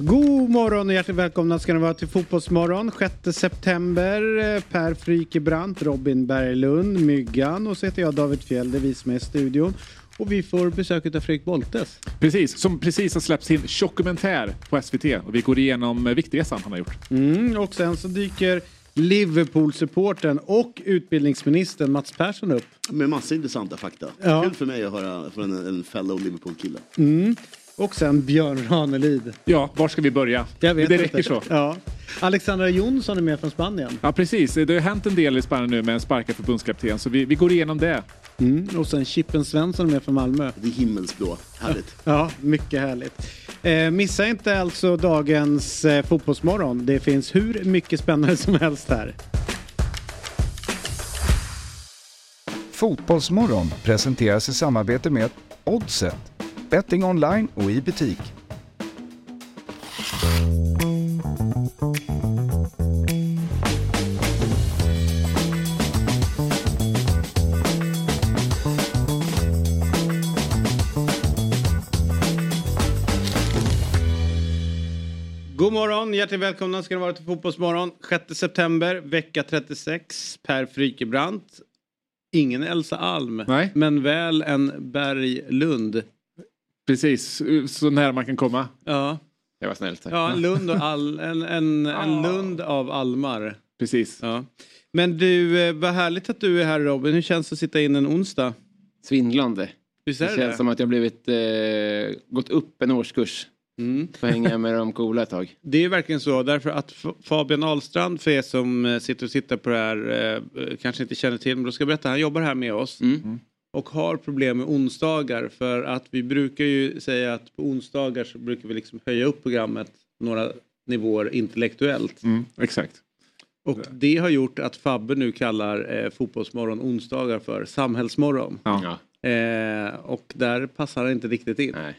God morgon och hjärtligt välkomna ska ni vara till Fotbollsmorgon 6 september. Eh, Per Frykebrant, Robin Berglund, Myggan och så heter jag David Fjell, det är vi som är i studion. Och vi får besök av Fredrik Boltes. Precis, som precis har släppt sin dokumentär på SVT och vi går igenom eh, Viktresan han har gjort. Mm, och sen så dyker Liverpool-supporten och utbildningsministern Mats Persson upp. Med massa intressanta fakta. Ja. Kul för mig att höra från en, en fellow Liverpool-kille. Mm. Och sen Björn Ranelid. Ja, var ska vi börja? Jag vet det inte. räcker så. Ja. Alexandra Jonsson är med från Spanien. Ja, precis. Det har hänt en del i Spanien nu med en sparkad förbundskapten, så vi, vi går igenom det. Mm. Och sen Chippen Svensson är med från Malmö. Det är himmelsblå. Härligt. Ja, mycket härligt. Eh, missa inte alltså dagens eh, fotbollsmorgon. Det finns hur mycket spännande som helst här. Fotbollsmorgon presenteras i samarbete med Oddset, betting online och i butik. God morgon, hjärtligt välkomna ska ni vara till Fotbollsmorgon. 6 september, vecka 36. Per Frykebrant. Ingen Elsa Alm, Nej. men väl en Berglund. Precis, så nära man kan komma. Ja, Det var snällt. sagt. ja en, Lund och all, en, en, en Lund av Almar. Precis. Ja. Men du, eh, vad härligt att du är här Robin. Hur känns det att sitta in en onsdag? Svindlande. Visst Det är känns det det? som att jag blivit eh, gått upp en årskurs. Mm. Får hänga med de coola ett tag. Det är verkligen så, därför att Fabian Ahlstrand, för er som eh, sitter och tittar på det här, eh, kanske inte känner till, men då ska jag berätta, han jobbar här med oss. Mm. Och har problem med onsdagar, för att vi brukar ju säga att på onsdagar så brukar vi liksom höja upp programmet några nivåer intellektuellt. Mm, exakt. Och det har gjort att Fabbe nu kallar eh, Fotbollsmorgon onsdagar för Samhällsmorgon. Ja. Eh, och där passar han inte riktigt in. Nej.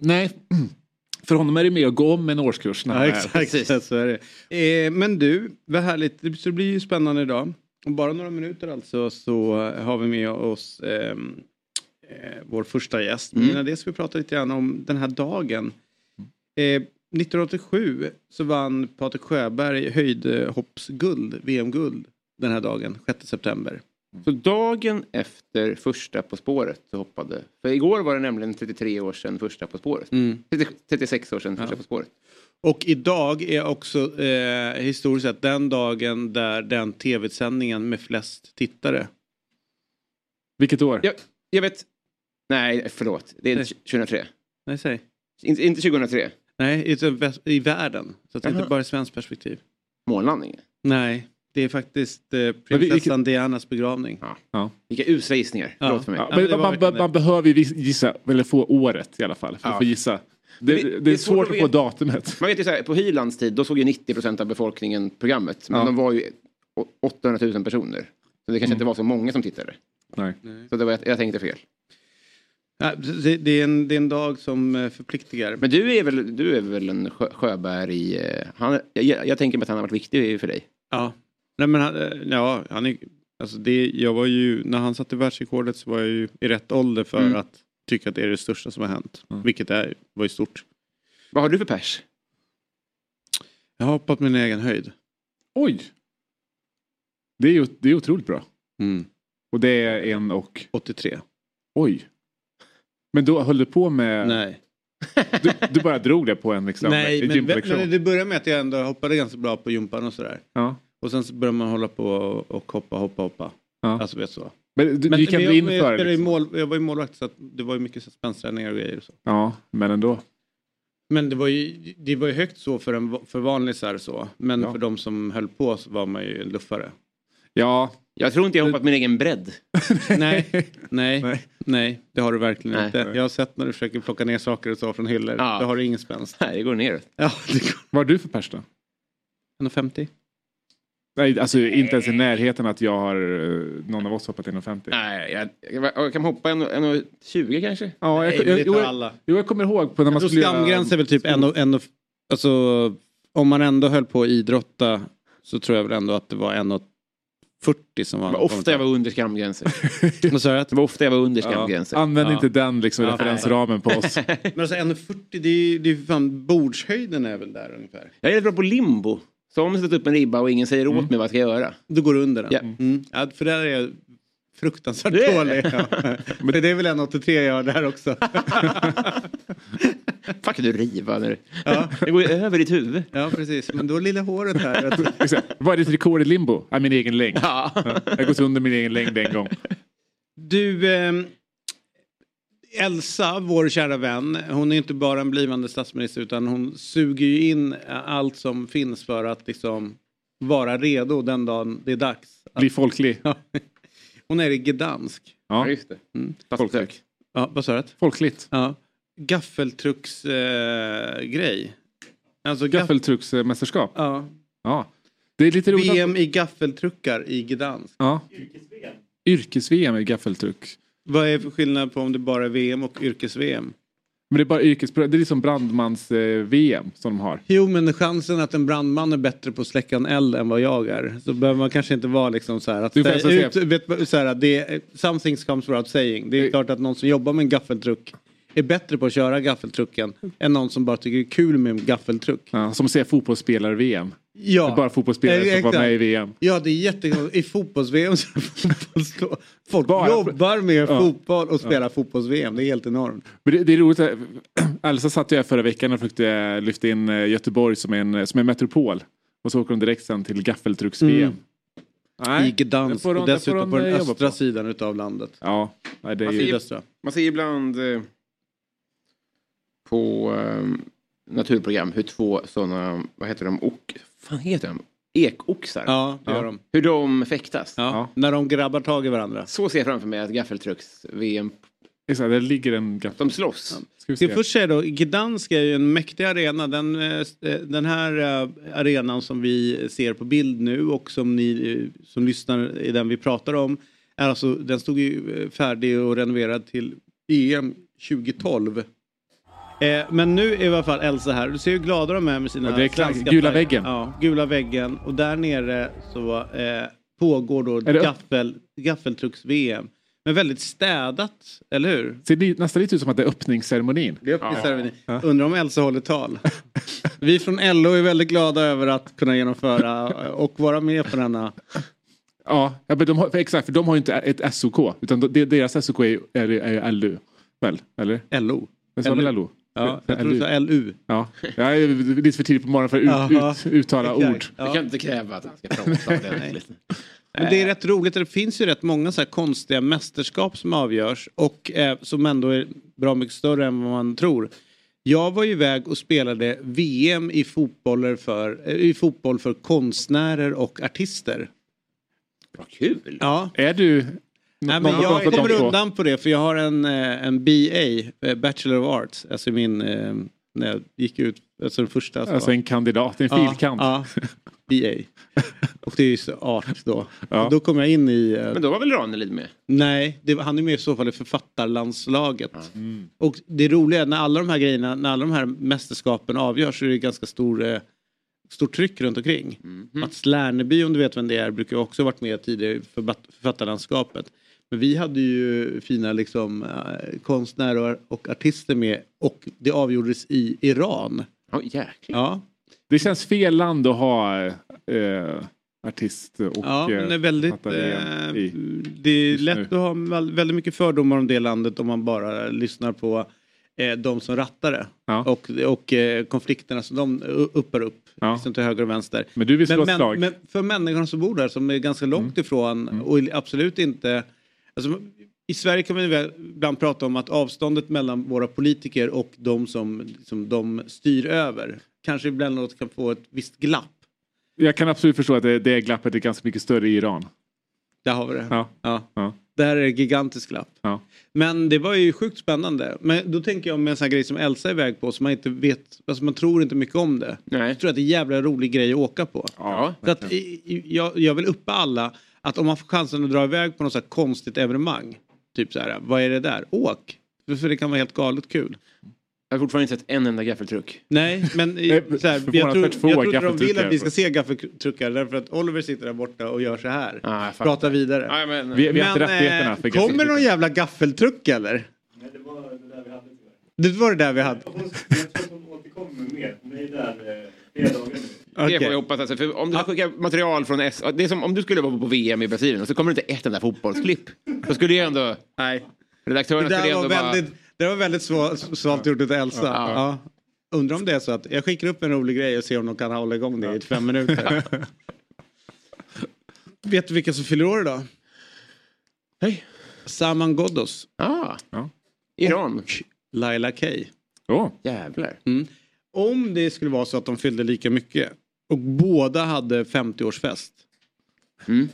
Nej, för honom är det med att gå om en årskurs. Ja, exakt. precis. Så är det. Eh, men du, vad härligt. Det blir ju spännande idag. Om bara några minuter alltså så har vi med oss ehm, eh, vår första gäst. Men Mm. innan det ska vi prata lite grann om den här dagen. Eh, 1987 så vann Patrik Sjöberg höjdhoppsguld, VM-guld den här dagen, 6 september. Så dagen efter första På spåret så hoppade. För igår var det nämligen 33 år sedan första På spåret. 30, 36 år sedan första Ja. På spåret. Och idag är också eh, historiskt sett den dagen där den tv-sändningen med flest tittare. Vilket år? Jag, jag vet. Nej, förlåt. Det är inte 2003. Nej, säg. Inte, inte 2003. Nej, i, i världen. Så att det inte Jaha. bara är svenskt perspektiv. Månlandningen. Nej, det är faktiskt eh, vi- prinsessan Dianas begravning. Ja. Ja. Vilka usla gissningar. Ja. Förlåt för mig. Ja, men men man, man, man behöver ju gissa, eller få året i alla fall, för Ja. att få gissa. Det, det- det, är svårt att få datumet. Man vet ju så här, på Hylands tid då såg ju 90% av befolkningen programmet. Men Ja. de var ju å- 800 000 personer. Så det kanske Mm. inte var så många som tittade. Nej. Så det var, jag tänkte fel. Ja, det, det, är en, det är en dag som eh, förpliktigar. Men du är väl, du är väl en Sjö, Sjöberg... eh, Han, jag, jag tänker mig att han har varit viktig för dig. Ja, Nej, men han, eh, ja, han är, alltså det, jag var ju, när han satte världsrekordet så var jag ju i rätt ålder för Mm. att tycka att det är det största som har hänt. Mm. Vilket är, var ju stort. Vad har du för pers? Jag har hoppat min egen höjd. Oj! Det är ju det är otroligt bra. Mm. Och det är en och... 83. Oj! Men då höll du på med... Nej. Du, du bara drog det på en liksom, Nej, en men, gympalektion? men det började med att jag ändå hoppade ganska bra på gympan och sådär. Ja. Och sen så började man hålla på och, och hoppa, hoppa, hoppa. Ja. Alltså vet så. Men du, Men, du gick ändå jag, in för det? Liksom. mål, jag var ju målvakt så att det var ju mycket så spänsträningar och grejer och så. Ja, men ändå. Men det var ju, det var ju högt så för, en, för vanlisar så. Men Ja. för de som höll på så var man ju en luffare. Ja, Jag tror inte jag hoppat min egen bredd. nej, nej, Nej. nej, det har du verkligen Nej. inte. Jag har sett när du försöker plocka ner saker och så från hyllor. Ja. Då har du ingen spänst. Nej, det går neråt. Ja, det går. vad har du för pers då? 1,50. Nej, alltså inte ens i närheten att jag har eh, någon av oss hoppat 1,50. Nej, jag, jag, jag kan hoppa en, en 20 kanske. Ja, jag, Nej, jo, jag, alla. jo, jag kommer ihåg på när man Jag tror skulle göra- skamgräns är väl typ en och, en och, alltså om man ändå höll på att idrotta så tror jag väl ändå att det var en och 40 som var... Det var ofta jag var under skamgränsen. Det var ofta jag var under Ja. skamgränsen. Använd Ja. inte den liksom, Ja. referensramen på oss. Men alltså 1,40 det är ju det är ju fan bordshöjden är väl där ungefär. Jag är bra på limbo. Så om jag sätter upp en ribba och ingen säger åt mig vad jag ska göra. Då går du under den. Ja. Mm. Ja, för där är jag fruktansvärt Det är dålig. Ja. Men det är väl 1,83 jag gör där också. Fan kan du riva nu? Ja. Det går ju över ditt huvud. Ja precis, men då lilla håret här. Vad är ditt rekord i limbo? Ja, min egen längd. Ja. Jag har gått under min egen längd en gång. Du, ehm, Elsa, vår kära vän, hon är inte bara en blivande statsminister utan hon suger ju in allt som finns för att liksom vara redo den dagen det är dags. Bli folklig. Hon är i Gdansk. Ja, just det. Mm. Folkligt. Ja, vad sa du? Folkligt. Ja. Gaffeltrucksgrej. Eh, grej. alltså gaff- Gaffeltrucksmästerskap. ja. Ja. Det är lite roligt. att- VM i gaffeltruckar i Gdansk. Ja. Yrkes-VM i gaffeltruck. Vad är för skillnad på om det bara är VM och yrkes-VM? Men det är bara yrkes... Det är liksom brandmans-VM som de har. Jo, men chansen att en brandman är bättre på att släcka en eld än vad jag är. Så behöver man kanske inte vara liksom så här att... Du alltså ut, säga- vet, så här, det, some things comes without saying. Det är Eh. klart att någon som jobbar med en gaffeltruck är bättre på att köra gaffeltrucken än någon som bara tycker det är kul med en gaffeltruck. Ja, som säga fotbollsspelare-VM. Ja, Det är bara fotbollsspelare Eh, som får vara med i exakt. VM. Ja, det är jättekonstigt. I fotbolls-VM så är det fotbolls Folk Bara- jobbar med Ja. fotboll och spelar fotbolls-VM. Det är helt enormt. Men det, det är roligt. Elsa satt ju här förra veckan och försökte lyfta in eh, Göteborg som en, som en metropol. Och så åker de direkt sen till gaffeltrucks-VM. Mm. Nej, I Gdansk och det dessutom på den eh, östra på. sidan utav landet. Ja, nej, det är Man ju... ser ju- Sydöstra. Man ser ibland eh, på eh, naturprogram hur två sådana, vad heter de, ok, fan heter de? Ekoxar. Ja, det Ja. gör de. Hur de fäktas. Ja, Ja. När de grabbar tag i varandra. Så ser jag framför mig att gaffeltrucks-VM, Exakt, där ligger en gaffel. de slåss. Ska vi Ska jag först säga då, Gdansk är ju en mäktig arena. Den, eh, den här eh, arenan som vi ser på bild nu och som ni eh, som lyssnar i den vi pratar om. Är alltså, den stod ju färdig och renoverad till EM 2012. Eh, men nu är i alla fall Elsa här. Du ser hur glada de är med sina Ja, det är svenska Gula färger. väggen. Ja, gula väggen. Och där nere så eh, pågår då det- gaffel, gaffeltrucks-VM. Men väldigt städat, eller hur? Ser li- nästan lite ut som att det är öppningsceremonin. Det är öppningsceremoni. Undrar om Elsa håller tal. Vi från LO är väldigt glada över att kunna genomföra och vara med på denna. Ja, ja men de har, för exakt, för de har ju inte ett SOK. Utan de, deras SOK är, är, är LU. Väl? Eller? LO. Det sa väl LU? LO? Ja, jag tror du LU. sa LU. Ja, jag är lite för tidigt på morgonen för att ut, ut, uttala Exakt. ord. Vi Ja. kan inte kräva att han ska prata ordentligt. Men det är rätt roligt. Det finns ju rätt många så här konstiga mästerskap som avgörs och eh, som ändå är bra mycket större än vad man tror. Jag var ju iväg och spelade VM i, fotboller för, eh, i fotboll för konstnärer och artister. Vad kul! Ja, Är du... Nej, men jag kommer undan på det för jag har en, eh, en BA, eh, Bachelor of Arts, alltså min, eh, när jag gick ut, alltså den första. Så. Alltså en kandidat, en filkant. Ja, ja, BA. Och det är ju art då. Ja. Och Då kom jag in i, Men då var väl Ranelid med? nej, det, han är med i så fall i författarlandslaget. Mm. Och det roliga är när alla de här grejerna, när alla de här mästerskapen avgörs så är det ganska stor, stort tryck runt omkring. Mhm. Mats Lärneby om du vet vem det är brukar också ha varit med tidigare i författarlandskapet. Men vi hade ju fina liksom, eh, konstnärer och artister med och det avgjordes i Iran. Ja, jäklar. Ja, Det känns fel land att ha eh, artist och ja men det är väldigt... författare Eh, i. det är lätt nu. att ha väl- väldigt mycket fördomar om det landet om man bara lyssnar på eh, de som rattar det. Ja. Och, och eh, konflikterna som de uppar upp. Ja. Liksom till höger och vänster. Men du vill slå Men, ett slag? men, men för människorna som bor där som är ganska långt ifrån och absolut inte... Alltså, I Sverige kan man ibland prata om att avståndet mellan våra politiker och de som, som de styr över kanske ibland kan få ett visst glapp. Jag kan absolut förstå att det, det glappet är ganska mycket större i Iran. Där har vi det. Ja. Ja. Ja. Där är det gigantiskt glapp. Ja. Men det var ju sjukt spännande. Men då tänker jag med en sån här grej som Elsa är iväg på som man inte vet, alltså man tror inte mycket om det. Nej. Jag tror att det är en jävla rolig grej att åka på. Ja. Så att, jag, jag vill uppa alla att om man får chansen att dra iväg på något så konstigt evenemang. Typ så här, vad är det där? Åk! För- det kan vara helt galet kul. Jag har fortfarande inte sett en enda gaffeltruck. Nej, men Eh, så här, jag, tror, jag tror inte de vill att vi ska se gaffeltruckar därför att Oliver sitter där borta och gör så här. Ah. Pratar vidare. Ja, men, Vi, vi har inte Men, eh, för kommer någon jävla gaffeltruck eller? Det var det där vi hade. Det får Okej. jag hoppas. Alltså, för om du skickar material från S... Det är som om du skulle vara på VM i Brasilien och så kommer det inte ett enda fotbollsklipp. Då skulle ju ändå... Nej. Det Redaktörerna skulle där ändå var bara... väldigt, det var väldigt sva- svalt gjort av Elsa. Ja. Undrar om det är så att jag skickar upp en rolig grej och ser om de kan hålla igång det i fem minuter. Vet du vilka som fyller år idag? Hej. Saman Ghoddos. Ah, Ja. Iran. Laila Kay. Åh, Jävlar. Om det skulle vara så att de fyllde lika mycket och båda hade 50-årsfest. Mm.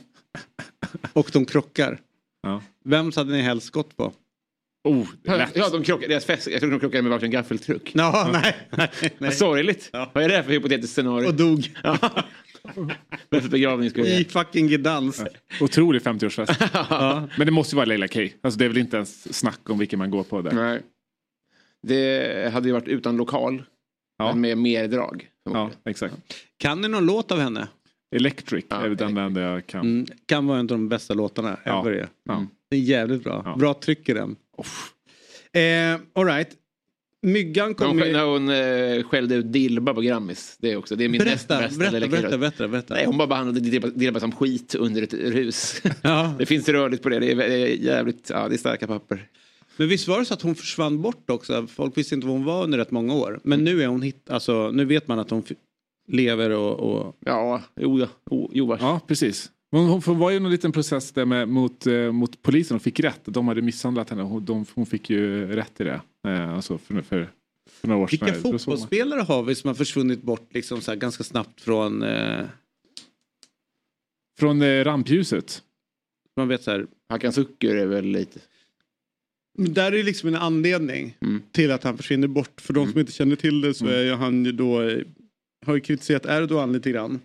Och de krockar. Ja. Vems hade ni helst gått på? oh. Ja, de krockar, deras fest, jag tror de krockade med varsin gaffeltruck. Ja, nej. nej, nej. Sorgligt. Ja. Vad är det här för hypotetiskt scenario? Och dog Bäst begravning skulle i jag fucking Gdansk. Otrolig 50-årsfest. Men det måste ju vara Leila K. Alltså det är väl inte ens snack om vilken man går på där. Nej. Det hade ju varit utan lokal. Ja. Men med mer drag. Ja, exakt. Kan ni någon låt av henne? Electric Ja, är den enda jag kan. Mm, kan vara en av de bästa låtarna Ja. ever. Ja. Det är jävligt bra. Ja. Bra tryck i den. Eh, all right. Myggan kommer hon, ju... när hon eh, skällde ut Dilba på Grammis. Det är också, det är min näst Berätta, bästa berätta, berätta, berätta, berätta. Nej, hon bara behandlade Dilba, Dilba som skit under ett rus. Ja. det finns rörligt på det. Det är, det är jävligt, ja det är starka papper. Men visst var det så att hon försvann bort också? Folk visste inte var hon var under rätt många år. Men nu är hon hit, alltså nu vet man att hon lever och... och... Ja, jo, ja. Oh, jo vars. Ja, precis. Hon, var ju en liten process där med, mot, eh, mot polisen och fick rätt. De hade misshandlat henne och hon, de, hon fick ju rätt i det. Eh, alltså för, för, för några år sedan. Vilka såg man- fotbollsspelare har vi som har försvunnit bort liksom så här ganska snabbt från... Eh, Från eh, rampljuset. man vet så här... Hakan Sucker är väl lite... Men där är liksom en anledning Mm. till att han försvinner bort. För de som inte känner till det så är ju han ju då... Har ju kritiserat Erdogan lite grann.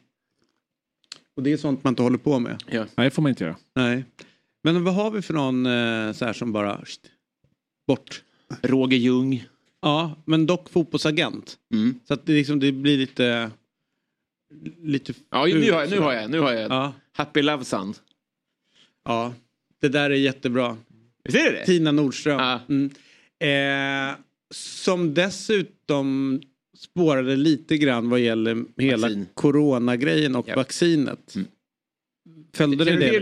Och det är sånt man inte håller på med. Nej, det får man inte göra. Nej. Men vad har vi för någon eh, så här som bara... Sht, bort. Roger Ljung. Ja, men dock fotbollsagent. Mm. Så att det, liksom, det blir lite... Lite... Ja, nu har jag, nu har jag, nu har jag. Ja, Happy Love Sun. ja. Det där är jättebra. Visst är det det? Tina Nordström. Ja. Mm. Eh, som dessutom spårade lite grann vad gäller hela Vaccin. coronagrejen och Japp. vaccinet. Mm. Följde du det?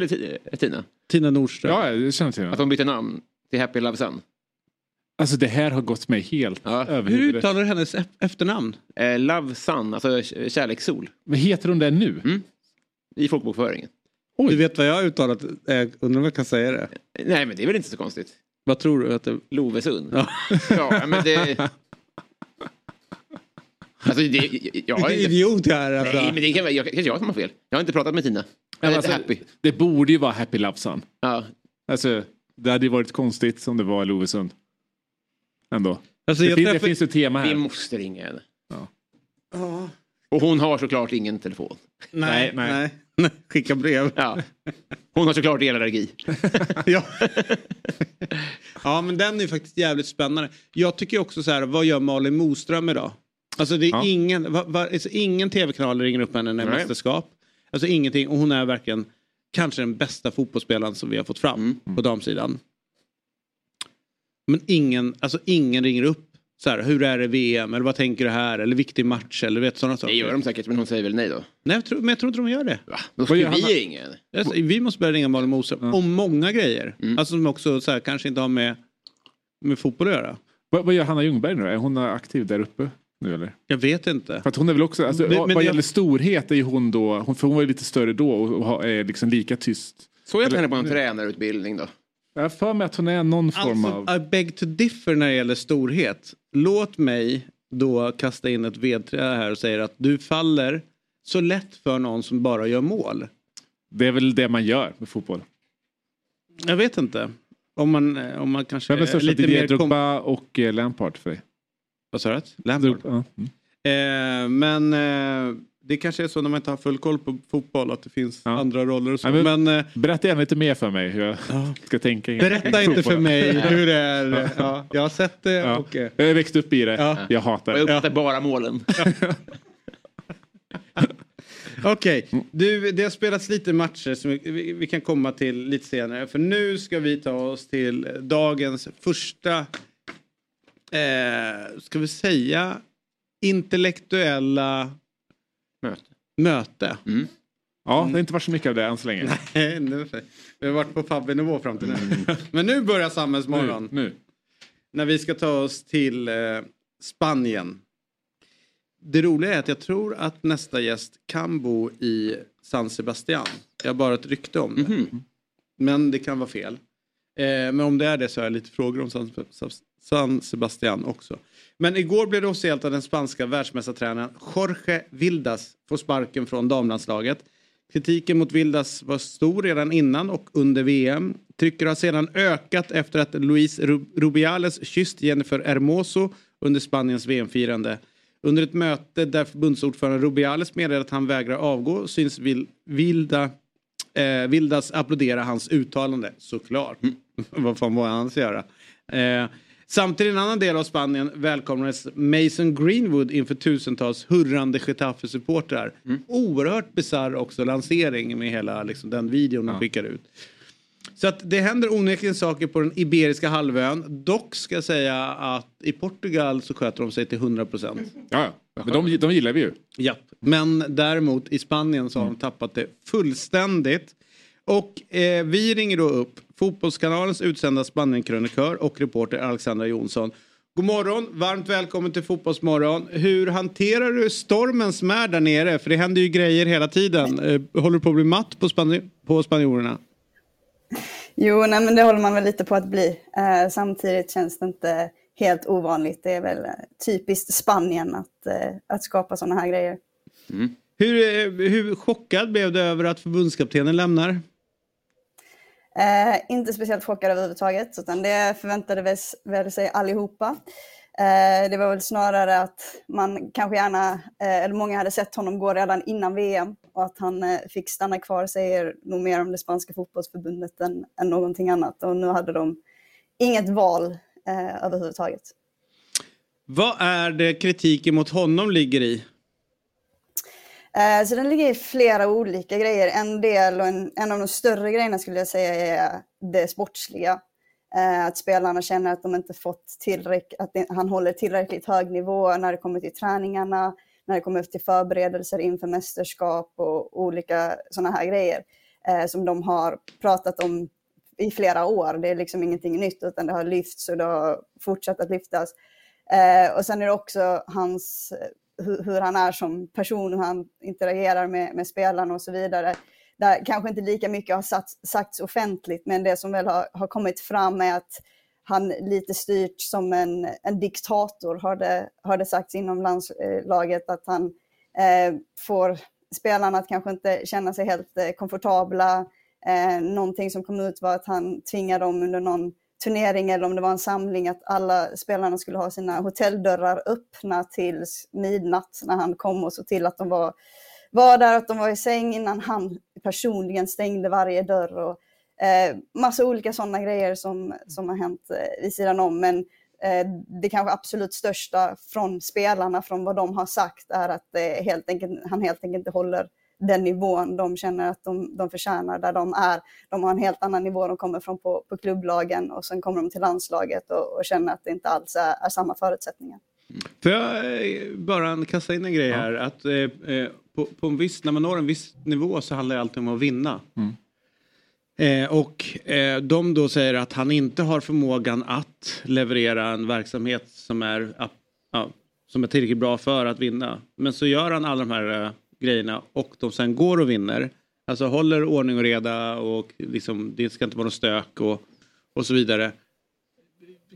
det, Tina? Tina Nordström. Ja, jag känner till Att det. de bytte namn till Happy Love Sun? Alltså det här har gått mig helt Ja. över Hur uttalar du hennes ef- efternamn? Eh, Love Sun, alltså kärlekssol. Vad heter hon där nu? Mm. I folkbokföringen. Du vet vad jag har uttalat? Eh, undrar om jag kan säga det. Nej men det är väl inte så konstigt. Vad tror du? Att det... Lovesund. Ja. Ja, men det... Alltså det... Jag har inte... idiot jag är alltså. Nej men det kan jag, kanske jag som har fel. Jag har inte pratat med Tina. Jag är alltså, inte happy. Det borde ju vara Happy Sun. Ja. Alltså, det hade ju varit konstigt som det var i Lovesund. Ändå. Alltså, Det, jag fin- det träffade- finns ju ett tema Vi här. måste ringa henne. Ja. Och hon har såklart ingen telefon. Nej, Nej, nej. Skicka brev. Ja. Hon har såklart elallergi. ja. ja men den är faktiskt jävligt spännande. Jag tycker också så här, vad gör Malin Moström idag? Alltså det är Ja. ingen, va, va, alltså, ingen tv-kanal ringer upp henne när det är mästerskap. Alltså ingenting och hon är verkligen kanske den bästa fotbollsspelaren som vi har fått fram Mm. på damsidan. Men ingen, alltså ingen ringer upp så här, hur är det VM eller vad tänker du här eller viktig match eller vet sådana saker. Det gör de säkert men hon säger väl nej då. Nej, jag tror, men jag tror inte de gör det. Va? Då ska vi Hanna? ringa. Alltså, vi måste börja ringa Malin Moström om många grejer. Mm. Alltså som också så här, kanske inte har med, med fotboll att göra. Vad, vad gör Hanna Ljungberg nu? Är hon aktiv där uppe nu eller? Jag vet inte. För att hon är väl också, alltså, Men- men vad jag- gäller storhet är ju hon då, hon, för hon var ju lite större då och, är liksom lika tyst. Såg jag inte henne på en tränarutbildning då? Jag har för mig att hon är någon form av... Alltså, I beg to differ när det gäller storhet. Låt mig då kasta in ett vedträd här och säga att du faller så lätt för någon som bara gör mål. Det är väl det man gör med fotboll. Jag vet inte. Om man, om man kanske Vem är största lite Didier mer... Drogba och eh, Lampard för dig? Vad sa du? Lampard. Ja. Mm. Eh, men eh, det kanske är så när man inte har full koll på fotboll att det finns Ja. andra roller och så. Ja, men- men, eh, Berätta gärna lite mer för mig hur jag ska tänka. berätta inte för mig hur det är. Ja, jag har sett det Ja. och... eh, Jag har växt upp i det. Ja. Jag hatar Och jag det. uppfattar bara målen. Okej, du det har spelats lite matcher som vi, vi, vi kan komma till lite senare. För nu ska vi ta oss till dagens första, eh, ska vi säga, intellektuella Möte. möte. Ja, det har inte varit så mycket av det än så länge. Nej, nu- vi har varit på Fabbe-nivå fram till nu. Men nu börjar Samhällsmorgon. Nu, nu. När vi ska ta oss till eh, Spanien. Det roliga är att jag tror att nästa gäst kan bo i San Sebastian. Jag har bara ett rykte om det. Mhm. Men det kan vara fel. Eh, men om det är det så har jag lite frågor om San, San Sebastian också. Men igår blev det officiellt att den spanska världsmästartränaren Jorge Vildas får sparken från damlandslaget. Kritiken mot Vildas var stor redan innan och under VM. Trycket har sedan ökat efter att Luis Ru- Rubiales kysst Jennifer Hermoso under Spaniens VM-firande. Under ett möte där förbundsordförande Rubiales meddelade att han vägrar avgå syns Vil- Vilda eh, Vildas applådera hans uttalande, såklart. Vad fan var han ska göra? Eh, samtidigt i en annan del av Spanien välkomnades Mason Greenwood inför tusentals hurrande Getafe-supportrar. Oerhört bisarr också lansering med hela liksom, den videon de skickar ut. Så att det händer onekligen saker på den Iberiska halvön. Dock ska jag säga att i Portugal så sköter de sig till 100 procent. Ja, ja. Men de, de gillar vi ju. Japp. Men däremot i Spanien så har de tappat det fullständigt. Och eh, vi ringer då upp Fotbollskanalens utsända Spanienkrönikör och reporter Alexandra Jonsson. God morgon, varmt välkommen till Fotbollsmorgon. Hur hanterar du stormen som är där nere? För det händer ju grejer hela tiden. Eh, håller du på att bli matt på, Spani- på spanjorerna? Jo, nej, men det håller man väl lite på att bli. Eh, samtidigt känns det inte helt ovanligt. Det är väl eh, typiskt Spanien att, eh, att skapa sådana här grejer. Hur, eh, hur chockad blev du över att förbundskaptenen lämnar? Eh, inte speciellt chockad överhuvudtaget, utan det förväntade väl, väl sig allihopa. Eh, det var väl snarare att man kanske gärna, eh, eller många hade sett honom gå redan innan VM och att han eh, fick stanna kvar säger nog mer om det spanska fotbollsförbundet än, än någonting annat. Och nu hade de inget val eh, överhuvudtaget. Vad är det kritiken mot honom ligger i? Eh, Så den ligger i flera olika grejer. En del och en, en av de större grejerna skulle jag säga är det sportsliga. Eh, Att spelarna känner att de inte fått tillräckligt, att det- han håller tillräckligt hög nivå när det kommer till träningarna, när det kommer till förberedelser inför mästerskap och olika sådana här grejer eh, som de har pratat om i flera år. Det är liksom ingenting nytt utan det har lyfts och det har fortsatt att lyftas. Eh, och sen är det också hans, hur, hur han är som person, hur han interagerar med, med spelarna och så vidare. Där kanske inte lika mycket har sagts, sagts offentligt, men det som väl har, har kommit fram är att han lite styrt som en, en diktator, har det, har det sagts inom landslaget, att han eh, får spelarna att kanske inte känna sig helt eh, komfortabla. Eh, någonting som kom ut var att han tvingade dem under någon turnering eller om det var en samling att alla spelarna skulle ha sina hotelldörrar öppna till midnatt när han kom och såg till att de var, var där, att de var i säng innan han personligen stängde varje dörr. Och, eh, massa olika sådana grejer som, som har hänt eh, vid sidan om. Men eh, det kanske absolut största från spelarna, från vad de har sagt, är att eh, helt enkelt, han helt enkelt inte håller den nivån de känner att de, de förtjänar där de är. De har en helt annan nivå de kommer från på, på klubblagen och sen kommer de till landslaget och, och känner att det inte alls är, är samma förutsättningar. Får jag eh, bara kasta in en grej här? Att, eh, eh, på, på en viss, när man når en viss nivå så handlar det alltid om att vinna. Eh, och eh, de då säger att han inte har förmågan att leverera en verksamhet som är, ja, som är tillräckligt bra för att vinna. Men så gör han alla de här eh, grejerna och de sen går och vinner. Alltså håller ordning och reda och liksom, det ska inte vara något stök och, och så vidare.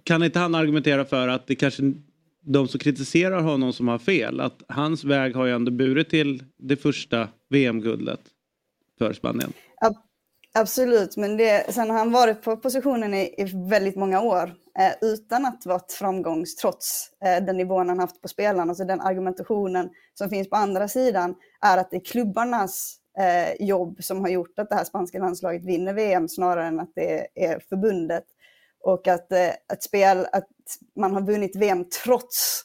Kan inte han argumentera för att det kanske de som kritiserar honom som har fel. Att hans väg har ju ändå burit till det första VM-guldet för Spanien. Ab- Absolut, men det, sen har han varit på positionen i, i väldigt många år eh, utan att vara framgångs trots eh, den nivån han haft på spelarna. Så den argumentationen som finns på andra sidan är att det är klubbarnas eh, jobb som har gjort att det här spanska landslaget vinner VM snarare än att det är förbundet. Och att, eh, att, spel, att man har vunnit VM trots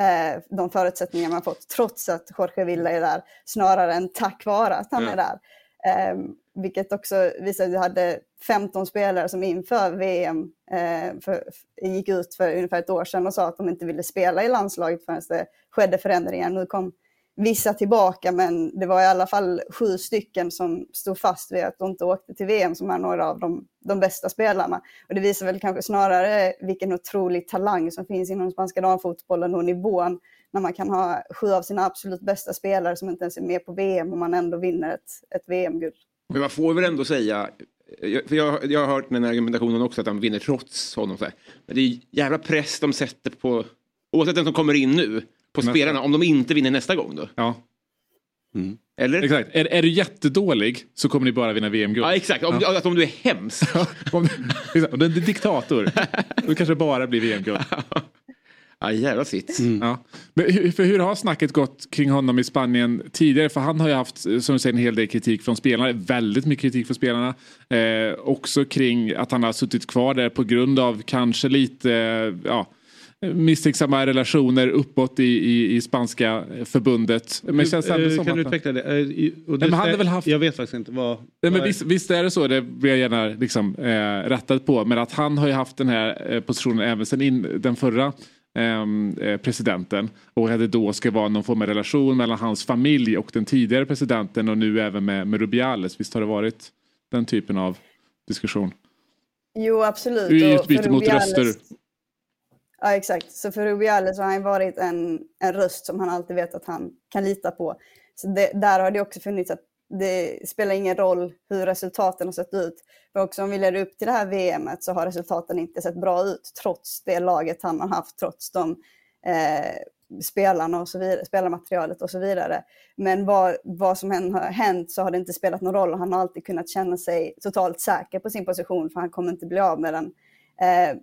eh, de förutsättningar man fått, trots att Jorge Villa är där, snarare än tack vare att han ja. är där. Eh, vilket också visade att vi hade 15 spelare som inför VM eh, för, gick ut för ungefär ett år sedan och sa att de inte ville spela i landslaget förrän det skedde förändringar. Nu kom vissa tillbaka men det var i alla fall sju stycken som stod fast vid att de inte åkte till VM som är några av de, de bästa spelarna. Och det visar väl kanske snarare vilken otrolig talang som finns inom spanska damfotbollen och nivån när man kan ha sju av sina absolut bästa spelare som inte ens är med på VM och man ändå vinner ett, ett VM-guld. Men man får väl ändå säga, för jag, jag har hört den argumentationen också att han vinner trots honom. Så här. Men det är jävla press de sätter på, oavsett vem som kommer in nu, på Nästa. spelarna om de inte vinner nästa gång då. Ja. Mm. Eller? Exakt. Är, är du jättedålig så kommer ni bara vinna VM-guld. Ja exakt, om, ja. Alltså, om du är hemsk. om, om du är diktator, då kanske det bara blir VM-guld. Ja jävla sits. Mm. Ja. Men hur, för hur har snacket gått kring honom i Spanien tidigare? För han har ju haft som du säger en hel del kritik från spelarna. Väldigt mycket kritik från spelarna. Eh, också kring att han har suttit kvar där på grund av kanske lite ja, misstänksamma relationer uppåt i, i, i spanska förbundet. Men känns det som kan du utveckla det? Uh, Nej, han väl haft... Jag vet faktiskt inte vad... Nej, men visst, visst, är det så, det blir jag gärna liksom, eh, rättad på. Men att han har ju haft den här eh, positionen även sen in, den förra eh, presidenten och att det då ska vara någon form av relation mellan hans familj och den tidigare presidenten och nu även med, med Rubiales. Visst har det varit den typen av diskussion? Jo absolut. I utbyte mot röster. Ja exakt, så för Rubiales har han varit en, en röst som han alltid vet att han kan lita på. Så det, där har det också funnits att det spelar ingen roll hur resultaten har sett ut. För också om vi leder upp till det här VMet så har resultaten inte sett bra ut trots det laget han har haft, trots de eh, spelarna och så vidare, spelarmaterialet och så vidare. Men vad, vad som än har hänt så har det inte spelat någon roll och han har alltid kunnat känna sig totalt säker på sin position för han kommer inte bli av med den. Eh,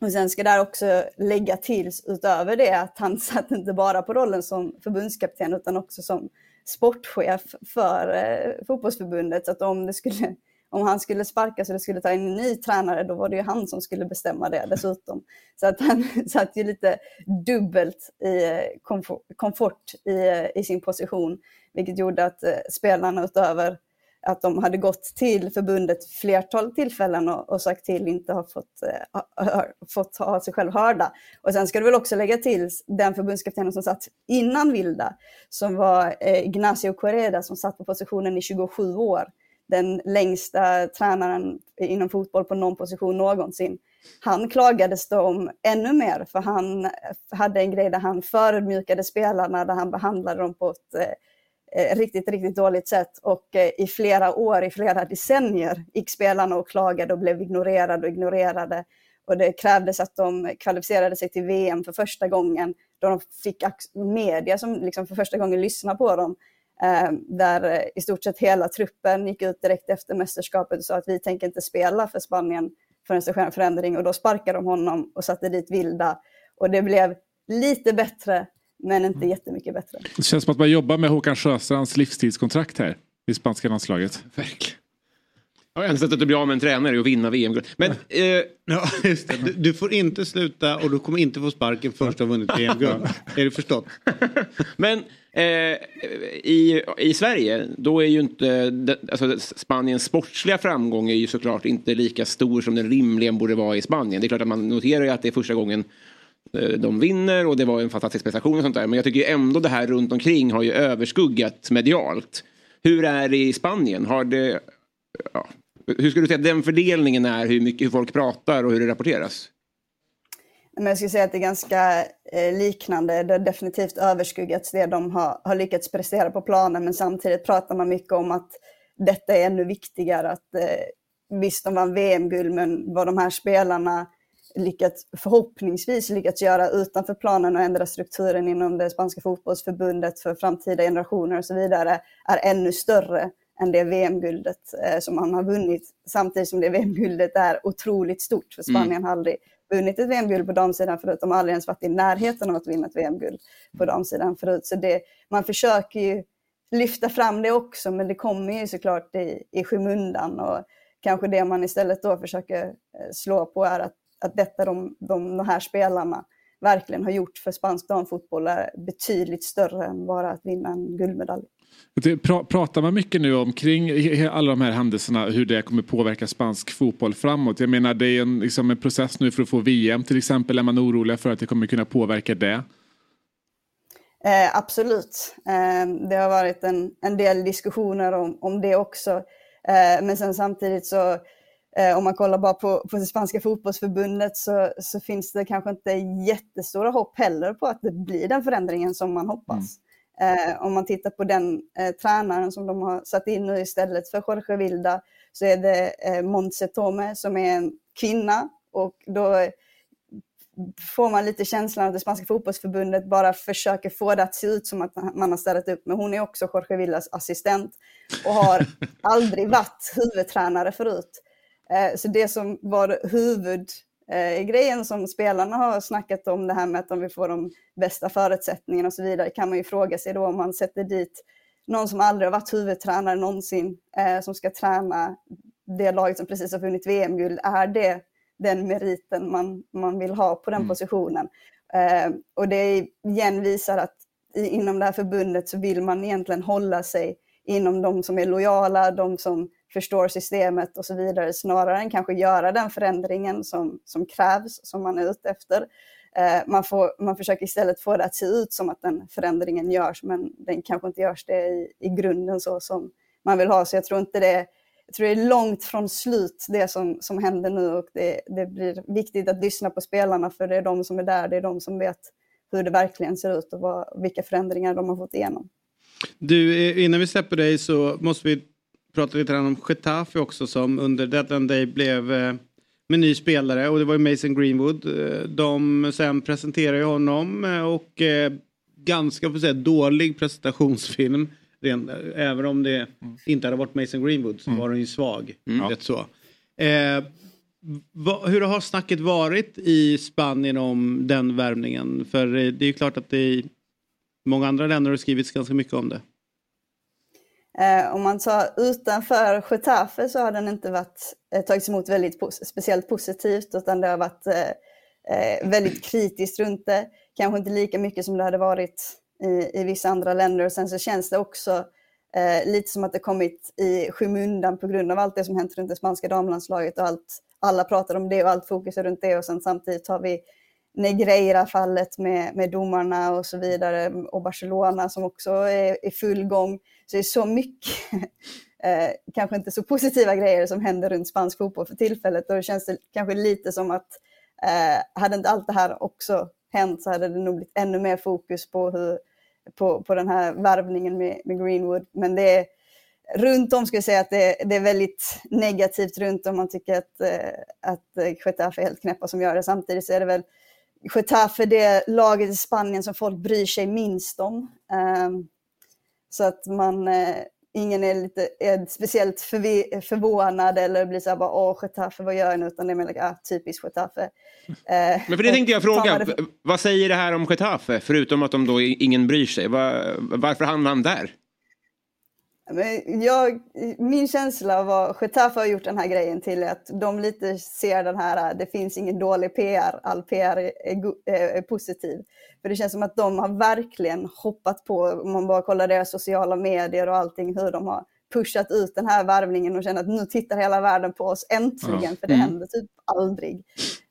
och sen ska där också lägga till utöver det att han satt inte bara på rollen som förbundskapten utan också som sportchef för eh, fotbollsförbundet. Så att om, det skulle, om han skulle sparkas och det skulle ta in en ny tränare då var det ju han som skulle bestämma det dessutom. Så att han satt ju lite dubbelt i eh, komfort, komfort i, eh, i sin position vilket gjorde att eh, spelarna utöver att de hade gått till förbundet flertal tillfällen och, och sagt till inte har fått, äh, fått ha sig själv hörda. Och sen ska du väl också lägga till den förbundskaptenen som satt innan Vilda, som var äh, Ignacio Correda som satt på positionen i 27 år. Den längsta tränaren inom fotboll på någon position någonsin. Han klagades då om ännu mer för han hade en grej där han förödmjukade spelarna, där han behandlade dem på ett äh, Eh, Eh, riktigt, riktigt dåligt sätt och eh, i flera år, i flera decennier gick spelarna och klagade och blev ignorerade och ignorerade. Och det krävdes att de kvalificerade sig till VM för första gången då de fick media som liksom för första gången lyssnade på dem. Eh, där eh, i stort sett hela truppen gick ut direkt efter mästerskapet och sa att vi tänker inte spela för Spanien förrän det sker en förändring. Och då sparkade de honom och satte dit Vilda. Och det blev lite bättre men inte jättemycket bättre. Det känns som att man jobbar med Håkan Sjöstrands livstidskontrakt här i spanska landslaget. Verkligen. Jag har sättet att bli av med en tränare och vinna VM-guld. Men, eh... ja, just det. Du, du, får inte sluta och du kommer inte få sparken först du har vunnit VM-guld. Är du förstått? Men eh, i, i Sverige då är ju inte alltså, Spaniens sportsliga framgång är ju såklart inte lika stor som den rimligen borde vara i Spanien. Det är klart att man noterar ju att det är första gången Eh, de vinner och det var en fantastisk prestation och sånt där. Men jag tycker ändå det här runt omkring har ju överskuggat medialt. Hur är det i Spanien? Har det, ja, hur skulle du säga att den fördelningen är, hur mycket hur folk pratar och hur det rapporteras? Men jag skulle säga att det är ganska eh, liknande. Det har definitivt överskuggats det de har, har lyckats prestera på planen men samtidigt pratar man mycket om att detta är ännu viktigare. Att, eh, visst, de vann VM-guld men vad de här spelarna lyckats, förhoppningsvis lyckats göra utanför planen och ändra strukturen inom det spanska fotbollsförbundet för framtida generationer och så vidare är ännu större än det VM-guldet eh, som man har vunnit. Samtidigt som det VM-guldet är otroligt stort, för Spanien Mm. har aldrig vunnit ett VM-guld på damsidan förut. De har aldrig ens varit i närheten av att vinna ett VM-guld på damsidan förut. Så det, man försöker ju lyfta fram det också, men det kommer ju såklart i, i skymundan. Och kanske det man istället då försöker eh, slå på är att, att detta de, de, de här spelarna verkligen har gjort för spansk damfotboll är betydligt större än bara att vinna en guldmedalj. Pratar man mycket nu om kring he- alla de här händelserna hur det kommer påverka spansk fotboll framåt? Jag menar det är en, liksom en process nu för att få VM till exempel. Är man orolig för att det kommer kunna påverka det? Eh, absolut. Eh, det har varit en, en del diskussioner om, om det också. Eh, men sen samtidigt så, eh, om man kollar bara på, på det spanska fotbollsförbundet så, så finns det kanske inte jättestora hopp heller på att det blir den förändringen som man hoppas. Eh, om man tittar på den eh, tränaren som de har satt in nu istället för Jorge Vilda så är det eh, Montse Tome som är en kvinna och då får man lite känslan att det spanska fotbollsförbundet bara försöker få det att se ut som att man har ställt upp. Men hon är också Jorge Villas assistent och har aldrig varit huvudtränare förut. Eh, Så det som var huvudgrejen som spelarna har snackat om, det här med att de vill få de bästa förutsättningarna och så vidare, kan man ju fråga sig då om man sätter dit någon som aldrig har varit huvudtränare någonsin, eh, som ska träna det laget som precis har vunnit VM-guld. Är det den meriten man, man vill ha på den Mm. positionen? Eh, och det igen visar att inom det här förbundet så vill man egentligen hålla sig inom de som är lojala, de som förstår systemet och så vidare, snarare än kanske göra den förändringen som, som krävs, som man är ute efter. Eh, man, får, man försöker istället få det att se ut som att den förändringen görs, men den kanske inte görs det i, i grunden så som man vill ha. Så jag tror inte det, jag tror det är långt från slut det som, som händer nu och det, det blir viktigt att lyssna på spelarna för det är de som är där, det är de som vet hur det verkligen ser ut och vad, vilka förändringar de har fått igenom. Du, eh, innan vi släpper dig så måste vi prata lite grann om Getafe också som under deadline day blev eh, med ny spelare och det var ju Mason Greenwood. Eh, De sen presenterade ju honom eh, och ganska får säga dålig presentationsfilm. Även om det inte hade varit Mason Greenwood så var den ju svag. Rätt så. Eh, va, hur har snacket varit i Spanien om den värvningen? För det är ju klart att det i många andra länder har skrivits ganska mycket om det. Eh, om man tar utanför Getafe så har den inte varit, eh, tagits emot väldigt pos- speciellt positivt utan det har varit eh, eh, väldigt kritiskt runt det. Kanske inte lika mycket som det hade varit i, i vissa andra länder. Och sen så känns det också eh, lite som att det kommit i skymundan på grund av allt det som hänt runt det spanska damlandslaget och allt, alla pratar om det och allt fokus är runt det och sen samtidigt har vi Negreira-fallet med, med domarna och så vidare och Barcelona som också är i full gång. Så det är så mycket, eh, kanske inte så positiva grejer som händer runt spansk fotboll för tillfället och det känns det kanske lite som att eh, hade inte allt det här också hänt så hade det nog blivit ännu mer fokus på, hur, på, på den här värvningen med, med Greenwood. Men det är, runt om ska jag säga att det, det är väldigt negativt runt om man tycker att, eh, att Getafe är helt knäppa som gör det. Samtidigt så är det väl Getafe det laget i Spanien som folk bryr sig minst om. Um, så att man, eh, ingen är, lite, är speciellt förvi- förvånad eller blir så här bara åh Getafe vad gör ni? Utan det är mer like, ah, typiskt Getafe. Eh, Men för det tänkte jag fråga, vad säger det här om Getafe? Förutom att de då ingen bryr sig. Va- varför hamnar han där? Men jag, min känsla vad Getafe har gjort den här grejen till att de lite ser den här, det finns ingen dålig PR, all PR är, go- är, är positiv. För det känns som att de har verkligen hoppat på, om man bara kollar deras sociala medier och allting, hur de har pushat ut den här värvningen och känner att nu tittar hela världen på oss äntligen, Ja. för det Mm. händer typ aldrig.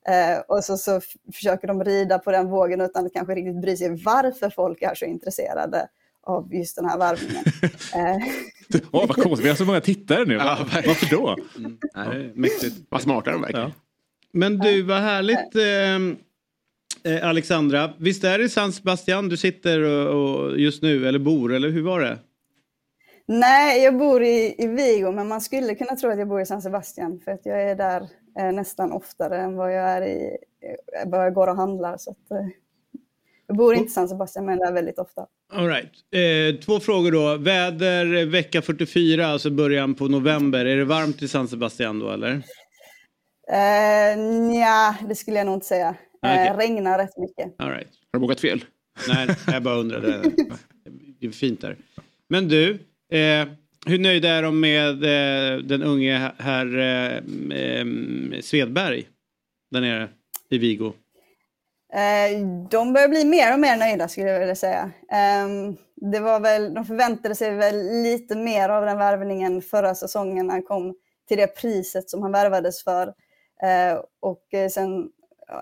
Eh, och så, så försöker de rida på den vågen utan att kanske riktigt bry sig varför folk är så intresserade av just den här värvningen. Eh, Åh vad konstigt, vi har så många tittare nu. Ja. Varför då? Nej, mäktigt. Vad smarta de verkar. Ja. Men du, vad härligt eh, eh, Alexandra. Visst är det San Sebastian du sitter och, och just nu, eller bor, eller hur var det? Nej, jag bor i, i Vigo, men man skulle kunna tro att jag bor i San Sebastian för att jag är där eh, nästan oftare än vad jag är i, eh, vad jag går och handlar. Så att, eh, Jag bor inte i San Sebastian men där väldigt ofta. All right. eh, två frågor då. Väder vecka 44, alltså början på november. Är det varmt i San Sebastian då eller? Eh, ja, det skulle jag nog inte säga. Eh, regnar rätt mycket. All right. Har du bokat fel? Nej, jag bara undrade. Det är fint där. Men du, eh, hur nöjda är de med eh, den unge herr eh, eh, Svedberg där nere i Vigo? Eh, de börjar bli mer och mer nöjda skulle jag vilja säga. Ehm, det var väl, de förväntade sig väl lite mer av den värvningen förra säsongen när han kom till det priset som han värvades för. Eh, och eh, sen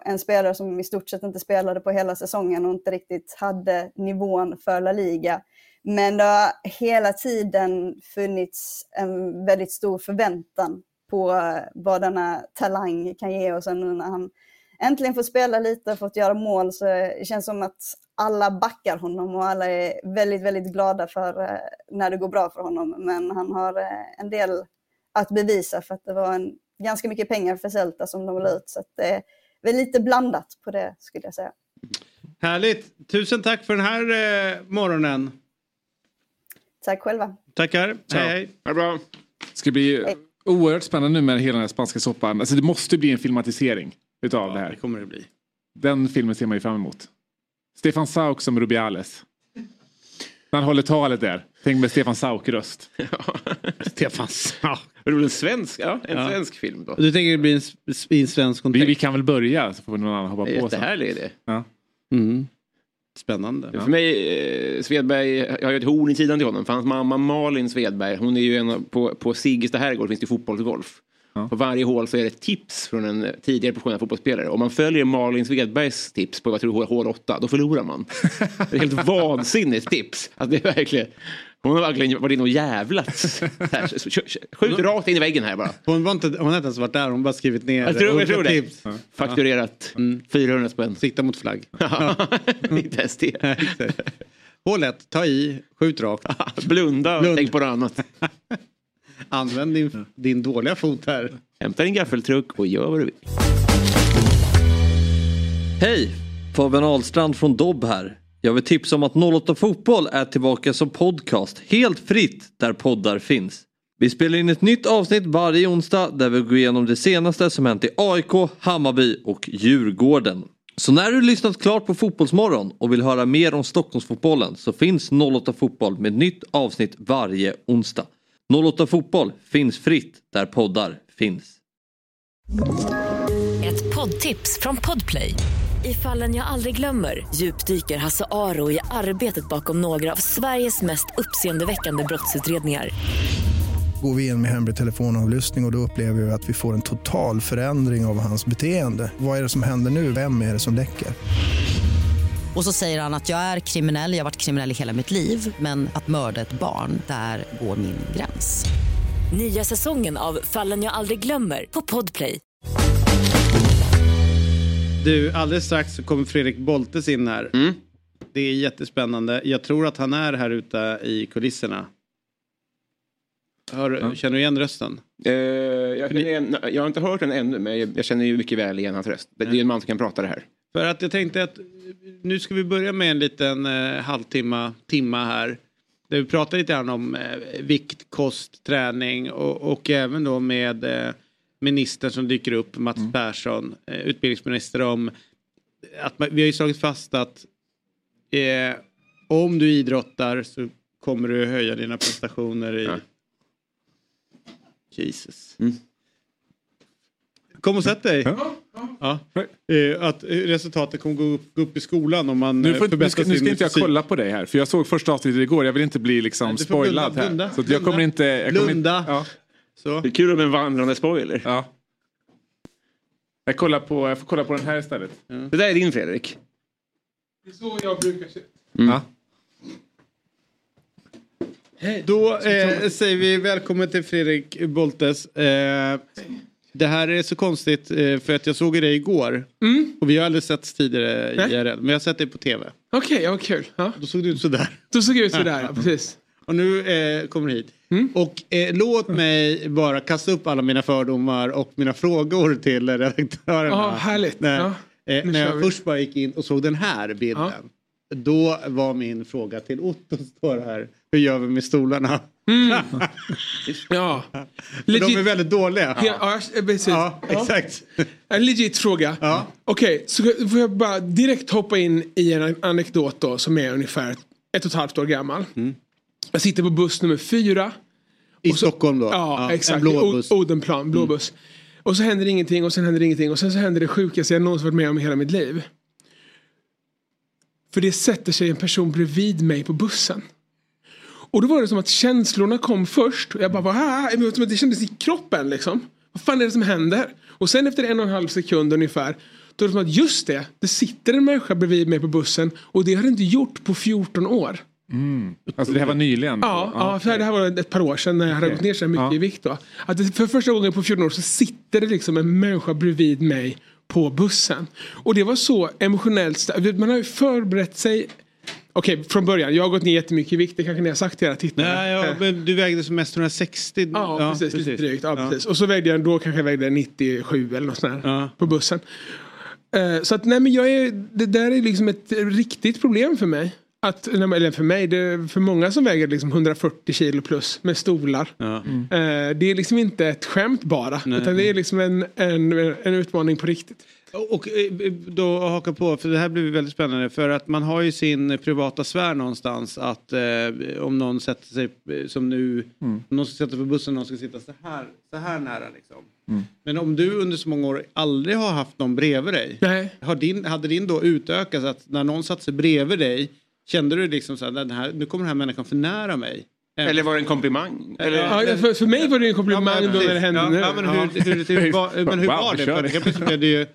en spelare som i stort sett inte spelade på hela säsongen och inte riktigt hade nivån för La Liga. Men det har hela tiden funnits en väldigt stor förväntan på vad denna talang kan ge och sen nu när han äntligen fått spela lite och fått göra mål så det känns som att alla backar honom och alla är väldigt, väldigt glada för eh, när det går bra för honom. Men han har eh, en del att bevisa för att det var en, ganska mycket pengar för Celta som de la ut. Så att det är väl lite blandat på det skulle jag säga. Härligt! Tusen tack för den här eh, morgonen. Tack själva. Tackar. Hej, hej. Bra. Det ska bli oerhört spännande nu med hela den här spanska soppan. Alltså det måste bli en filmatisering utav det Det här. kommer det bli. Den filmen ser man ju fram emot. Stefan Sauk som Rubiales. När han håller talet där. Tänk med Stefan Sauk-röst. Stefan Sauk. Det blir en svensk, ja, en Ja. svensk film då. Du tänker det blir en, i en svensk Vi, kontext? vi kan väl börja så får någon annan hoppa på. Jättehärlig idé. Ja. Mm. Spännande. För mig, eh, Svedberg, jag har ju ett horn i sidan till honom. För hans mamma Malin Svedberg, hon är ju en av, på, på Siggesta herrgård finns det fotbollsgolf. Ja. På varje hål så är det ett tips från en tidigare professionell fotbollsspelare. Om man följer Malin Svedbergs tips på vad tror, hål 8, då förlorar man. Det är helt vansinnigt tips. Alltså, det är verkligen, hon har verkligen varit inne och jävlats. Skjut rakt in i väggen här bara. Hon, var inte, hon har inte ens varit där, hon har bara skrivit ner Jag tror, jag tror det. tips. Fakturerat 400 spänn. Sikta mot flagg. Inte ens det. Hål ett, ta i, skjut rakt. Blunda och Blund. tänk på något annat. Använd din, din dåliga fot här. Hämta din gaffeltruck och gör vad du vill. Hej! Fabian Ahlstrand från Dobb här. Jag vill tipsa om att 08 Fotboll är tillbaka som podcast helt fritt där poddar finns. Vi spelar in ett nytt avsnitt varje onsdag där vi går igenom det senaste som hänt i AIK, Hammarby och Djurgården. Så när du lyssnat klart på Fotbollsmorgon och vill höra mer om Stockholmsfotbollen så finns 08 Fotboll med nytt avsnitt varje onsdag. 08 Fotboll finns fritt där poddar finns. Ett poddtips från Podplay. I fallen jag aldrig glömmer djupdyker Hasse Aro i arbetet bakom några av Sveriges mest uppseendeväckande brottsutredningar. Går vi in med hemlig telefonavlyssning och, och då upplever vi att vi får en total förändring av hans beteende. Vad är det som händer nu? Vem är det som läcker? Och så säger han att jag är kriminell, jag har varit kriminell i hela mitt liv men att mörda ett barn, där går min gräns. Nya säsongen av Fallen jag aldrig glömmer på Podplay. Du, alldeles strax så kommer Fredrik Boltes in här. Mm. Det är jättespännande. Jag tror att han är här ute i kulisserna. Hör, Känner du igen rösten? Eh, jag, känner igen, jag har inte hört den ännu men jag, jag känner ju mycket väl igen hans röst. Det är en man som kan prata det här. För att jag tänkte att nu ska vi börja med en liten eh, halvtimme, timma här. Där vi pratar lite grann om eh, vikt, kost, träning och, och även då med eh, ministern som dyker upp, Mats Persson, eh, utbildningsminister om att man, vi har ju slagit fast att eh, om du idrottar så kommer du höja dina prestationer i... Ja. Jesus. Mm. Kom och sätt dig. Ja. Eh, att eh, resultatet kommer gå upp, gå upp i skolan om man Nu, eh, får, nu, förbättrar ska, nu sin ska inte jag kolla på dig här. För jag såg första avsnittet igår. Jag vill inte bli liksom Nej, spoilad blunda, här. blunda, så att jag kommer inte... Jag kommer Blunda. Inte, ja, Så. Det är kul med en vandrande spoiler. ja. Jag, kollar på, jag får kolla på den här istället. Det där är din Fredrik. Det är så jag brukar se. Mm. Ja. Då eh, säger vi välkommen till Fredrik Boltes. Eh, det här är så konstigt eh, för att jag såg dig igår. Och vi har aldrig setts tidigare Nej. IRL. Men jag har sett dig på tv. Okej, ja, kul. Ja. Då såg du ut sådär. Då såg jag ut sådär, ja, precis. Och nu eh, kommer du hit. Och eh, låt mig bara kasta upp alla mina fördomar och mina frågor till redaktörerna. Ja, härligt. När, Ja, eh, när jag vi. först bara gick in och såg den här bilden. Då var min fråga till Otto står här. Hur gör vi med stolarna? Ja. För de är väldigt dåliga. Ja, ja, precis. Ja, exakt. En legit fråga. Ja. Okej, så får jag bara direkt hoppa in i en anekdot då som är ungefär ett och ett halvt år gammal. Jag sitter på buss nummer fyra. Mm. I så- Stockholm då? Ja, en exakt. blå I buss. Odenplan, blå buss. Och så händer ingenting och sen händer ingenting och sen så händer det sjukaste jag någonsin varit med om i hela mitt liv. För det sätter sig en person bredvid mig på bussen. Och då var det som att känslorna kom först. Och jag bara, ah, det kändes i kroppen liksom. Vad fan är det som händer? Och sen efter en och en halv sekund ungefär. Då är det som att just det, det sitter en människa bredvid mig på bussen. Och det har det inte gjort på 14 år. Alltså det här var nyligen? Ja, ja. för det här var ett par år sedan när jag hade Okej. gått ner så mycket Ja. i vikt. Då. Att för första gången på 14 år så sitter det liksom en människa bredvid mig på bussen. Och det var så emotionellt. Man har ju förberett sig. Okej, från början. Jag har gått ner jättemycket i vikt. Det kanske ni har sagt till era tittare. Nej, ja, Eh, men du vägde som mest 160. Ja, precis, Lite drygt. Ja, Precis. Och så vägde jag, då kanske jag vägde 97 eller något sånt där på bussen. Eh, så att nej men jag är, det där är liksom ett riktigt problem för mig. Att, eller för mig, det är för många som väger liksom 140 kilo plus med stolar. Eh, det är liksom inte ett skämt bara. Nej. Utan det är liksom en, en, en utmaning på riktigt. Och eh, då haka på, för det här blir väldigt spännande. För att man har ju sin privata sfär någonstans. Att eh, om någon sätter sig, eh, som nu, om någon ska sätta på bussen och någon ska sitta så här, så här nära liksom. Men om du under så många år aldrig har haft någon bredvid dig. Nej. Har din, hade din då utökats att när någon satte sig bredvid dig. Kände du liksom så här, den här, nu kommer den här människan för nära mig. Eller var det en komplimang? Eller? Ja, för, för mig var det en komplimang Ja, men då när det hände ja, nu. Ja, men hur, hur, hur, hur, var, men hur Wow, var det? För helt plötsligt blev det ju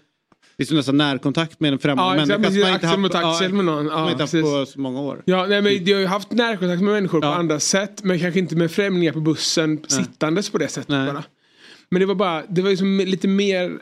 liksom nästan närkontakt med en främmande Ja, människa. som man inte axel mot haft- ja, axel med någon. Ja, inte haft på så många år. Ja, nej, men jag har ju haft närkontakt med människor på andra sätt. Men kanske inte med främlingar på bussen sittandes på det sättet bara. Men det var bara, det var liksom lite mer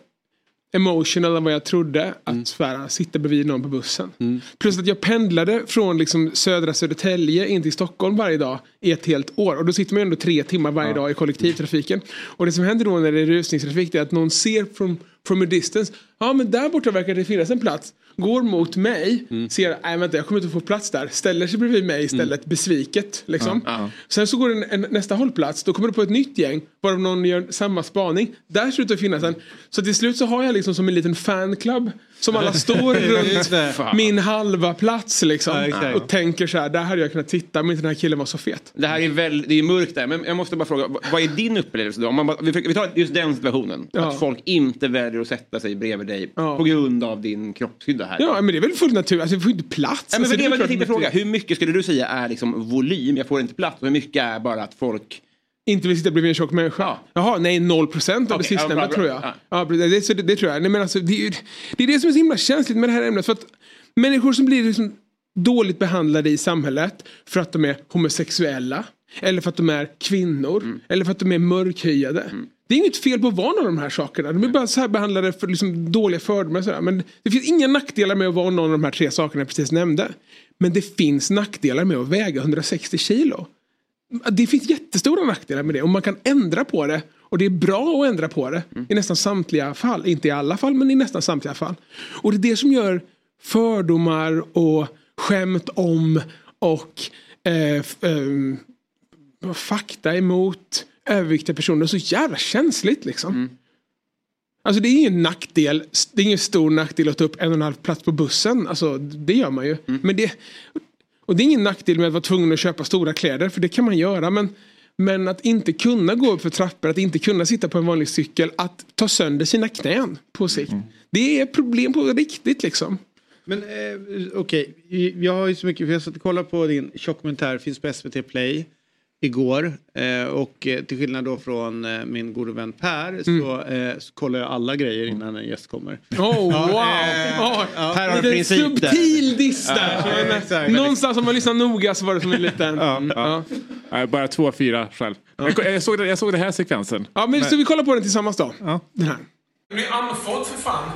emotional än vad jag trodde. Att svära, sitta bredvid någon på bussen. Plus att jag pendlade från liksom södra Södertälje in till Stockholm varje dag i ett helt år. Och då sitter man ju ändå tre timmar varje dag i kollektivtrafiken. Och det som händer då när det är rusningstrafik är att någon ser från from a distance. Ja men där borta verkar det finnas en plats. Går mot mig, ser, nej vänta jag kommer inte få plats där. Ställer sig bredvid mig istället, besviket. Liksom. Sen så går det en, en, nästa hållplats, då kommer det på ett nytt gäng. Varav någon gör samma spaning. Där slutar det finnas en. Så till slut så har jag liksom som en liten fanclub. Som alla står runt min halva plats liksom. Ja, och tänker så här, där hade jag kunnat titta om inte den här killen var så fet. Det här är väl, det är mörkt där, men jag måste bara fråga, vad är din upplevelse då? Om man bara, vi, tar just den situationen, Ja. att folk inte väljer att sätta sig bredvid dig Ja. på grund av din kroppshydda här. Ja men det är väl fullt naturligt, alltså, vi får inte plats. Nej, men Alltså, det, var det jag tänkte fråga, hur mycket skulle du säga är liksom volym, jag får inte plats, och hur mycket är bara att folk... Inte vill sitta bredvid en tjock människa? Jaha, nej 0 procent av Okej, det ja, sistnämnda tror jag. Ja. Ja. det, det, det tror jag. Nej, men alltså, det, det är det som är så himla känsligt med det här ämnet. För att människor som blir liksom dåligt behandlade i samhället för att de är homosexuella. Eller för att de är kvinnor. Mm. Eller för att de är mörkhyade. Det är inget fel på att vara någon av de här sakerna. De är bara så här behandlade för liksom dåliga fördomar. och sådär. Men det finns inga nackdelar med att vara någon av de här tre sakerna jag precis nämnde. Men det finns nackdelar med att väga 160 kilo. Det finns jättestora nackdelar med det och man kan ändra på det. Och det är bra att ändra på det i nästan samtliga fall. Inte i alla fall men i nästan samtliga fall. Och det är det som gör fördomar och skämt om och eh, ehm, fakta emot överviktiga personer så jävla känsligt liksom. Alltså det är ingen nackdel, det är ingen stor nackdel att ta upp en och en halv plats på bussen. Alltså det gör man ju. Men det, och det är ingen nackdel med att vara tvungen att köpa stora kläder för det kan man göra. Men, men att inte kunna gå upp för trappor, att inte kunna sitta på en vanlig cykel, att ta sönder sina knän på sikt. Det är problem på riktigt liksom. Men eh, okej, jag har ju så mycket, för jag satt och kollade på din dokumentär, finns på SVT Play igår. Eh, och eh, till skillnad då från eh, min gode vän Per så, eh, så kollar jag alla grejer innan en gäst kommer. Oh, wow! eh, Oh, Per har en princip där. subtil diss där. Ja. Någonstans om man lyssnar noga så var det som en liten... ja. Ja. Nej, bara två, fyra själv. Jag, jag, såg, det- jag såg den här sekvensen. men så vi kollar på den tillsammans då. Ja. Den här. Jag blir andfådd för fan.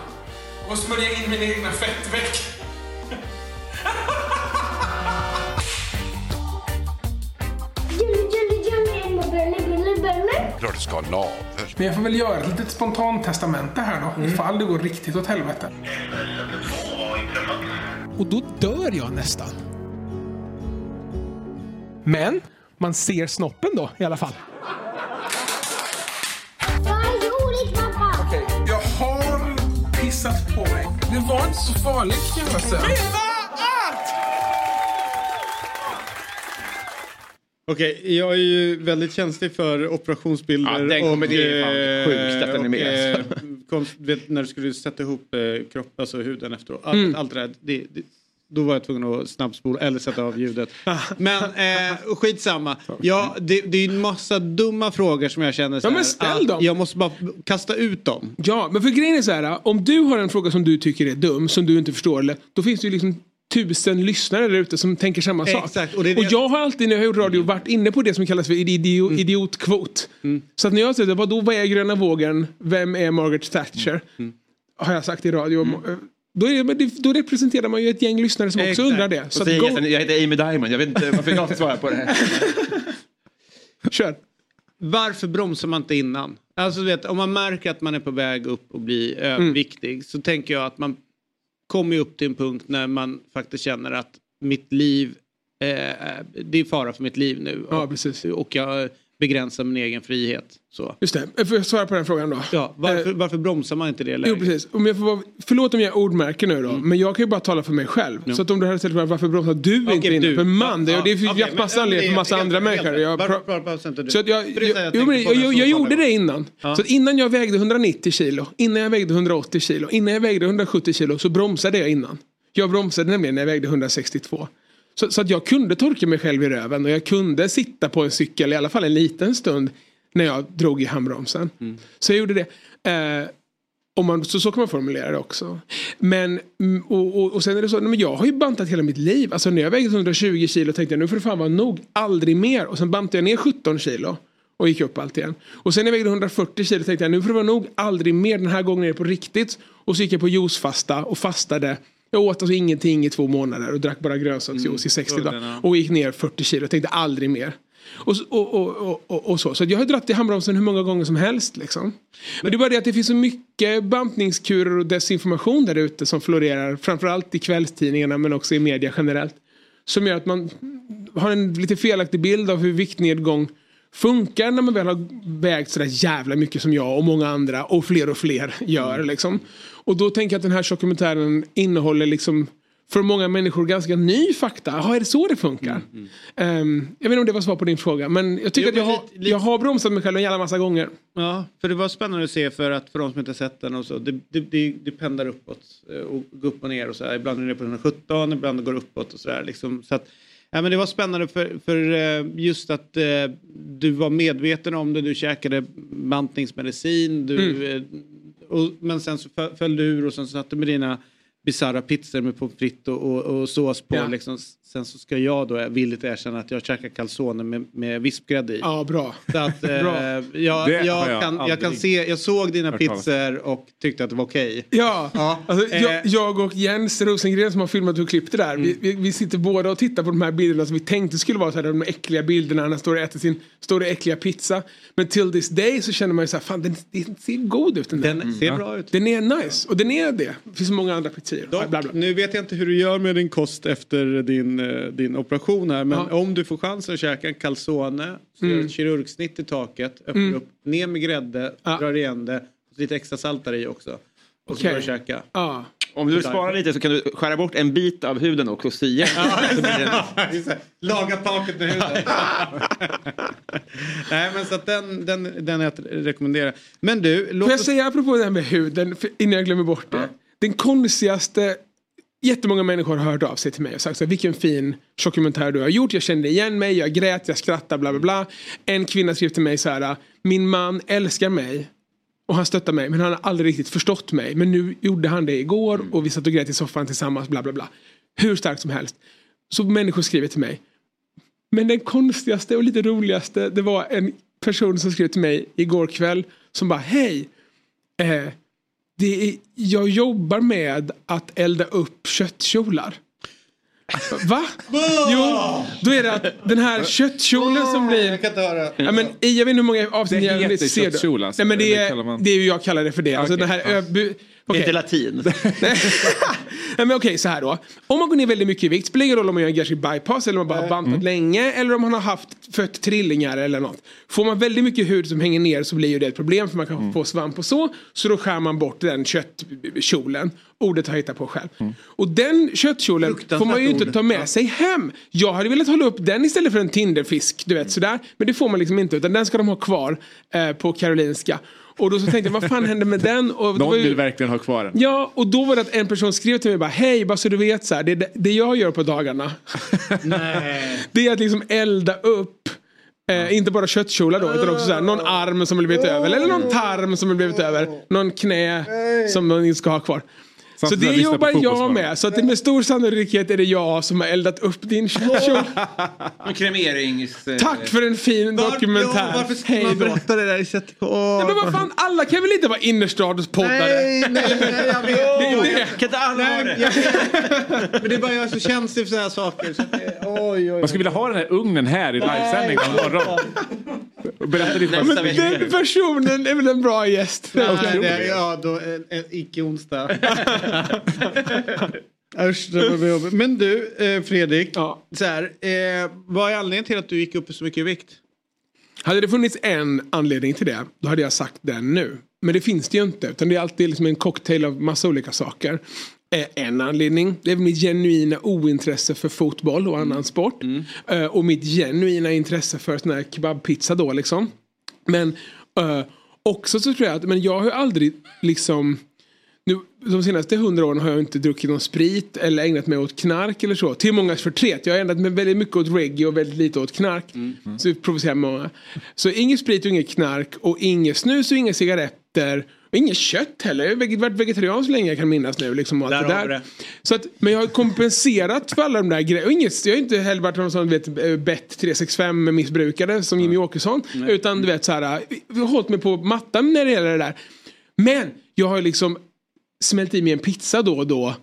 Och smörja in min egna fettväck. Klart du ska ha navel. Men jag får väl göra ett litet spontant testamente här då. Ifall det går riktigt åt helvete. och då dör jag nästan. Men man ser snoppen då i alla fall. Jag har pissat på mig. Det var inte så farligt kan jag säga. Okej, jag är ju väldigt känslig för operationsbilder. Ja, den kommer- och, det är fan eh, sjukt att den är med, och, eh, konst, vet, när du skulle sätta ihop eh, kropp, alltså huden efteråt. Allt, Mm. allt det där. Det, det, då var jag tvungen att snabbspola eller sätta av ljudet. Men eh, skitsamma. Ja, det, det är en massa dumma frågor som jag känner så Ja, men ställ dem. Jag måste bara kasta ut dem. Ja, men för grejen är så här. Om du har en fråga som du tycker är dum, som du inte förstår, eller, då finns det ju liksom tusen lyssnare där ute som tänker samma sak. Exakt, och det är det- jag har alltid när jag har gjort radio varit inne på det som kallas för idio, Mm. idiotkvot. Så att när jag säger vad då vad är gröna vågen, vem är Margaret Thatcher? Mm. Har jag sagt i radio. Då, är, men det- då representerar man ju ett gäng lyssnare som också Exakt. undrar det. Och Så att go, jag heter Amy Diamond, jag vet inte varför jag svarar på det här. kör. Varför bromsar man inte innan? Alltså du vet, om man märker att man är på väg upp och blir Mm. överviktig så tänker jag att man kommer ju upp till en punkt när man faktiskt känner att mitt liv, eh, det är fara för mitt liv nu. Ja, och, precis. och jag begränsar min egen frihet. Så. Just det, får jag svara på den frågan då? Ja, varför, varför bromsar man inte det Jo läget? precis. Om jag får vara, förlåt om jag ordmärker nu då. Men jag kan ju bara tala för mig själv. Så att om du hade ställt frågan varför bromsar du Okej, inte inne? du. För man, det, Ja, det finns okej, okay, massa anledningar för massa andra människor. jag- varför- bromsar inte du? så det är jo, gjorde det innan. Ja. Så innan jag vägde 190 kilo, innan jag vägde 180 kilo, innan jag vägde 170 kilo så bromsade jag innan. Jag bromsade nämligen när jag vägde 162. Så, så att jag kunde torka mig själv i röven och jag kunde sitta på en cykel i alla fall en liten stund när jag drog i handbromsen. Så jag gjorde det. Eh, om man, så, så kan man formulera det också. Men, mm, och, och, och sen är det så, men jag har ju bantat hela mitt liv. Alltså när jag vägde 120 kilo tänkte jag nu får det fan vara nog, aldrig mer. Och sen bantade jag ner 17 kilo. Och gick upp allt igen. Och sen när jag vägde 140 kilo tänkte jag nu får det vara nog, aldrig mer. Den här gången är det på riktigt. Och så gick jag på juicefasta och fastade. Jag åt alltså ingenting i två månader och drack bara grönsaksjuice i 60 så den, dagar. Och gick ner 40 kilo och tänkte aldrig mer. Och, och, och, och, och, och så. Så jag har dratt i handbromsen hur många gånger som helst. Liksom. Men det är bara det att det finns så mycket bantningskurer och desinformation där ute som florerar. Framförallt i kvällstidningarna men också i media generellt. Som gör att man har en lite felaktig bild av hur viktnedgång funkar när man väl har vägt sådär jävla mycket som jag och många andra och fler och fler gör. Liksom. Och då tänker jag att den här dokumentären innehåller liksom för många människor ganska ny fakta. Jaha, är det så det funkar? Ehm, jag vet inte om det var svar på din fråga men jag tycker Jo, att jag har, lite- jag har bromsat mig själv en jävla massa gånger. Ja, för det var spännande att se för att för de som inte sett den och så. Det, det, det, det pendlar uppåt eh, och går upp och ner och så här. Ibland är det på 117, ibland går det uppåt och så där liksom. Så att, ja, men det var spännande för, för eh, just att eh, du var medveten om det, du käkade bantningsmedicin, du, eh, och, men sen så fö- föll du ur och sen så satt du med dina bisarra pizzor med pommes frites och, och, och sås på. Ja. Liksom. Sen så ska jag då villigt erkänna att jag käkar calzone med, med vispgrädde i. Ja, bra. Så att, eh, Bra. jag, jag, jag kan, jag kan se, jag såg dina pizzor och tyckte att det var okej. Ja, Ja, Alltså, eh. jag, jag och Jens Rosengren som har filmat och klippt det där. Vi, vi, vi sitter båda och tittar på de här bilderna som vi tänkte skulle vara så här, de äckliga bilderna när han står och äter sin stora äckliga pizza. Men till this day så känner man ju så här, fan den, den ser god ut den där. Den ser bra ut. Den är nice och den är det. Det finns så många andra pizzerior. Dock, Bla, bla. Nu vet jag inte hur du gör med din kost efter din, eh, din operation här. Men Ja. om du får chansen att käka en calzone, så gör ett kirurgsnitt i taket, öppnar upp, ner med grädde, Mm. Ja. drar igen det. Och lite extra salt där i också. Och så Okej. börjar du käka. Ja. Om du vill spara lite så kan du skära bort en bit av huden också och. Så det- Laga taket med huden. Nej men så att den, den, den är att rekommendera. Men du, låt Får jag oss... säga apropå det här med huden, innan jag glömmer bort det. Den konstigaste, jättemånga människor har hört av sig till mig och sagt så här, vilken fin dokumentär du har gjort. Jag kände igen mig, jag grät, jag skrattade, bla bla bla. En kvinna skrev till mig så här, min man älskar mig. Och han stöttar mig men han har aldrig riktigt förstått mig. Men nu gjorde han det igår och vi satt och grät i soffan tillsammans, bla bla bla. Hur starkt som helst. Så människor skriver till mig. Men den konstigaste och lite roligaste det var en person som skrev till mig igår kväll som bara hej. Eh, det är, jag jobbar med att elda upp köttkjolar. Va? Jo, då är det att den här köttkjolen som blir... Jag kan inte höra. Ja, men, i- jag vet inte hur många avsnitt Det jag heter ser köttkjol, alltså. Nej, men det, Eller är, man- det är ju jag kallar det för det. Alltså, Okej, den här ja. ö, bu, Okej. inte latin. Nej, men okej så här då. Om man går ner väldigt mycket i vikt, spelar ingen roll om man gör en gastric bypass eller om man bara har bantat länge eller om man har haft fött trillingar eller något. Får man väldigt mycket hud som hänger ner så blir ju det ett problem för man kan få svamp och så. Så då skär man bort den köttkjolen. Ordet har jag hittat på själv. Och den köttkjolen får man ju inte ta med sig hem. Jag hade velat hålla upp den istället för en Tinderfisk, du vet sådär. Men det får man liksom inte utan den ska de ha kvar eh, på Karolinska. Och då så tänkte jag, vad fan hände med den? Och Någon var ju- vill verkligen ha kvar den. Ja, och då var det att en person skrev till mig bara Hej, bara så du vet så här, det, det jag gör på dagarna Det är att liksom elda upp Eh, inte bara köttkjolar då utan också så här, någon arm som har blivit över eller någon tarm som har blivit över. Någon knä som man inte ska ha kvar. Så det som jobbar jag med. Så att det med stor sannolikhet är det jag som har eldat upp din. En kremerings... eh, Tack för en fin dokumentär. varför ska Hej man berätta det där i sätt? Nej, men vad fan, alla kan väl inte vara innerstadspoddare? Nej, nej, nej, jag vet. Det är det. Kan inte alla ha Nej, det? jag. Men det är bara jag är så känslig för sådana här saker. Så att det, oj, oj, oj. Man skulle vilja ha den här ugnen här i livesändning Berätta vad vecka. Den personen är väl en bra gäst. Nej, det är, ja, då, eh, eh, icke onsdag. Usch, det var jobbigt. Men du, eh, Fredrik. Ja. Så här, eh, vad är anledningen till att du gick upp så mycket i vikt? Hade det funnits en anledning till det, då hade jag sagt den nu. Men det finns det ju inte, utan det är alltid liksom en cocktail av massa olika saker. En anledning, det är mitt genuina ointresse för fotboll och annan sport. Eh, Och mitt genuina intresse för sån här kebabpizza då liksom. Men eh, också så tror jag att, men jag har ju aldrig liksom nu, de senaste hundra åren har jag inte druckit någon sprit eller ägnat mig åt knark eller så. Till mångas förtret. Jag har ägnat mig väldigt mycket åt reggae och väldigt lite åt knark. Så det provocerar många. Så inget sprit och inget knark och inget snus och inga cigaretter. Och inget kött heller. Jag har varit vegetarian så länge jag kan minnas nu. Liksom, och allt Där det där. Så att, men jag har kompenserat för alla de där grejerna. Inget, jag har inte heller varit någon sån eh, bett 365 missbrukare som Jimmy Åkesson. Utan du vet så här, jag har hållit mig på mattan när det gäller det där. Men jag har liksom smält i mig en pizza då och då.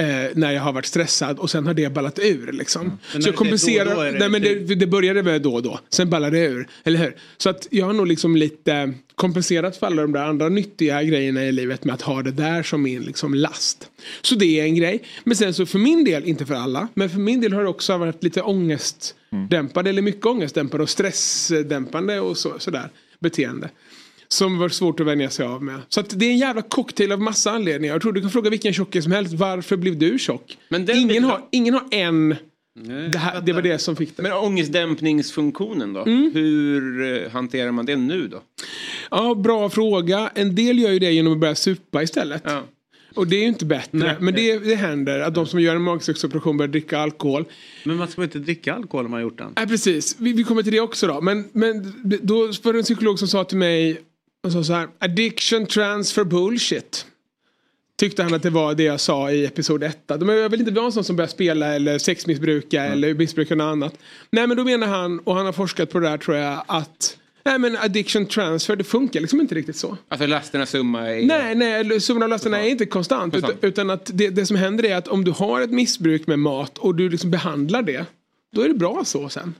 Eh, när jag har varit stressad och sen har det ballat ur liksom. När Så jag kompenserar. då då det nej, men typ- det, det började med då och då. Sen ballade det ur. Eller hur? Så att jag har nog liksom lite kompenserat för alla de där andra nyttiga grejerna i livet med att ha det där som min liksom last. Så det är en grej. Men sen så för min del, inte för alla, men för min del har det också varit lite ångestdämpande eller mycket ångestdämpande och stressdämpande och så, sådär beteende. Som var svårt att vänja sig av med. Så att det är en jävla cocktail av massa anledningar. Jag tror du kan fråga vilken tjockis som helst. Varför blev du tjock? Men den ingen, har, ingen har en. Det, här, det var det som fick det. Men ångestdämpningsfunktionen då? Hur eh, hanterar man det nu då? Ja, bra fråga. En del gör ju det genom att börja supa istället. Ja. Och det är ju inte bättre. Men det, det händer att de som gör en magsäcksoperation börjar dricka alkohol. Men man ska väl inte dricka alkohol om man har gjort den? Nej, precis. Vi, vi kommer till det också då. Men, men då var det en psykolog som sa till mig och sa så här. Addiction transfer bullshit. Tyckte han att det var det jag sa i episod 1. De är väl inte vara en sån som börjar spela eller sexmissbruka eller missbruka något annat. Nej men då menar han, och han har forskat på det där tror jag, att Nej men addiction transfer, det funkar liksom inte riktigt så. Alltså lasternas summa är... Nej, nej, summan av lasterna är inte konstant. Utan, Konstant. utan att det, det som händer är att om du har ett missbruk med mat och du liksom behandlar det. Då är det bra så sen.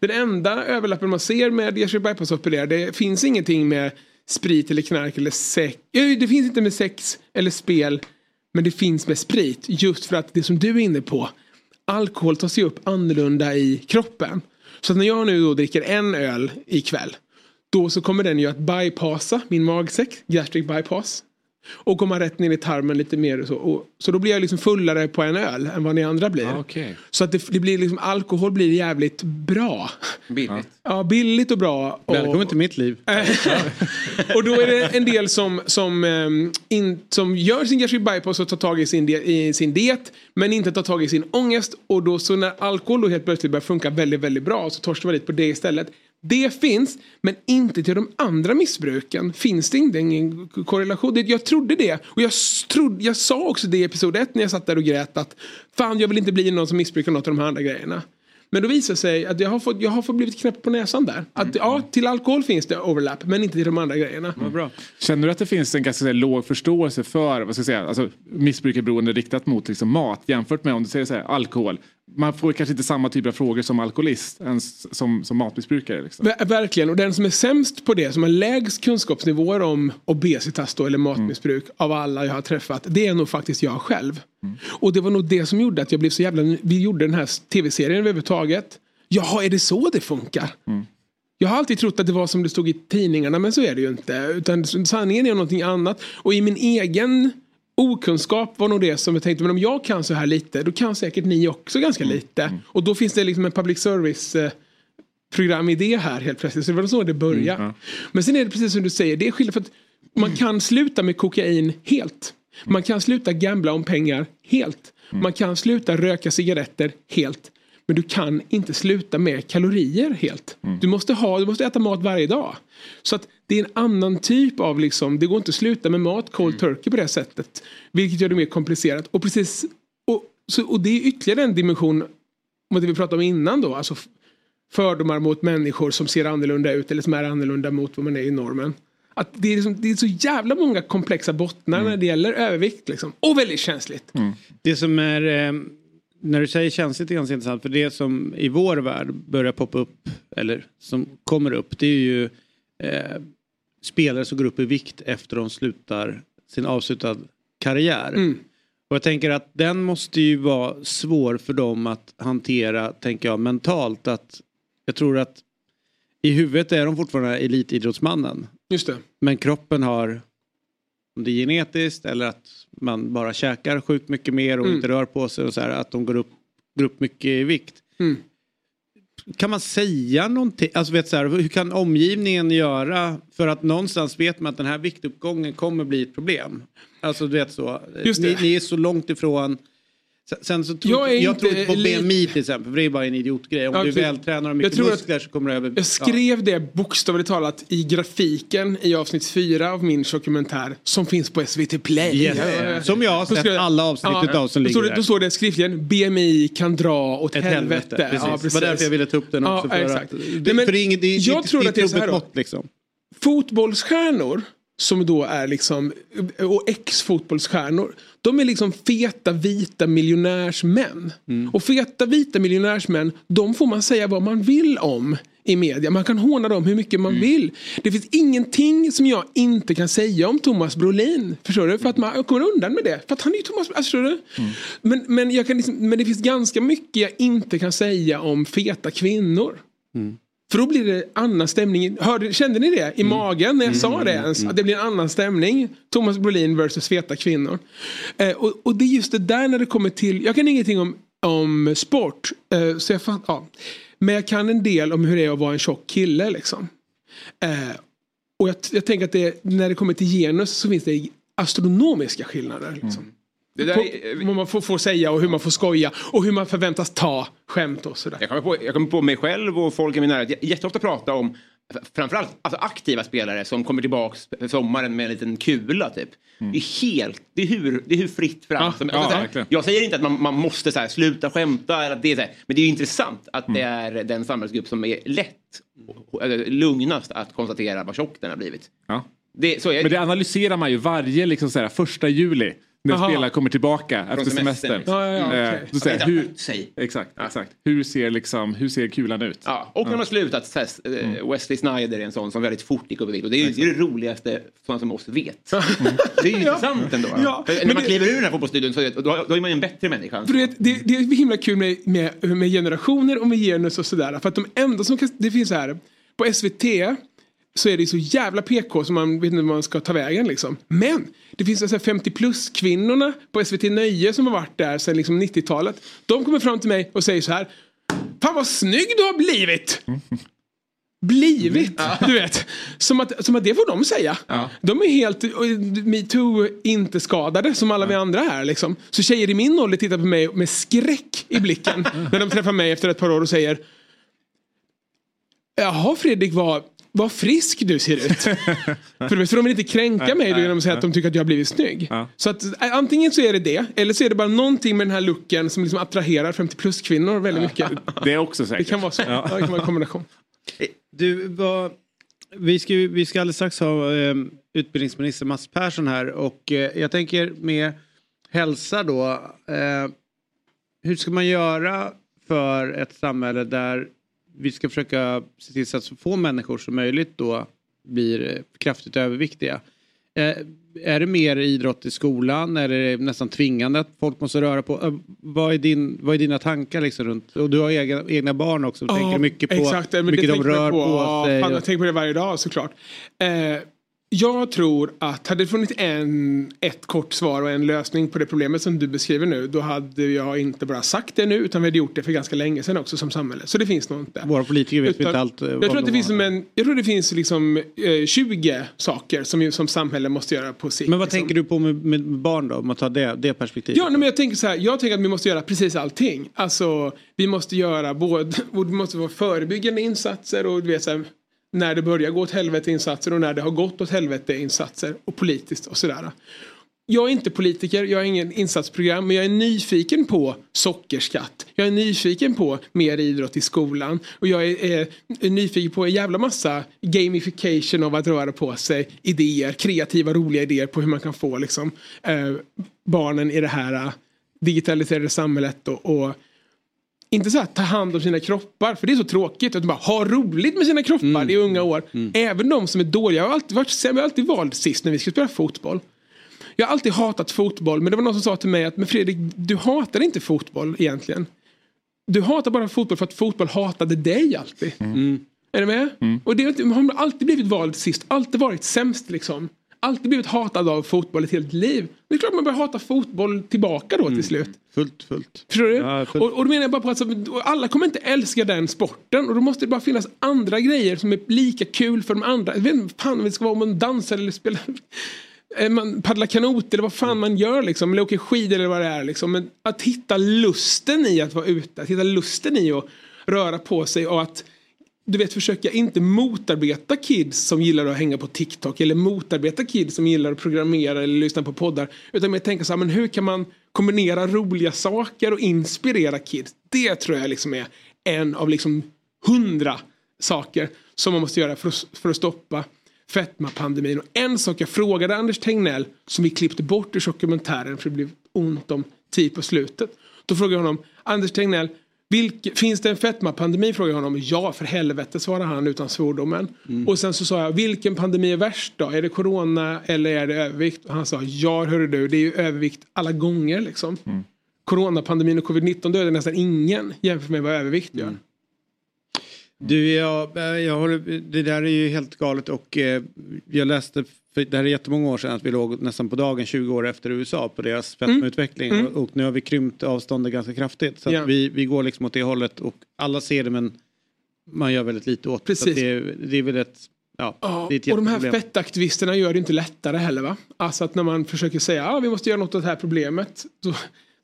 Den enda överlappen man ser med gastric bypass opererad, det finns ingenting med sprit eller knark eller sex. Det finns inte med sex eller spel. Men det finns med sprit. Just för att det som du är inne på. Alkohol tas ju upp annorlunda i kroppen. Så att när jag nu då dricker en öl ikväll. Då så kommer den ju att bypassa min magsäck, gastric bypass. Och komma rätt ner i tarmen lite mer och så. Och, så då blir jag liksom fullare på en öl än vad ni andra blir. Ah, okej. Så att det, det blir liksom, alkohol blir jävligt bra. Billigt. Ja, billigt och bra. Och, Välkommen till mitt liv. och då är det en del som, som, ehm, in, som gör sin gastric bypass och tar tag i sin, i sin diet. Men inte tar tag i sin ångest. Och då så när alkohol då helt plötsligt börjar funka väldigt, väldigt bra. Så torskar man lite på det istället. Det finns, men inte till de andra missbruken. Finns det inte ingen korrelation? Jag trodde det. Och jag, trodde, jag sa också det i episod 1 när jag satt där och grät att fan jag vill inte bli någon som missbrukar något av de här andra grejerna. Men då visar det sig att jag har fått, jag har fått blivit knäppt på näsan där. Att ja, till alkohol finns det overlap, men inte till de andra grejerna. Känner du att det finns en ganska här, låg förståelse för vad ska jag säga, alltså, missbruk är beroende riktat mot liksom, mat jämfört med om du säger så här, alkohol? Man får kanske inte samma typ av frågor som alkoholist ens som, som matmissbrukare. Liksom. Ver- Verkligen, och den som är sämst på det, som har lägst kunskapsnivåer om obesitas då, eller matmissbruk av alla jag har träffat, det är nog faktiskt jag själv. Och det var nog det som gjorde att jag blev så jävla... Vi gjorde den här tv-serien överhuvudtaget. Jaha, är det så det funkar? Jag har alltid trott att det var som det stod i tidningarna men så är det ju inte. Utan sanningen är någonting annat. Och i min egen okunskap var nog det som jag tänkte, men om jag kan så här lite då kan säkert ni också ganska lite. Och då finns det liksom en public service eh, programidé här helt plötsligt. Så det var så det började. Mm, Men sen är det precis som du säger, det är skillnad för att man kan sluta med kokain helt. Man kan sluta gambla om pengar helt. Man kan sluta röka cigaretter helt. Men du kan inte sluta med kalorier helt. Du, måste ha, du måste äta mat varje dag. Så att det är en annan typ av liksom, det går inte att sluta med mat, cold turkey på det sättet. Vilket gör det mer komplicerat. Och, precis, och, så, och det är ytterligare en dimension mot det vi pratade om innan då. Alltså fördomar mot människor som ser annorlunda ut eller som är annorlunda mot vad man är i normen. Att det, är liksom, det är så jävla många komplexa bottnar när det gäller övervikt. Liksom. Och väldigt känsligt. Det som är, eh, när du säger känsligt är ganska intressant för det som i vår värld börjar poppa upp eller som kommer upp det är ju eh, spelare som går upp i vikt efter de slutar sin avslutad karriär. Mm. Och jag tänker att den måste ju vara svår för dem att hantera, tänker jag, mentalt. Att jag tror att i huvudet är de fortfarande elitidrottsmannen. Just det. Men kroppen har, om det är genetiskt eller att man bara käkar sjukt mycket mer och Mm. inte rör på sig och så här, att de går upp, går upp mycket i vikt. Mm. Kan man säga någonting, alltså vet så här, hur kan omgivningen göra för att någonstans vet man att den här viktuppgången kommer bli ett problem? Alltså du vet så, ni, ni är så långt ifrån Sen- så tror Jag jag, tror inte på BMI till exempel, för det är bara en idiotgrej. Om Ja, du är precis. vältränad och mycket muskler så kommer du över... Jag skrev det bokstavligt talat i grafiken i avsnitt fyra av min dokumentär som finns på SVT Play. Yes. Ja. Som jag har sett jag- alla avsnitt utav som då ligger det, där. Då står det skriftligen BMI kan dra åt Ett helvete. helvete. Precis. Det var därför jag ville ta upp den också. Ja, för exakt. Att, Nej, det, men för det är inget, det jag det, tror det att det är så här mått liksom. Fotbollsstjärnor som då är liksom och ex-fotbollsstjärnor. De är liksom feta vita miljonärsmän. Mm. Och feta vita miljonärsmän de får man säga vad man vill om i media. Man kan håna dem hur mycket Mm. man vill. Det finns ingenting som jag inte kan säga om Thomas Brolin. Förstår du? För att man kommer undan med det. För att han är ju Thomas alltså, förstår du? Mm. Men, men, jag kan liksom, men det finns ganska mycket jag inte kan säga om feta kvinnor. För då blir det annan stämning. Hörde, kände ni det i magen när jag sa det ens? Att det blir en annan stämning. Thomas Brolin versus feta kvinnor. Eh, och, och det är just det där när det kommer till, jag kan ingenting om, om sport. Eh, så jag fatt, ja. Men jag kan en del om hur det är att vara en tjock kille liksom. Eh, och jag, jag tänker att det, när det kommer till genus så finns det astronomiska skillnader. Liksom. Det där är- vad man får, får säga och hur man får skoja och hur man förväntas ta skämt och sådär. Jag kommer, på, jag kommer på mig själv och folk i min närhet jä- jätteofta prata om framförallt alltså aktiva spelare som kommer tillbaks för sommaren med en liten kula typ. Det är helt, det är hur, det är hur fritt fram. Ja, som, ja, alltså, så här, jag säger inte att man, man måste så här, sluta skämta, eller att det är så här, men det är intressant att det är den samhällsgrupp som är lätt, eller lugnast att konstatera vad tjock den har blivit. Ja. Det, så är, Men det analyserar man ju varje liksom, så här, första juli. När Jaha. spelare kommer tillbaka efter semestern, semestern. liksom. Ja, ja, ja, Eh, inte hur, exakt, exakt. Hur ser, liksom, hur ser kulan ut? Ja, och när de har slutat, så här, Mm. eh, Wesley Snyder är en sån som väldigt fort gick upp i vikt. Och det är ju det, är det roligaste sådana som oss vet. Det är ju intressant ändå. Ja, För men när man det- kliver ur den här fotbollsstudion så då, då är man ju en bättre människa. För det, det, det är himla kul med, med, med generationer och med genus och sådär. För att de enda som kan, det finns så här, på SVT så är det så jävla PK som man vet inte var man ska ta vägen liksom. Men det finns så här 50 plus kvinnorna på SVT Nöje som har varit där sedan liksom 90-talet. De kommer fram till mig och säger så här. Fan vad snygg du har blivit! Blivit, du vet. Som att, som att det får de säga. De är helt eh, metoo inte skadade som alla vi andra här. Liksom. Så tjejer i min ålder tittar på mig med skräck i blicken när de träffar mig efter ett par år och säger Jaha Fredrik, vad, vad frisk du ser ut. för, för de vill inte kränka mig genom att säga att de tycker att jag har blivit snygg. Så att, eh, antingen så är det det, eller så är det bara någonting med den här looken som liksom attraherar 50 plus kvinnor väldigt mycket. Det är också säkert. Det kan vara så. Ja. det kan vara en kombination. Du, vad, vi, ska, vi ska alldeles strax ha eh, utbildningsminister Mats Persson här och eh, jag tänker med hälsa då. Eh, hur ska man göra för ett samhälle där vi ska försöka se till så att så få människor som möjligt då blir kraftigt överviktiga? Eh, är det mer idrott i skolan? Är det nästan tvingande att folk måste röra på? Eh, vad, är din, vad är dina tankar liksom runt? Och du har egna, egna barn också. Du tänker mycket på exakt, men mycket de rör på, Ja, sig. fan, och- jag tänker på det varje dag såklart. Eh, jag tror att hade det funnits en, ett kort svar och en lösning på det problemet som du beskriver nu då hade jag inte bara sagt det nu utan vi hade gjort det för ganska länge sedan också som samhälle. Så det finns nog inte. Våra politiker vet Utan- inte allt. eh, Jag tror, att det de finns en, jag tror det finns liksom eh, 20 saker som, vi som samhälle måste göra på sikt. Men vad liksom. tänker du på med, med barn då? Om man tar det, det perspektivet. Ja, nej, men jag tänker så här. Jag tänker att vi måste göra precis allting. Alltså, vi måste göra både, det måste vara förebyggande insatser och du vet så här, när det börjar gå åt helvete insatser och när det har gått åt helvete insatser och politiskt och sådär. Jag är inte politiker, jag har ingen insatsprogram, men jag är nyfiken på sockerskatt. Jag är nyfiken på mer idrott i skolan och jag är, är, är nyfiken på en jävla massa gamification av att röra på sig, idéer, kreativa, roliga idéer på hur man kan få liksom, eh, barnen i det här eh, digitaliserade samhället och, och inte så här ta hand om sina kroppar, för det är så tråkigt. Att bara ha roligt med sina kroppar i unga år. Även de som är dåliga. Jag har alltid varit sämre, jag har alltid valt sist när vi ska spela fotboll. Jag har alltid hatat fotboll, men det var någon som sa till mig att men Fredrik, du hatar inte fotboll egentligen. Du hatar bara fotboll för att fotboll hatade dig alltid. Är du med? Och det har alltid blivit vald sist, alltid varit sämst liksom. Alltid blivit hatad av fotboll ett helt liv. Det är klart man börjar hata fotboll tillbaka då till slut. Fullt, fullt. Förstår du? Ja, fullt. och, och då menar jag bara på att så, alla kommer inte älska den sporten och då måste det bara finnas andra grejer som är lika kul för de andra. Jag vet inte fan om det ska vara om man dansar eller spelar man paddlar kanot eller vad fan man gör liksom. Eller åker skidor eller vad det är liksom. Men att hitta lusten i att vara ute. Att hitta lusten i att röra på sig och att du vet försöka inte motarbeta kids som gillar att hänga på TikTok eller motarbeta kids som gillar att programmera eller lyssna på poddar. Utan mer tänka så här, men hur kan man kombinera roliga saker och inspirera kids? Det tror jag liksom är en av liksom hundra saker som man måste göra för att, för att stoppa fetmapandemin. Och en sak jag frågade Anders Tegnell som vi klippte bort ur dokumentären för det blev ont om tid på slutet. Då frågade jag honom, Anders Tegnell, vilke, finns det en fetmapandemi? Frågade jag honom. Ja, för helvete svarade han utan svordomen. Och sen så sa jag, vilken pandemi är värst då? Är det corona eller är det övervikt? Och han sa, ja hörru du, det är ju övervikt alla gånger liksom. Coronapandemin och covid-19 dödar nästan ingen jämfört med vad övervikt gör. Du, jag, eh, jag håller, det där är ju helt galet och eh, jag läste, för det här är jättemånga år sedan, att vi låg nästan på dagen 20 år efter USA på deras fetmautveckling Mm. och, och nu har vi krympt avståndet ganska kraftigt. Så Ja. vi, vi går liksom åt det hållet och alla ser det men man gör väldigt lite åt. Så Precis. det. är- Det är väl ett, ja, Ja, ett och de här fettaktivisterna gör det inte lättare heller va? Alltså att när man försöker säga att ah, vi måste göra något åt det här problemet. Då,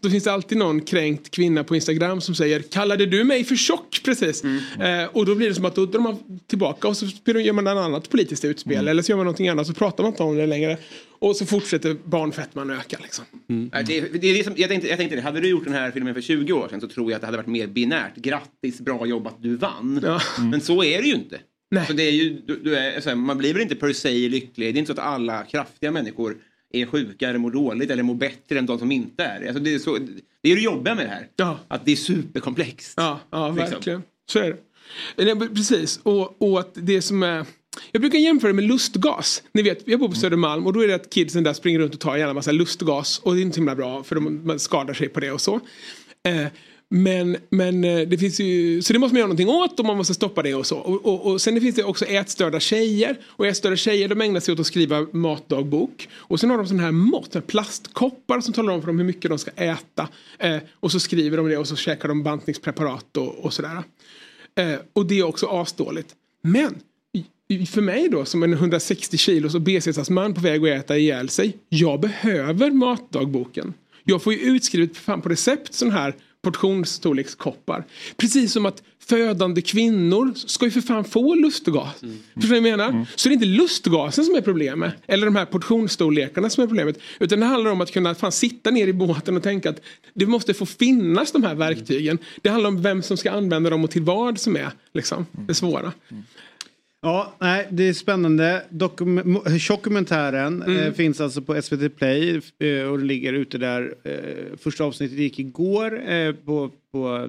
då finns det alltid någon kränkt kvinna på Instagram som säger kallade du mig för tjock precis? Eh, och då blir det som att då drar man tillbaka och så gör man ett annat politiskt utspel eller så gör man någonting annat så pratar man inte om det längre. Och så fortsätter barnfetman öka liksom. Nej, Det, det är det som, jag, tänkte, jag tänkte det, hade du gjort den här filmen för 20 år sedan så tror jag att det hade varit mer binärt. Grattis, bra jobbat, du vann. Ja. Men så är det ju inte. Nej. Så det är ju, du, du är, här, man blir väl inte per se lycklig. Det är inte så att alla kraftiga människor är sjuka eller mår dåligt eller mår bättre än de som inte är. Alltså det. Är så, det är det jobbiga med det här. Ja. Att det är superkomplext. Ja, ja Liksom. verkligen. Så är det. Men Precis, och, och att det som är... Jag brukar jämföra det med lustgas. Ni vet, jag bor på Södermalm och då är det att kidsen där springer runt och tar gärna massa lustgas. Och det är inte så himla bra för de, man skadar sig på det och så. Eh, men, men eh, det finns ju, så det måste man göra någonting åt och man måste stoppa det och så. Och, och, och sen finns det också ätstörda tjejer. Och ätstörda tjejer de ägnar sig åt att skriva matdagbok. Och sen har de sådana här mått, plastkoppar som talar om för dem hur mycket de ska äta. Eh, och så skriver de det och så käkar de bantningspreparat och, och sådär. Eh, och det är också asdåligt. Men för mig då som en 160 kilos obesitasman på väg att äta ihjäl sig. Jag behöver matdagboken. Jag får ju utskrivet fan på recept sån här portionsstorlekskoppar. Precis som att födande kvinnor ska ju för fan få lustgas. Förstår du vad jag menar? Så det är inte lustgasen som är problemet. Eller de här portionsstorlekarna som är problemet. Utan det handlar om att kunna fan sitta ner i båten och tänka att det måste få finnas de här verktygen. Det handlar om vem som ska använda dem och till vad som är liksom, det svåra. Ja, nej, det är spännande. Dokum- dokumentären Mm. eh, finns alltså på SVT Play eh, och ligger ute där. Eh, första avsnittet gick igår eh, på, på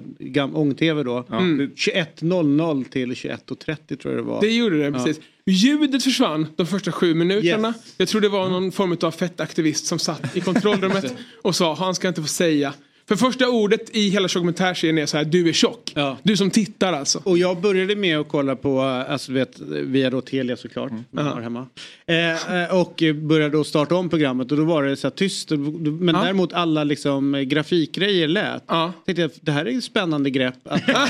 ång-tv då. Mm. 21.00 till 21.30 tror jag det var. Det gjorde det, Ja. precis. Ljudet försvann de första sju minuterna. Yes. Jag tror det var någon form av fettaktivist som satt i kontrollrummet och sa han ska inte få säga. För första ordet i hela dokumentärserien är så här, du är tjock. Du som tittar alltså. Och jag började med att kolla på, alltså du vet, via då Telia såklart, man har hemma. Eh, eh, och började då starta om programmet och då var det så här tyst. Men däremot alla liksom grafikgrejer lät. Ja. Tänkte jag, det här är ju ett spännande grepp att han,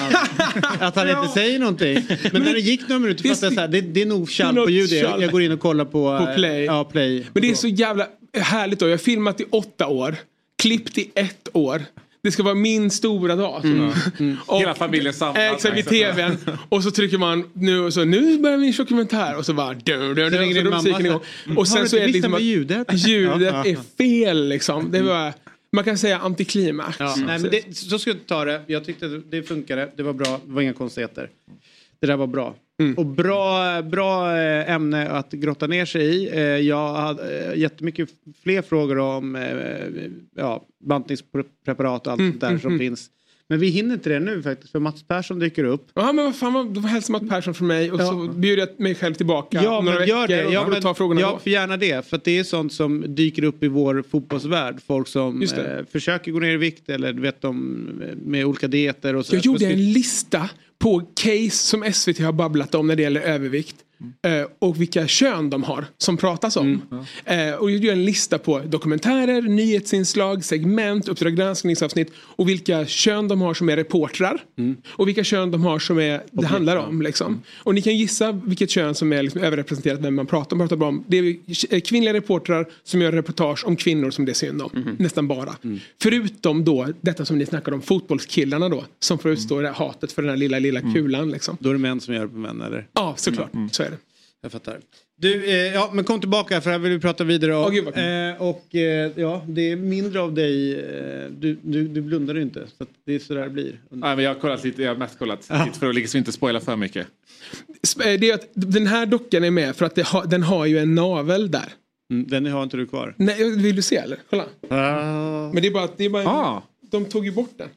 att han inte säger någonting. Men när det gick några minuter fattade jag så här, det, det är nog tjall på ljud. Jag, jag går in och kollar på, På play. Ja, play. Men det är så jävla härligt då. Jag har filmat i åtta år. Klippt i ett år. Det ska vara min stora dag. Mm. Och- Hela familjen samlas. Exakt, vid tvn. Och så trycker man nu så nu börjar min dokumentär och så bara dun, ringer och så musiken igång. här, Och "Har du sen så är det liksom att ljudet?" ljudet är fel liksom. Det var, man kan säga antiklimax. Ja, nej, men det, så ska jag ta det. Jag tyckte det funkade. Det var bra. Det var inga konstigheter. Det där var bra. Mm. Och bra, bra eh, ämne att grotta ner sig i. Eh, Jag hade eh, jättemycket fler frågor om ja, bantningspreparat och allt Mm, sånt där mm, som mm. finns. Men vi hinner inte det nu faktiskt för Mats Persson dyker upp. Ja men vad fan, då hälsar Mats Persson från mig och så bjuder jag mig själv tillbaka Ja, några men gör veckor det. Ja, men, ta frågorna ja, då. för gärna det. För det är sånt som dyker upp i vår fotbollsvärld. Folk som eh, försöker gå ner i vikt eller vet de med olika dieter och så. Jag gjorde en lista på case som SVT har babblat om när det gäller övervikt. eh, Och vilka kön de har som pratas om. Eh, Och jag gjorde en lista på dokumentärer, nyhetsinslag, segment, Uppdrag granskningsavsnitt. Och vilka kön de har som är reportrar. Och vilka kön de har som är, det handlar om. Liksom. Och ni kan gissa vilket kön som är liksom överrepresenterat när man pratar, man pratar om. Det är kvinnliga reportrar som gör reportage om kvinnor som det är synd om. Nästan bara. Förutom då detta som ni snackade om, fotbollskillarna då. Som får utstå hatet för den här lilla, lilla kulan. Liksom. Då är det män som gör det på män eller? Ja, såklart. Så är det. Jag fattar. Du, eh, ja men kom tillbaka för här vill vi prata vidare om. Åh, gud, eh, och eh, ja, det är mindre av dig. Eh, du, du, du blundar ju inte. Så att det är så där det blir. Nej, men jag har kollat lite, jag har mest kollat lite för att liksom inte spoila för mycket. Eh, Det är att den här dockan är med för att det ha, den har ju en navel där. Mm, den har inte du kvar. Nej, vill du se eller? Kolla. Ah. Men det är bara att det är bara Ah. de tog ju bort den.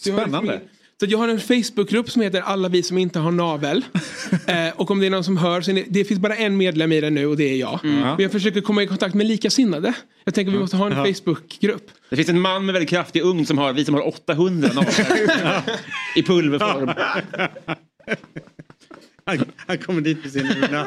Spännande. Så jag har en Facebookgrupp som heter Alla vi som inte har navel. eh, och om det är någon som hör så är det, det finns bara en medlem i den nu och det är jag. Mm. Men jag försöker komma i kontakt med likasinnade. Jag tänker vi måste ha en. Facebookgrupp. Det finns en man med väldigt kraftig ugn som har, vi som har 800 naglar. I pulverform. Han, han kommer dit med sin urna.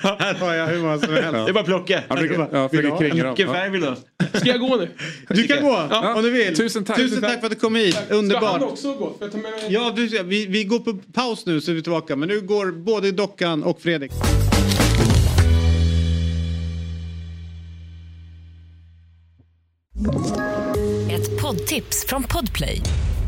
Här har jag hur många som helst. Det är bara att plocka. Han brukar- ja, försöker dem. Vilken färg vill du ha? Ska jag gå nu? Du kan gå Ja. om du vill. Tusen tack. Tusen tack för att du kom hit. Ska han Underbart. också gå? Får jag ta med mig? Ja, du, vi, vi går på paus nu så är vi tillbaka. Men nu går både Dockan och Fredrik. Ett poddtips från Podplay.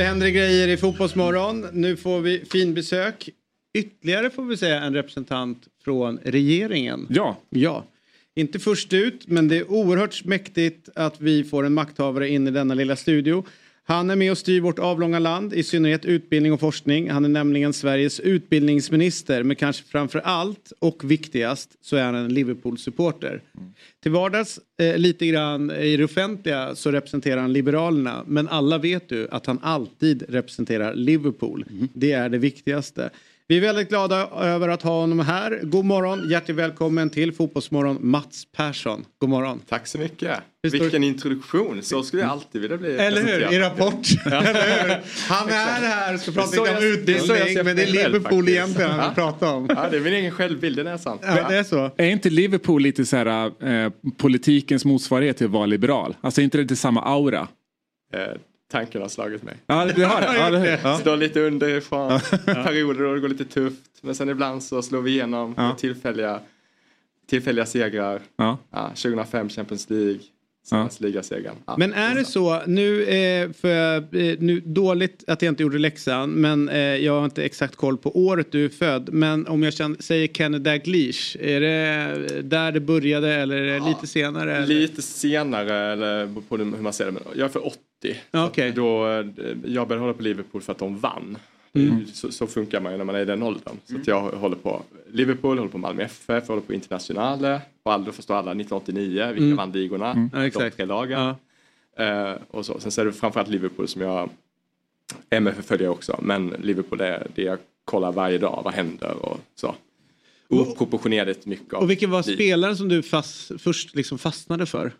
Nu händer det grejer i Fotbollsmorgon. Nu får vi fin besök. Ytterligare får vi säga en representant från regeringen. Ja. Ja. Inte först ut, men det är oerhört mäktigt att vi får en makthavare in i denna lilla studio. Han är med och styr vårt avlånga land, i synnerhet utbildning och forskning. Han är nämligen Sveriges utbildningsminister, men kanske framför allt och viktigast så är han en Liverpool-supporter. Till vardags, eh, lite grann i det offentliga, så representerar han Liberalerna. Men alla vet ju att han alltid representerar Liverpool. Det är det viktigaste. Vi är väldigt glada över att ha honom här. God morgon, hjärtligt välkommen till Fotbollsmorgon, Mats Persson. God morgon. Tack så mycket. Vilken introduktion. Så skulle jag alltid vilja bli Eller hur? I Rapport. Eller hur? Han är här och ska prata lite om det utbildning. Men det är själv, Liverpool faktiskt. egentligen han vill Ja. prata om. Ja, det är min egen självbild, det är sant. Ja, det är så. Är inte Liverpool lite så här, eh, politikens motsvarighet till att vara liberal? Alltså är inte det lite samma aura? Eh, tanken har slagit mig. Ja, det har det. Ja, det ja. Står lite underifrån, perioder då det går lite tufft. Men sen ibland så slår vi igenom Ja. med tillfälliga, tillfälliga segrar. Ja. Ja, 2005 Champions League, ligasegern. Ja, Men är det så, nu, eh, för, eh, nu dåligt att jag inte gjorde läxan, men eh, jag har inte exakt koll på året du är född. Men om jag känner, säger Kenny Dalglish, är det där det började eller är det lite senare? Eller? Lite senare, eller på hur man ser det. Men jag är för 80. Ja, okej. Då, eh, jag började hålla på Liverpool för att de vann. Mm. Så, så funkar man ju när man är i den åldern. Så jag håller på Liverpool, håller på Malmö FF, håller på Internationale. Då förstår alla 1989, vilka Mm. vann ligorna. Mm. Ja, De tre lagen. Eh, och så. Sen så är det framförallt Liverpool som jag... MFF följer jag också, men Liverpool är det jag kollar varje dag. Vad händer och så. Oproportionerligt mycket av Och vilken var spelaren som du fast, först liksom fastnade för?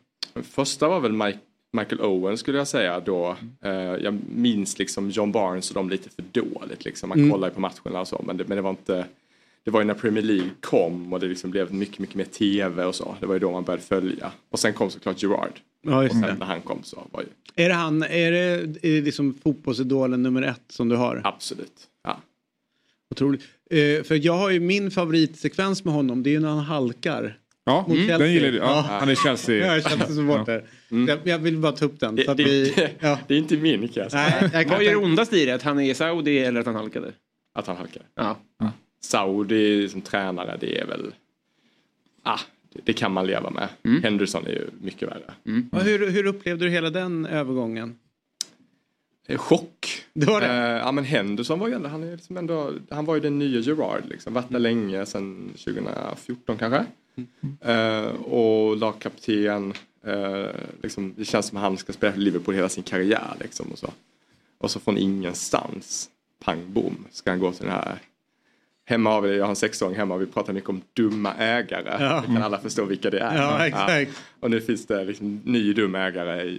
Första var väl Mike, Michael Owen skulle jag säga då. Eh, jag minns liksom John Barnes och de lite för dåligt. Liksom. Man Mm. kollar ju på matcherna och så men det, men det var inte det var ju när Premier League kom och det liksom blev mycket, mycket mer tv och så. Det var ju då man började följa. Och sen kom såklart Gerard. Ja, just och det. sen när han kom så var ju Är det han, är det, är det liksom fotbollsidolen nummer ett som du har? Absolut. Ja. Otroligt. Eh, för jag har ju min favoritsekvens med honom, det är ju när han halkar. Ja, Mot mm, Chelsea. den gillar du. Ja, han är Chelsea. Ja, jag är Chelsea-supporter. Jag, jag vill bara ta upp den. Så att det, vi, det, ja. det är inte min kan jag säga. Nej, Vad är det tänka- ondast i det? Att han är Saudi eller att han halkade? Att han halkade. Ja. Saudi som tränare det är väl ah, det, det kan man leva med. Mm. Henderson är ju mycket värre. Ja, hur, hur upplevde du hela den övergången? Eh, Chock. Det var det? Eh, ja men Henderson var ju ändå, han, är liksom ändå, han var ju den nya Gerard liksom. Varit där Mm. länge sedan 2014 kanske. Eh, och lagkapten. eh, liksom, det känns som att han ska spela för Liverpool hela sin karriär liksom. Och så, och så från ingenstans, pang bom, ska han gå till den här Hemma har vi, jag har en sexåring hemma och vi pratar mycket om dumma ägare. Ja. Det kan alla förstå vilka det är. Ja, exakt. Och nu finns det liksom ny dum ägare i,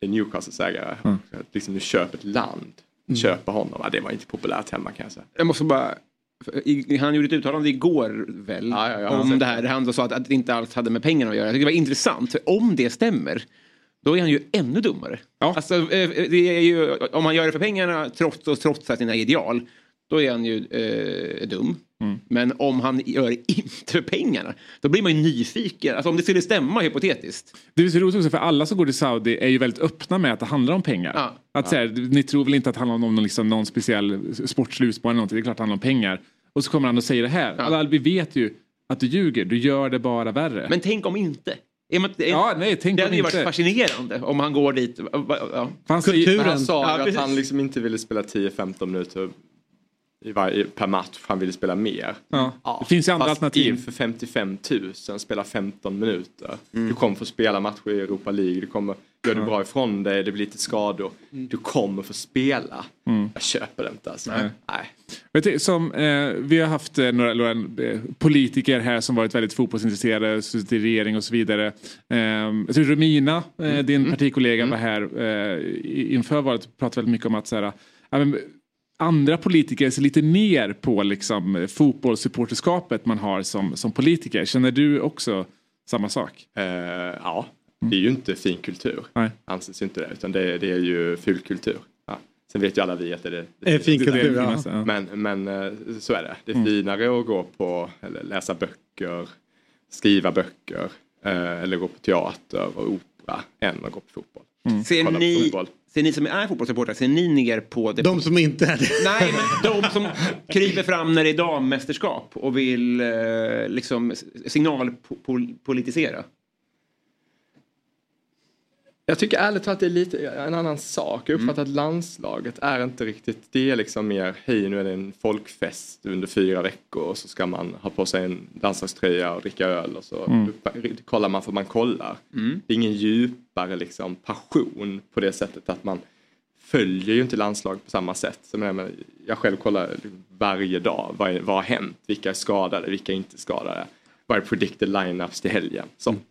i Newcastles ägare. Mm. Att Liksom nu köper ett land, köper honom. Ja, det var inte populärt hemma kan jag säga. Jag måste bara... i- Han gjorde ett uttalande igår väl Ja, ja, ja, om det här. Han sa att, att det inte alls hade med pengarna att göra. Jag tycker det var intressant. För om det stämmer då är han ju ännu dummare. Alltså, eh, det är ju, om han gör det för pengarna trots och trotsar sina ideal då är han ju eh, dum. Mm. Men om han gör det inte för pengarna då blir man ju nyfiken. Alltså om det skulle stämma hypotetiskt. Det är så roligt också för alla som går till Saudi är ju väldigt öppna med att det handlar om pengar. Att så här, ni tror väl inte att det handlar om någon, liksom, någon speciell sportslig eller någonting. Det är klart det handlar om pengar. Och så kommer han och säger det här. Alla, vi vet ju att du ljuger. Du gör det bara värre. Men tänk om inte. Är man, är, Ja, nej, tänk det om hade ju varit inte. fascinerande om han går dit. Ja. Han, Kulturen. sa Ja, att han liksom inte ville spela 10-15 minuter i varje, per match. Han ville spela mer. Ja. Det finns ju andra Fast alternativ. inför 55 000 spela 15 minuter. Mm. Du kommer få spela matcher i Europa League. Du kommer göra det Ja. bra ifrån dig. Det blir lite skador. Du kommer få spela. Mm. Jag köper det inte alltså. Nej. Nej. Vet du, som, eh, vi har haft eh, några, några eh, politiker här som varit väldigt fotbollsintresserade, suttit i regering och så vidare. Eh, jag tror Romina, eh, din partikollega, var här eh, inför valet och pratade väldigt mycket om att så här, ja, andra politiker ser lite ner på liksom, fotbollssupporterskapet man har som, som politiker. Känner du också samma sak? Eh, ja, det är ju inte fin kultur. Nej. Anses ju inte det. Utan det, det är ju ful kultur. Ja. Sen vet ju alla vi att det är det, är fin kultur, det ja. finaste, Men, men eh, så är det. Det är Mm. finare att gå på, eller läsa böcker, skriva böcker, eh, eller gå på teater och opera än att gå på fotboll. Ser, Kolla på ni, fotboll. Ser ni som är fotbollssupportrar, ser ni ner på det? De som inte är det. Nej, men de som kryper fram när det är dammästerskap och vill eh, liksom signalpolitisera. Jag tycker ärligt talat det är lite en annan sak. Jag uppfattar att landslaget är inte riktigt, det är liksom mer, hej nu är det en folkfest under fyra veckor och så ska man ha på sig en landslagströja och dricka öl och så Mm. kollar man för man kollar. Det är ingen djupare liksom passion på det sättet att man följer ju inte landslag på samma sätt. Som jag, själv kollar varje dag, vad, är, vad har hänt, vilka är skadade, vilka är inte skadade. Vad är predicted lineups till helgen, sånt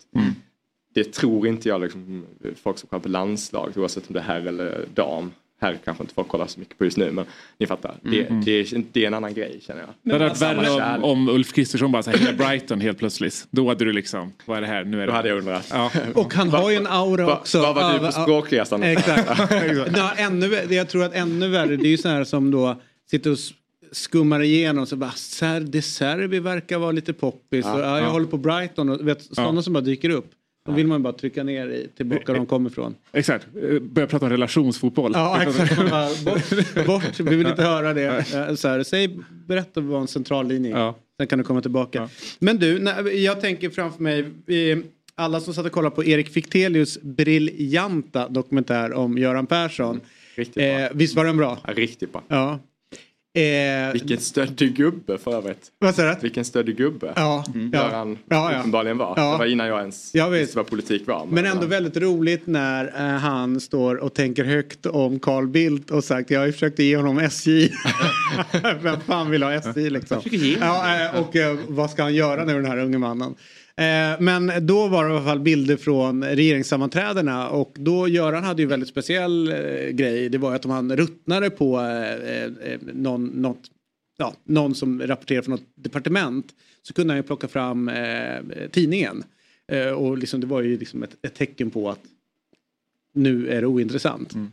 det tror inte jag liksom, folk som kollar på landslag oavsett om det är herr eller dam här kanske inte folk kollar så mycket på just nu men ni fattar. Det, Mm. det, är, det är en annan grej känner jag. Det hade varit Samma värre om, om Ulf Kristersson bara hela Brighton helt plötsligt. Då hade du liksom, vad är det här? Nu är det... Då hade jag undrat. Ja. Och han har ju en aura Va- också. Vad var du på språkresan? Exakt. Nå, ännu, jag tror att ännu värre, det är ju sådana här som då sitter och skummar igenom så bara Ser, De Serbi verkar vara lite poppis. Ja, och, ja, jag ja. håller på Brighton och vet, sådana som bara dyker upp. De vill man bara trycka ner i, tillbaka där de kommer ifrån. Exakt, börja prata om relationsfotboll. Ja, exakt. Bort, bort, vi vill inte höra det. Eh, Så här, säg, berätta vad en central linje är. Sen kan du komma tillbaka. Men du, när, jag tänker framför mig, alla som satt och kollade på Erik Fichtelius briljanta dokumentär om Göran Persson. Eh, visst var den bra? Ja, riktigt bra. Ja. Eh, Vilken stöddig gubbe för övrigt. Vad sa du? Vilken stöddig gubbe. Ja, Mm. ja. Göran Ja, ja. uppenbarligen var. Ja. Det var innan jag ens Jag vet. visste vad politik var. Men ändå väldigt roligt när eh, han står och tänker högt om Carl Bildt och sagt jag har ju försökt ge honom SJ. Vem fan vill ha SJ liksom? Ja, eh, och eh, vad ska han göra nu den här unge mannen? Eh, men då var det i alla fall bilder från regeringssammanträdena och då Göran hade ju väldigt speciell eh, grej. Det var ju att om han ruttnade på eh, någon, något, ja, någon som rapporterade från något departement så kunde han ju plocka fram tidningen. Och liksom, det var ju liksom ett, ett tecken på att nu är det ointressant. Mm.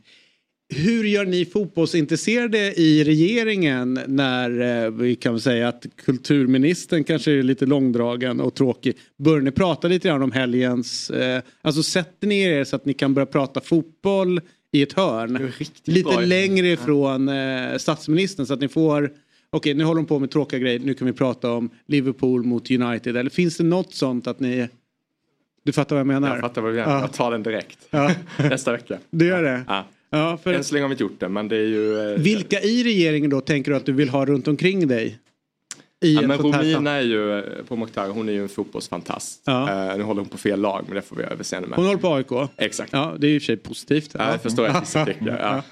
Hur gör ni fotbollsintresserade i regeringen när eh, vi kan säga att kulturministern kanske är lite långdragen och tråkig? Börjar ni prata lite grann om helgens... Eh, alltså sätter ni er så att ni kan börja prata fotboll i ett hörn? Lite bra. längre ifrån eh, statsministern så att ni får... Okej, nu håller de på med tråkiga grejer. Nu kan vi prata om Liverpool mot United. Eller finns det något sånt att ni... Du fattar vad jag menar? Jag fattar vad du menar. Ja. Jag tar den direkt. Ja. Nästa vecka. Du gör det? Ja. Ja, för... Än så länge har vi inte gjort det men det är ju... eh, Vilka i regeringen då tänker du att du vill ha runt omkring dig? I Ja, men Romina är ju eh, på Mokhtar, hon är ju en fotbollsfantast. Ja. Eh, nu håller hon på fel lag men det får vi överseende med. Hon håller på AIK? Exakt. Ja, det är ju i och för sig positivt. Ja, jag förstår att vissa tycker. Ja.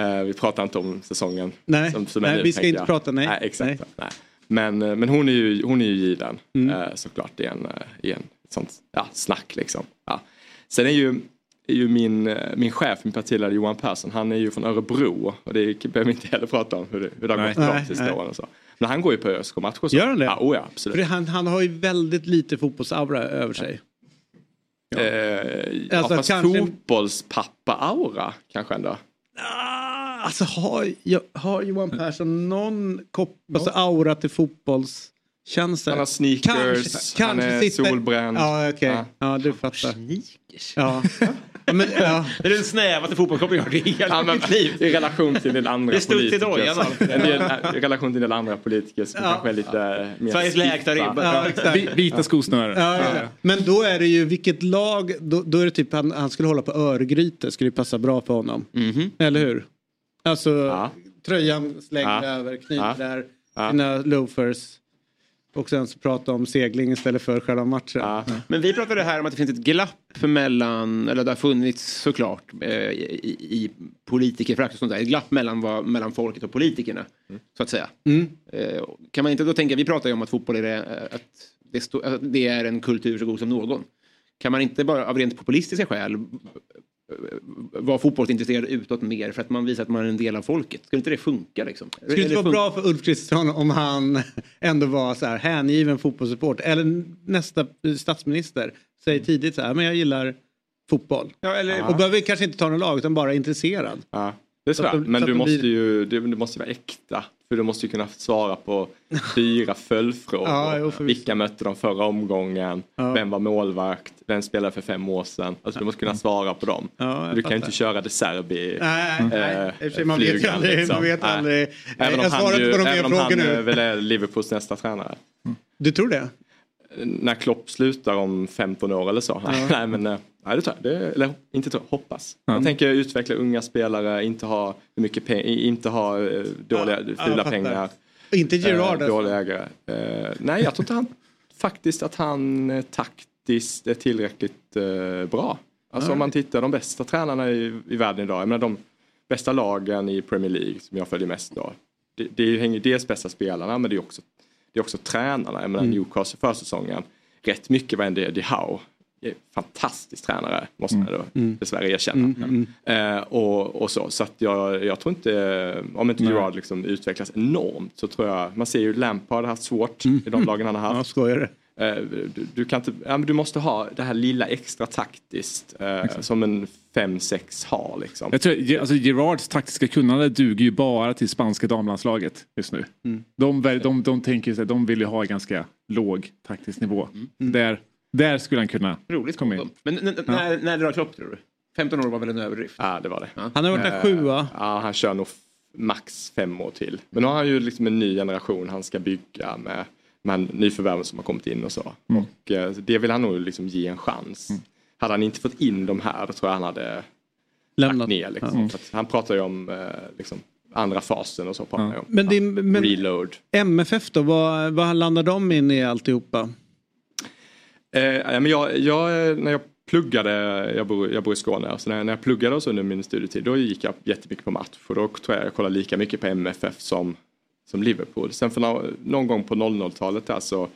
Eh, vi pratar inte om säsongen. Nej, som, som nej, nu, vi ska inte jag. prata, nej. nej exakt. Nej. Men, men hon är ju, hon är ju given Mm. eh, såklart i en, i en sånt ja, snack liksom. Ja. Sen är ju, är ju min, eh, min chef, min partiledare Johan Persson, han är ju från Örebro och det behöver vi inte heller prata om hur det, hur det har Nej. gått Nej, sista nej. åren och så. Men han går ju på ÖSK-matcher. Gör han det? Ja, oh ja absolut. För han, han har ju väldigt lite fotbollsaura över sig. Eh, ja, Alltså, fast kanske- fotbollspappa-aura kanske ändå. Ah, Alltså har, jag- har Johan Persson någon kop, alltså aura till fotbollstjänster? Han har sneakers, Kanske- han kanske är sitter- solbränd. Ja, okej. Ja. Ja, du fattar. Ja. Men, ja. Det är den snävaste fotbollskopplingen jag har i hela Ja, men, mitt liv. I relation till en del andra Det är politiker. alltså. en del, I relation till en del andra politiker som kanske är lite eh, mer Sveriges lägsta ribba. Ja, Vita skosnören. Ja, ja, ja. Men då är det ju vilket lag, då, då är det typ han, han skulle hålla på Örgryte, skulle ju passa bra för honom. Eller hur? Alltså tröjan slängd Ja. över, Ja. där, Ja. sina loafers. Och sen så prata om segling istället för själva matchen. Men vi pratade här om att det finns ett glapp mellan, eller det har funnits såklart eh, i, i politikerförakt och sånt där, ett glapp mellan, vad, mellan folket och politikerna. Så att säga. Mm. Eh, kan man inte då tänka, vi pratar ju om att fotboll är, det, eh, att det, stå, att det är en kultur så god som någon. Kan man inte bara av rent populistiska skäl vara fotbollsintresserad utåt mer för att man visar att man är en del av folket? Skulle inte det funka liksom? Skulle det inte vara bra för Ulf Kristersson om han ändå var så här hängiven fotbollssupport? Eller nästa statsminister säger tidigt så här, men jag gillar fotboll. Ja, eller- Och behöver kanske inte ta någon lag utan bara intresserad. Ja, det tror jag. Men du måste blir- ju du, du måste vara äkta. För du måste ju kunna svara på fyra följdfrågor. Ja, jo. Vilka mötte de förra omgången? Ja. Vem var målvakt? Vem spelade för fem år sedan? Alltså du måste kunna svara på dem. Ja, du kan ju inte köra De Serbi. Nej, nej, eh, för sig, man vet aldrig, liksom. man vet Nej. aldrig. Även om Jag han, ju, även om han eh, nu. väl är Liverpools nästa tränare. Du tror det? När Klopp slutar om 15 år eller så. Ja. Nej men eh, nej, det tror jag. Det, eller inte tror jag, hoppas. Jag tänker utveckla unga spelare, inte ha för mycket pengar, inte ha eh, dåliga, jag fula fattar. pengar. Inte Gerard Eh, alltså. Dåliga ägare. Eh, nej jag tror inte han faktiskt att han eh, taktiskt är tillräckligt eh, bra. Alltså Nej. om man tittar de bästa tränarna i, i världen idag, jag menar de bästa lagen i Premier League som jag följer mest då. Det, det hänger dels bästa spelarna men det är också, det är också tränarna. Jag menar Mm. Newcastle förra säsongen, rätt mycket var Eddie Howe. Fantastisk tränare, måste Mm. jag då dessvärre erkänna. Eh, och, och så, så att jag, jag tror inte, om inte. Gerard liksom utvecklas enormt så tror jag, man ser ju Lampard har haft svårt i de lagen han har haft. Mm. Ja? Eh, Du, du, kan inte, ja, men du måste ha det här lilla extra taktiskt eh, som en 5-6 har. Liksom. Jag tror, alltså Gerards taktiska kunnande duger ju bara till spanska damlandslaget just nu. Mm. De, väl- de, de, tänker sig, de vill ju ha ganska låg taktisk nivå. Mm. Där, där skulle han kunna Roligt komma in. Men n- n- när, när drar Klopp tror du? 15 år var väl en överdrift? Ja, det var det. Han har varit där Eh, sjua. Ja, han kör nog max fem år till. Men nu har han ju liksom en ny generation han ska bygga med, med nyförvärven som har kommit in och så. Mm. Och eh, det vill han nog liksom ge en chans. Hade han inte fått in de här då tror jag han hade Lämnat. lagt ner. Liksom. Ja. Att han pratar ju om eh, liksom, andra fasen och så. Pratar ju om. Men, det, men Reload. MFF då, vad, vad landar de in i alltihopa? Eh, ja, men jag, jag, när jag pluggade, jag bor, jag bor i Skåne, så när, när jag pluggade och så under min studietid då gick jag jättemycket på match och då tror jag jag kollade lika mycket på MFF som, som Liverpool. Sen för nå- någon gång på 00-talet där så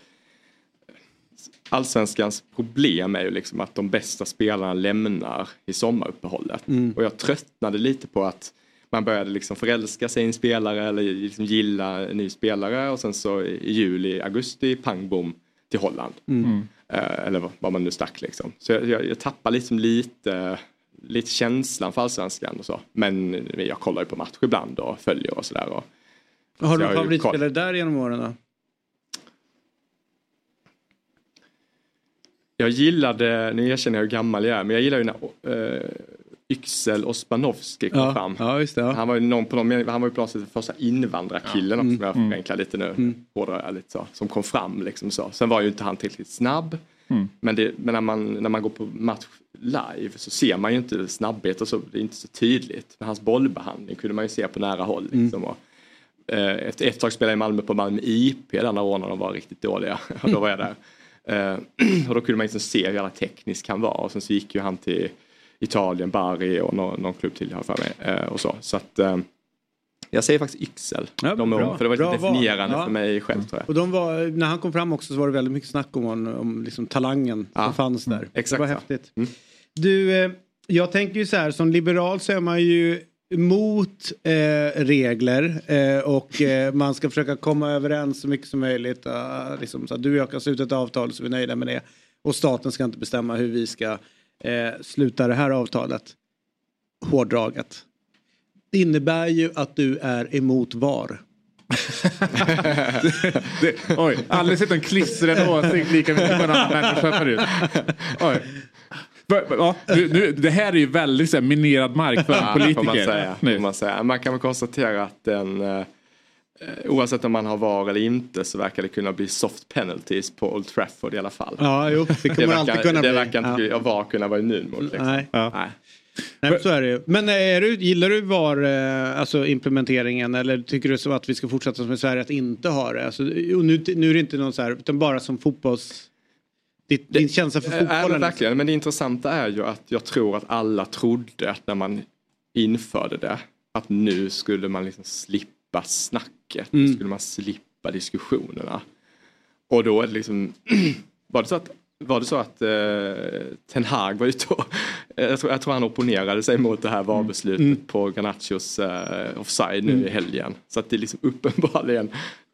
Allsvenskans problem är ju liksom att de bästa spelarna lämnar i sommaruppehållet. Mm. Och jag tröttnade lite på att man började liksom förälska sig i en spelare eller liksom gilla en ny spelare och sen så i juli, augusti, pang bom till Holland. Mm. Eh, eller vad- man nu stack liksom. Så jag, jag, jag tappar liksom lite, lite känslan för allsvenskan och så. Men jag kollar ju på match ibland och följer och sådär. Och, Har så du någon favoritspelare där genom åren då? Jag gillade, nu erkänner jag hur gammal jag är, men jag gillar ju när uh, Yxel Ospanovski kom Ja, fram. ja, just det, ja. Han var ju någon på någon, han var ju på något sätt den första invandrarkillen också, Mm. om jag Mm. förenklar lite nu. Mm. Hårdare lite så, som kom fram liksom så. Sen var ju inte han tillräckligt snabb. Mm. Men, det, men när, man, när man går på match live så ser man ju inte snabbhet och så, det är inte så tydligt. Men hans bollbehandling kunde man ju se på nära håll. Liksom, och, eh, efter ett tag spelade jag i Malmö på Malmö IP där när de var riktigt dåliga. och då var jag där. Eh, och då kunde man liksom se hur jävla teknisk han var. Och sen så gick ju han till Italien, Bari och någon, någon klubb till har för mig. Eh, och så. så att, eh, jag säger faktiskt Yxel. Ja, de bra. för det var lite definierande Ja. för mig själv tror jag. Och de var, när han kom fram också så var det väldigt mycket snack om, honom, om liksom talangen Ja. som fanns där. exakt det var häftigt. Mm. Du, eh, jag tänker ju så här, som liberal så är man ju mot eh, regler eh, och eh, man ska försöka komma överens så mycket som möjligt. Uh, liksom, så du och jag kan sluta ett avtal så vi är nöjda med det. Och staten ska inte bestämma hur vi ska eh, sluta det här avtalet. Hårdraget. Det innebär ju att du är emot VAR. det, oj, aldrig sett en klistrad åsikt lika mycket på en annan människa förut. Oj. Ja, nu, nu, det här är ju väldigt så här, minerad mark för en Ja, politiker. Får man, säga, får man, säga. man kan väl konstatera att den, eh, oavsett om man har VAR eller inte så verkar det kunna bli soft penalties på Old Trafford i alla fall. Ja, jo, det kommer verkar, alltid kunna det bli. verkar inte Ja. VAR kunna vara immun mot. Liksom. Nej. Nej. Nej, men så är det ju. Men eh, är du, gillar du VAR, eh, alltså implementeringen eller tycker du så att vi ska fortsätta som i Sverige att inte ha det? Alltså, nu, nu är det inte någon så här, utan bara som fotbolls... Ditt, din känsla för Eh, Ja, fotbollen. men verkligen, men det intressanta är ju att jag tror att alla trodde att när man införde det att nu skulle man liksom slippa snacket, nu Mm. skulle man slippa diskussionerna. Och då är det liksom, var det så att var det så att eh, Ten Hag var ute och, jag, tror, jag tror han opponerade sig mot det här VAR-beslutet Mm. på Garnachos eh, offside nu Mm. i helgen. Så att det är liksom uppenbarligen,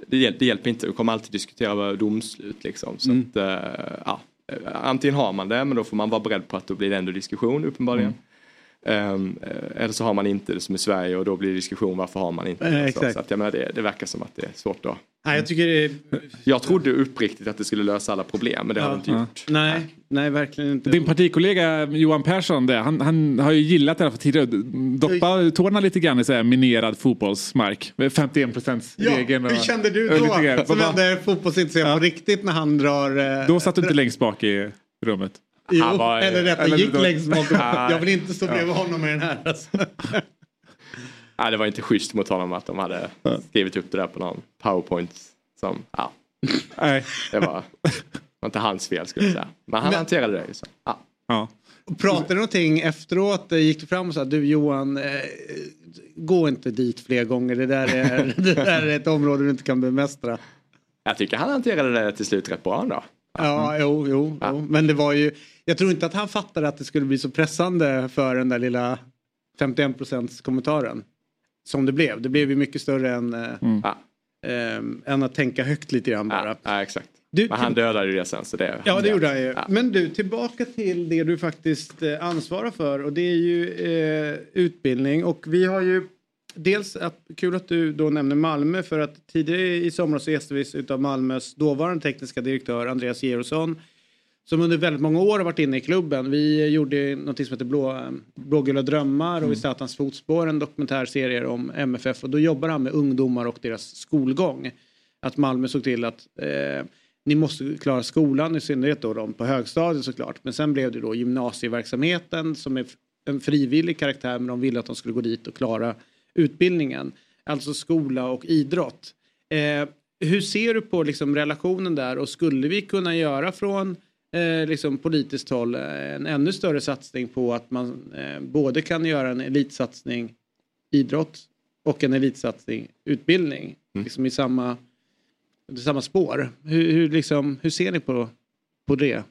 det, hjäl- det hjälper inte, vi kommer alltid diskutera domslut liksom. Så Mm. att, eh, ja, eh, antingen har man det men då får man vara beredd på att då blir det ändå diskussion uppenbarligen. Ehm, eh, eller så har man inte det som i Sverige och då blir det diskussion varför har man inte Eh, det. Så, exakt. så att, jag menar, det, det verkar som att det är svårt att Nej, jag tycker det är... jag trodde uppriktigt att det skulle lösa alla problem men det har det inte Ja. gjort. Nej, nej verkligen inte. Din partikollega Johan Persson, det, han, han har ju gillat det här för tidigare. Doppa tårna lite grann i så här minerad fotbollsmark. 51 procents Ja, regeln. hur kände du då? Som ändå är fotbollsintresserad på riktigt när han drar... eh, Då satt du inte längst bak i rummet. Jo, Han var- eller rätt, eller gick då- längst bak. Ja. Jag vill inte stå bredvid Ja. honom med den här. Alltså. Nej, det var inte schysst mot honom att de hade skrivit upp det där på någon powerpoint. Som, ja, Nej. det var, var inte hans fel skulle jag säga. Men han Men- hanterade det ju så. Ja. Ja. Pratade du någonting efteråt? Eh, Gick du fram och sa du Johan, eh, gå inte dit fler gånger. Det där, är, det där är ett område du inte kan bemästra. Jag tycker han hanterade det till slut rätt bra ändå. Ja, jo, jo, jo. Men det var ju, jag tror inte att han fattade att det skulle bli så pressande för den där lilla 51 procents kommentaren. Som det blev. Det blev ju mycket större än, eh, Mm. eh, än att tänka högt lite grann bara. Ja, exakt. Du- Men han dödade ju det sen så det... Ja, det gjorde han ju. Men du, tillbaka till det du faktiskt eh, ansvarar för och det är ju eh, utbildning. Och vi har ju dels, att, kul att du då nämner Malmö för att tidigare i somras så gästades vi av Malmös dåvarande tekniska direktör Andreas Gerosson som under väldigt många år har varit inne i klubben. Vi gjorde något som heter Blå, Blågula drömmar och i Statans fotspår en dokumentärserie om MFF och då jobbar han med ungdomar och deras skolgång. Att Malmö såg till att eh, ni måste klara skolan, i synnerhet då de på högstadiet såklart. Men sen blev det då gymnasieverksamheten som är en frivillig karaktär men de ville att de skulle gå dit och klara utbildningen. Alltså skola och idrott. Eh, hur ser du på liksom, relationen där och skulle vi kunna göra från eh, liksom, politiskt håll eh, en ännu större satsning på att man eh, både kan göra en elitsatsning idrott och en elitsatsning utbildning. Liksom i samma, i samma spår. Hur, hur, liksom, hur ser ni på, på det?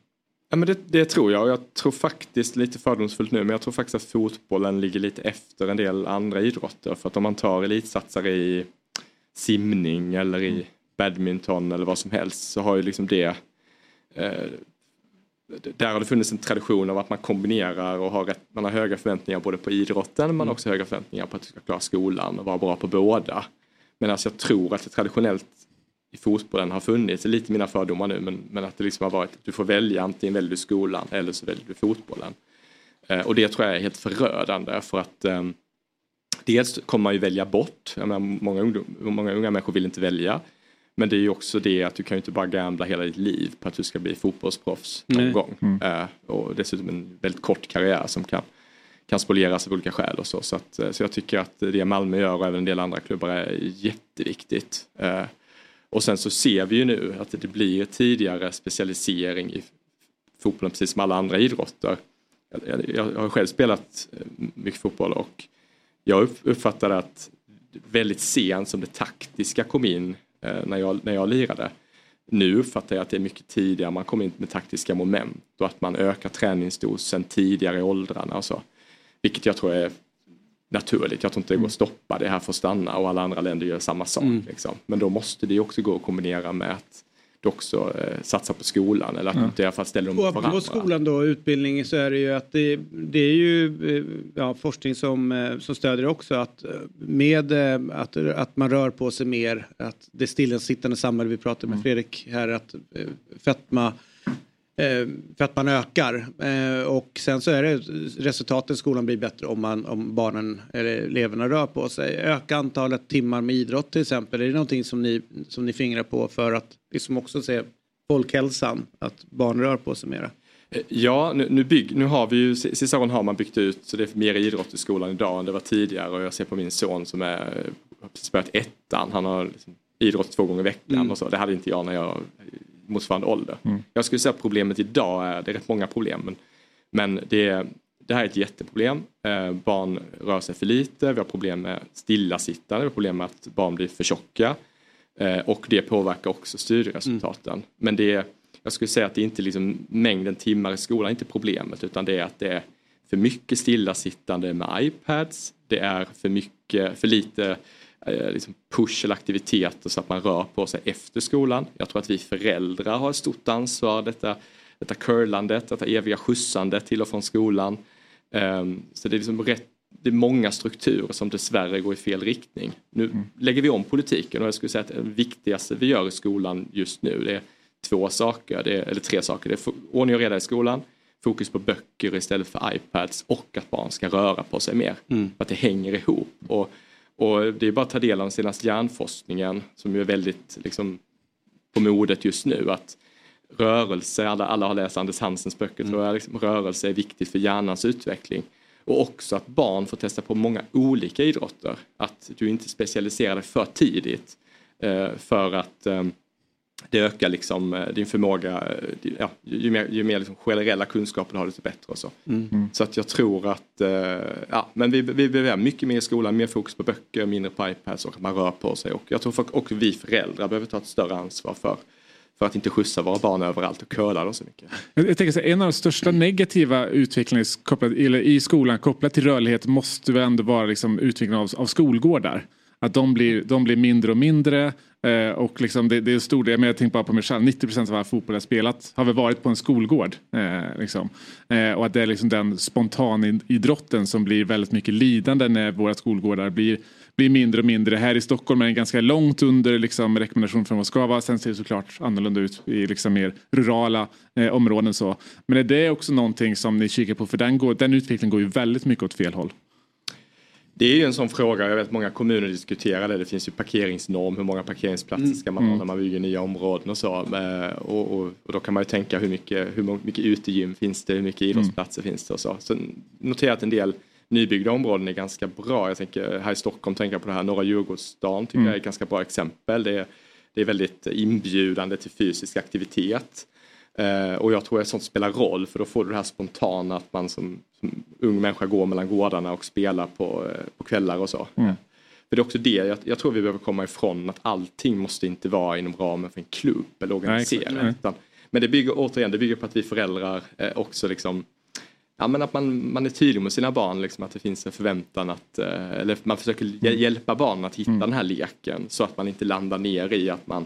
Ja, men det, det tror jag och jag tror faktiskt lite fördomsfullt nu men jag tror faktiskt att fotbollen ligger lite efter en del andra idrotter för att om man tar elitsatsare i simning eller i badminton eller vad som helst så har ju liksom det eh, där har det funnits en tradition av att man kombinerar och har rätt, man har höga förväntningar både på idrotten men har också höga förväntningar på att du ska klara skolan och vara bra på båda. Men alltså jag tror att det traditionellt i fotbollen har funnits, lite mina fördomar nu, men, men att det liksom har varit att du får välja antingen väljer du skolan eller så väljer du fotbollen. Eh, och det tror jag är helt förödande för att eh, dels kommer man ju välja bort, jag menar, många, ungdom, många unga människor vill inte välja. Men det är ju också det att du kan ju inte bara gambla hela ditt liv på att du ska bli fotbollsproffs någon Nej. gång. Eh, och dessutom en väldigt kort karriär som kan, kan spolieras av olika skäl och så. Så, att, eh, så jag tycker att det Malmö gör och även en del andra klubbar är jätteviktigt. Eh, och sen så ser vi ju nu att det blir tidigare specialisering i fotbollen precis som alla andra idrotter. Jag, har själv spelat mycket fotboll och jag upp- uppfattade att väldigt sent som det taktiska kom in när, jag, när jag lirade. Nu uppfattar jag att det är mycket tidigare man kommer in med taktiska moment och att man ökar träningsdosen tidigare i åldrarna och så. Vilket jag tror är naturligt. Jag tror inte det går att stoppa. Det här får stanna och alla andra länder gör samma sak. Mm. Liksom. Men då måste det också gå att kombinera med att du också eh, satsar på skolan eller att Ja. du i alla fall ställer dem Och mot varandra. skolan då, utbildning, så är det ju att det, det är ju eh, ja, forskning som, eh, som stödjer också att eh, med att, att man rör på sig mer, att det stillasittande samhälle vi pratade med Fredrik här, att eh, eh, fetman ökar eh, och sen så är det resultaten i skolan blir bättre om, man, om barnen eller eleverna rör på sig. Öka antalet timmar med idrott till exempel. Är det någonting som ni, som ni fingrar på för att liksom också se folkhälsan, att barn rör på sig mera? Eh, Ja, nu, nu, bygg, nu har vi ju, sista åren har man byggt ut så det är mer idrott i skolan idag än det var tidigare och jag ser på min son som är, har precis börjat ettan, han har liksom idrott två gånger i veckan Mm. och så. Det hade inte jag när jag motsvarande ålder. Jag skulle säga att problemet idag är, det är rätt många problem, men, men det, det här är ett jätteproblem. Eh, barn rör sig för lite, vi har problem med stillasittande, vi har problem med att barn blir för tjocka. Eh, och det påverkar också studieresultaten. Men det, jag skulle säga att det är inte liksom mängden timmar i skolan inte problemet utan det är att det är för mycket stillasittande med iPads. Det är för mycket, för lite liksom push eller aktiviteter så att man rör på sig efter skolan. Jag tror att vi föräldrar har ett stort ansvar. Detta, detta curlandet, detta eviga skjutsandet till och från skolan. Ehm, så det är liksom rätt det är många strukturer som dessvärre går i fel riktning. Nu lägger vi om politiken och jag skulle säga att det viktigaste vi gör i skolan just nu det är två saker, är, eller tre saker. Det är ordning och reda i skolan, fokus på böcker istället för iPads och att barn ska röra på sig mer. Mm. Att det hänger ihop. Och, och det är bara att ta del av den senaste hjärnforskningen som är väldigt liksom, på modet just nu. att Rörelse, alla, alla har läst Anders Hansens böcker tror jag, liksom, rörelse är viktigt för hjärnans utveckling. Och också att barn får testa på många olika idrotter. Att du inte specialiserar dig för tidigt. Eh, för att eh, det ökar liksom eh, din förmåga, eh, ja, ju mer, ju mer liksom generella kunskaper du har desto bättre och så. Mm. Så att jag tror att, eh, ja men vi, vi behöver mycket mer i skolan, mer fokus på böcker, mindre på iPads och att man rör på sig. Och jag tror folk, och vi föräldrar behöver ta ett större ansvar för, För att inte skjutsa våra barn överallt och curla dem så mycket. Jag, tänker så här, en av de största negativa utvecklingarna i- kopplat, i skolan kopplat till rörlighet måste väl ändå vara liksom utvecklingen av, av skolgårdar. Att de blir, de blir mindre och mindre. Eh, och liksom det, det är en stor del, men jag tänker bara på mig själv, 90% av all fotboll jag spelat har väl varit på en skolgård. Eh, liksom. eh, och att det är liksom den spontanidrotten som blir väldigt mycket lidande när våra skolgårdar blir, blir mindre och mindre. Här i Stockholm är den ganska långt under liksom, rekommendation från vad ska vara. Sen ser det såklart annorlunda ut i liksom mer rurala eh, områden. Så. Men är det också någonting som ni kikar på? För den, går, den utvecklingen går ju väldigt mycket åt fel håll. Det är ju en sån fråga, jag vet att många kommuner diskuterar det. Det finns ju parkeringsnorm, hur många parkeringsplatser ska man ha när man bygger nya områden och så. Eh, Och, och, och då kan man ju tänka hur mycket, hur mycket utegym finns det, hur mycket idrottsplatser finns det och så. Så notera att en del nybyggda områden är ganska bra. Jag tänker här i Stockholm, tänker jag på det här Norra Djurgårdsstaden, tycker Mm. jag är ett ganska bra exempel. Det är, det är väldigt inbjudande till fysisk aktivitet. Eh, och jag tror att sånt spelar roll för då får du det här spontana att man som, som ung människa går mellan gårdarna och spelar på, eh, på kvällar och så. Mm. För det är också det, jag, jag tror vi behöver komma ifrån att allting måste inte vara inom ramen för en klubb eller utan, men det bygger återigen, det bygger på att vi föräldrar eh, också liksom Ja men att man, man är tydlig med sina barn, liksom, att det finns en förväntan att, eh, eller man försöker hj- hjälpa barnen att hitta den här leken så att man inte landar ner i att man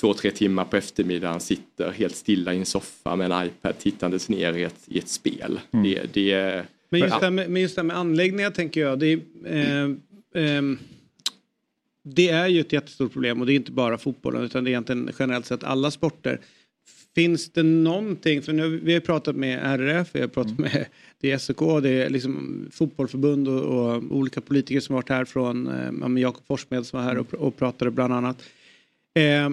två, tre timmar på eftermiddagen sitter helt stilla i en soffa med en iPad tittandes ner i ett, i ett spel. Det, det, är- Men just, det med, men just det här med anläggningar tänker jag. Det är, eh, ehm, det är ju ett jättestort problem och det är inte bara fotbollen utan det är egentligen generellt sett alla sporter. Finns det någonting, för nu, vi har pratat med RF, vi har pratat med det är SOK, det är liksom fotbollförbund och, och olika politiker som varit här från, eh, Jakob Forssmed som var här och, pr- och pratade bland annat. Eh,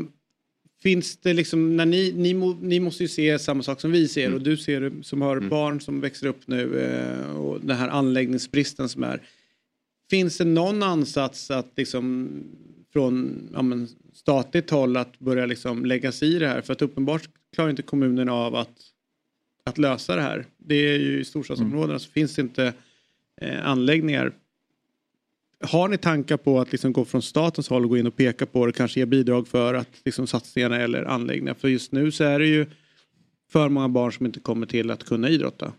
finns det liksom, när ni, ni, ni måste ju se samma sak som vi ser och du ser som har barn som växer upp nu eh, och den här anläggningsbristen som är. Finns det någon ansats att liksom från ja, men, statligt håll att börja liksom lägga sig i det här? För att uppenbart klarar inte kommunen av att, att lösa det här. Det är ju i storstadsområdena så finns det inte eh, anläggningar. Har ni tankar på att liksom gå från statens håll och gå in och peka på det, kanske ge bidrag för att liksom satsningarna eller anläggningar? För just nu så är det ju för många barn som inte kommer till att kunna idrotta.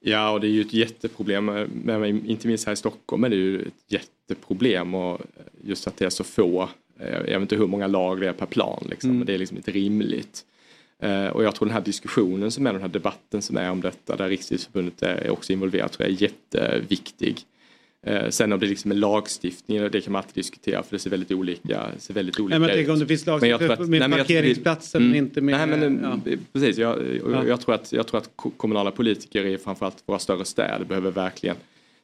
Ja, och det är ju ett jätteproblem, med, inte minst här i Stockholm är det ju ett jätteproblem och just att det är så få, eh, jag vet inte hur många lag det är per plan, liksom, Mm. men det är liksom inte rimligt. Eh, Och jag tror den här diskussionen som är, den här debatten som är om detta, där Riksidrottsförbundet är också involverat, tror jag är jätteviktig. Eh, Sen om det liksom är lagstiftning, det kan man alltid diskutera för det ser väldigt olika, ser väldigt olika Nej, men jag ut. om det finns jag lagstiftning att- med nej, jag parkeringsplatser men inte med... Nej, men, ja. eh, Precis, jag, och Ja. jag, tror att, jag tror att ko- kommunala politiker i framförallt våra större städer behöver verkligen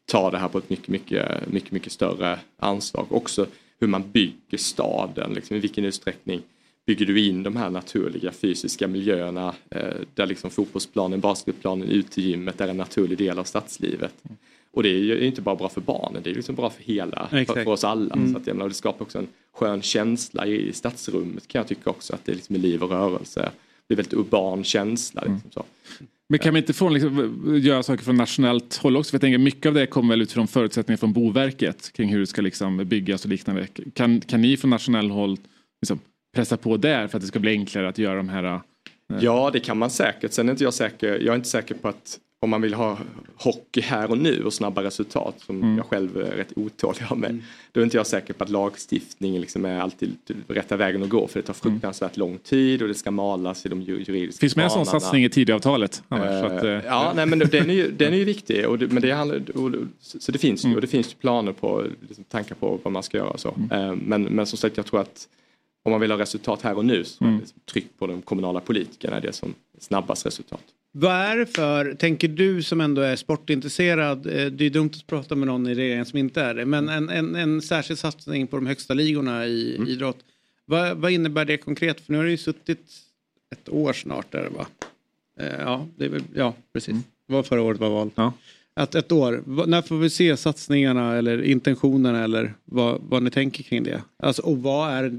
ta det här på ett mycket, mycket, mycket, mycket större ansvar. Också hur man bygger staden, liksom, i vilken utsträckning bygger du in de här naturliga fysiska miljöerna eh, där liksom fotbollsplanen, basketplanen, utegymmet är en naturlig del av stadslivet. Och det är ju inte bara bra för barnen, det är liksom bra för hela, för, för oss alla. Mm. Så att, jag menar, det skapar också en skön känsla i, i stadsrummet kan jag tycka också, att det liksom är liv och rörelse. Det är väldigt urban känsla. Liksom, så. Men kan man inte få liksom, göra saker från nationellt håll också? För jag tänker mycket av det kommer väl utifrån förutsättningar från Boverket kring hur det ska liksom byggas och liknande. Kan, kan ni från nationell håll liksom, pressa på där för att det ska bli enklare att göra de här eh, Ja, det kan man säkert. Sen är inte jag säker, jag är inte säker på att om man vill ha hockey här och nu och snabba resultat som Mm. jag själv är rätt otålig av med. Då är inte jag säker på att lagstiftning liksom är alltid rätta vägen att gå för det tar fruktansvärt lång tid och det ska malas i de ju- juridiska Finns med en sån satsning i Tidöavtalet? att, eh, ja, nej, men den är ju, den är ju viktig. Och det, men det handlar, och, så det finns ju Mm. och det finns planer på, liksom, tankar på vad man ska göra. och Så. Mm. Eh, Men, men som sagt, jag tror att om man vill ha resultat här och nu så Mm. liksom, tryck på de kommunala politikerna är det som snabbast resultat. Vad är det för, tänker du som ändå är sportintresserad, eh, det är dumt att prata med någon i regeringen som inte är det, men en, en, en särskild satsning på de högsta ligorna i Mm. idrott. Vad, vad innebär det konkret? För nu har det ju suttit ett år snart där va? Eh, Ja, det är väl, ja precis. Det var förra året var val. Ja. Att ett år, när får vi se satsningarna eller intentionerna eller vad, vad ni tänker kring det? Alltså, och vad är,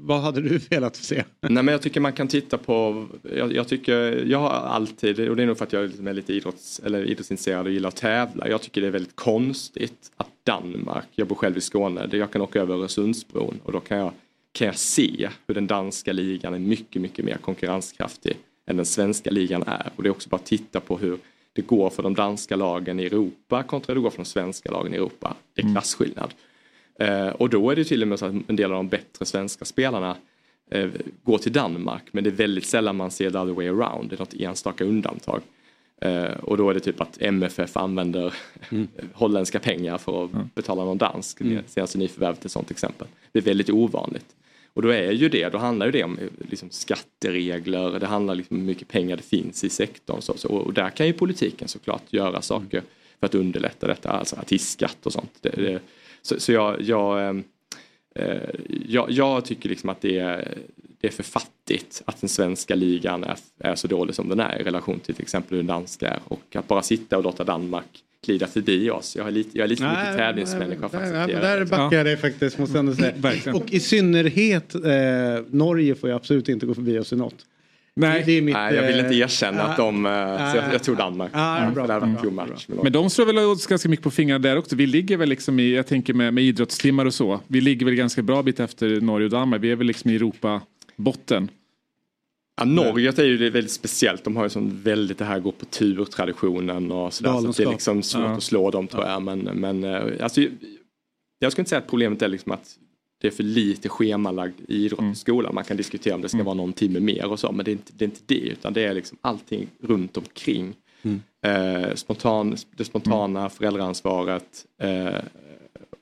vad hade du velat se? Nej men jag tycker man kan titta på, jag, jag tycker, jag har alltid, och det är nog för att jag är lite idrotts, eller idrottsintresserad och gillar att tävla. Jag tycker det är väldigt konstigt att Danmark, jag bor själv i Skåne, där jag kan åka över Öresundsbron och då kan jag kan jag se hur den danska ligan är mycket, mycket mer konkurrenskraftig än den svenska ligan är. Och det är också bara att titta på hur det går för de danska lagen i Europa kontra hur det går för de svenska lagen i Europa. Det är klasskillnad. Eh, och då är det till och med så att en del av de bättre svenska spelarna eh, går till Danmark men det är väldigt sällan man ser the other way around. Det är något enstaka undantag. Eh, och då är det typ att MFF använder holländska pengar för att betala någon dansk. Mm. Mm. Senaste nyförvärvet är ett sånt exempel. Det är väldigt ovanligt. Och då är ju det, då handlar ju det om eh, liksom skatteregler, det handlar liksom om hur mycket pengar det finns i sektorn. Så, så, och där kan ju politiken såklart göra saker för att underlätta detta, alltså artistskatt och sånt. Det, det, så, så jag, jag, ehm, eh, jag, jag tycker liksom att det är, det är för fattigt att den svenska ligan är, är så dålig som den är i relation till till exempel hur den danska är. Och att bara sitta och låta Danmark glida förbi oss. Jag är lite, jag är lite för mycket tävlingsmänniska för att där, det. backar jag dig faktiskt måste jag ändå säga. Och i synnerhet eh, Norge får ju absolut inte gå förbi oss i något. Nej. Det är mitt, Nej, jag vill inte eh, erkänna att de... eh, så jag, jag tror Danmark. Ja, Ja, bra, en bra, bra. dem. Men de slår väl oss ganska mycket på fingrarna där också. Vi ligger väl liksom i, jag tänker med, med idrottstimmar och så. Vi ligger väl ganska bra bit efter Norge och Danmark. Vi är väl liksom i Europa botten. Ja, Norge är ju det väldigt speciellt. De har ju sån väldigt det här gå på tur traditionen och sådär. Så det är liksom svårt Ja. att slå dem tror jag. Men, men alltså, jag skulle inte säga att problemet är liksom att det är för lite schemalagd idrott Mm. i skolan. Man kan diskutera om det ska vara någon timme mer och så. Men det är inte det, är inte det utan det är liksom allting runt omkring. Mm. Eh, spontan, det spontana föräldraansvaret eh,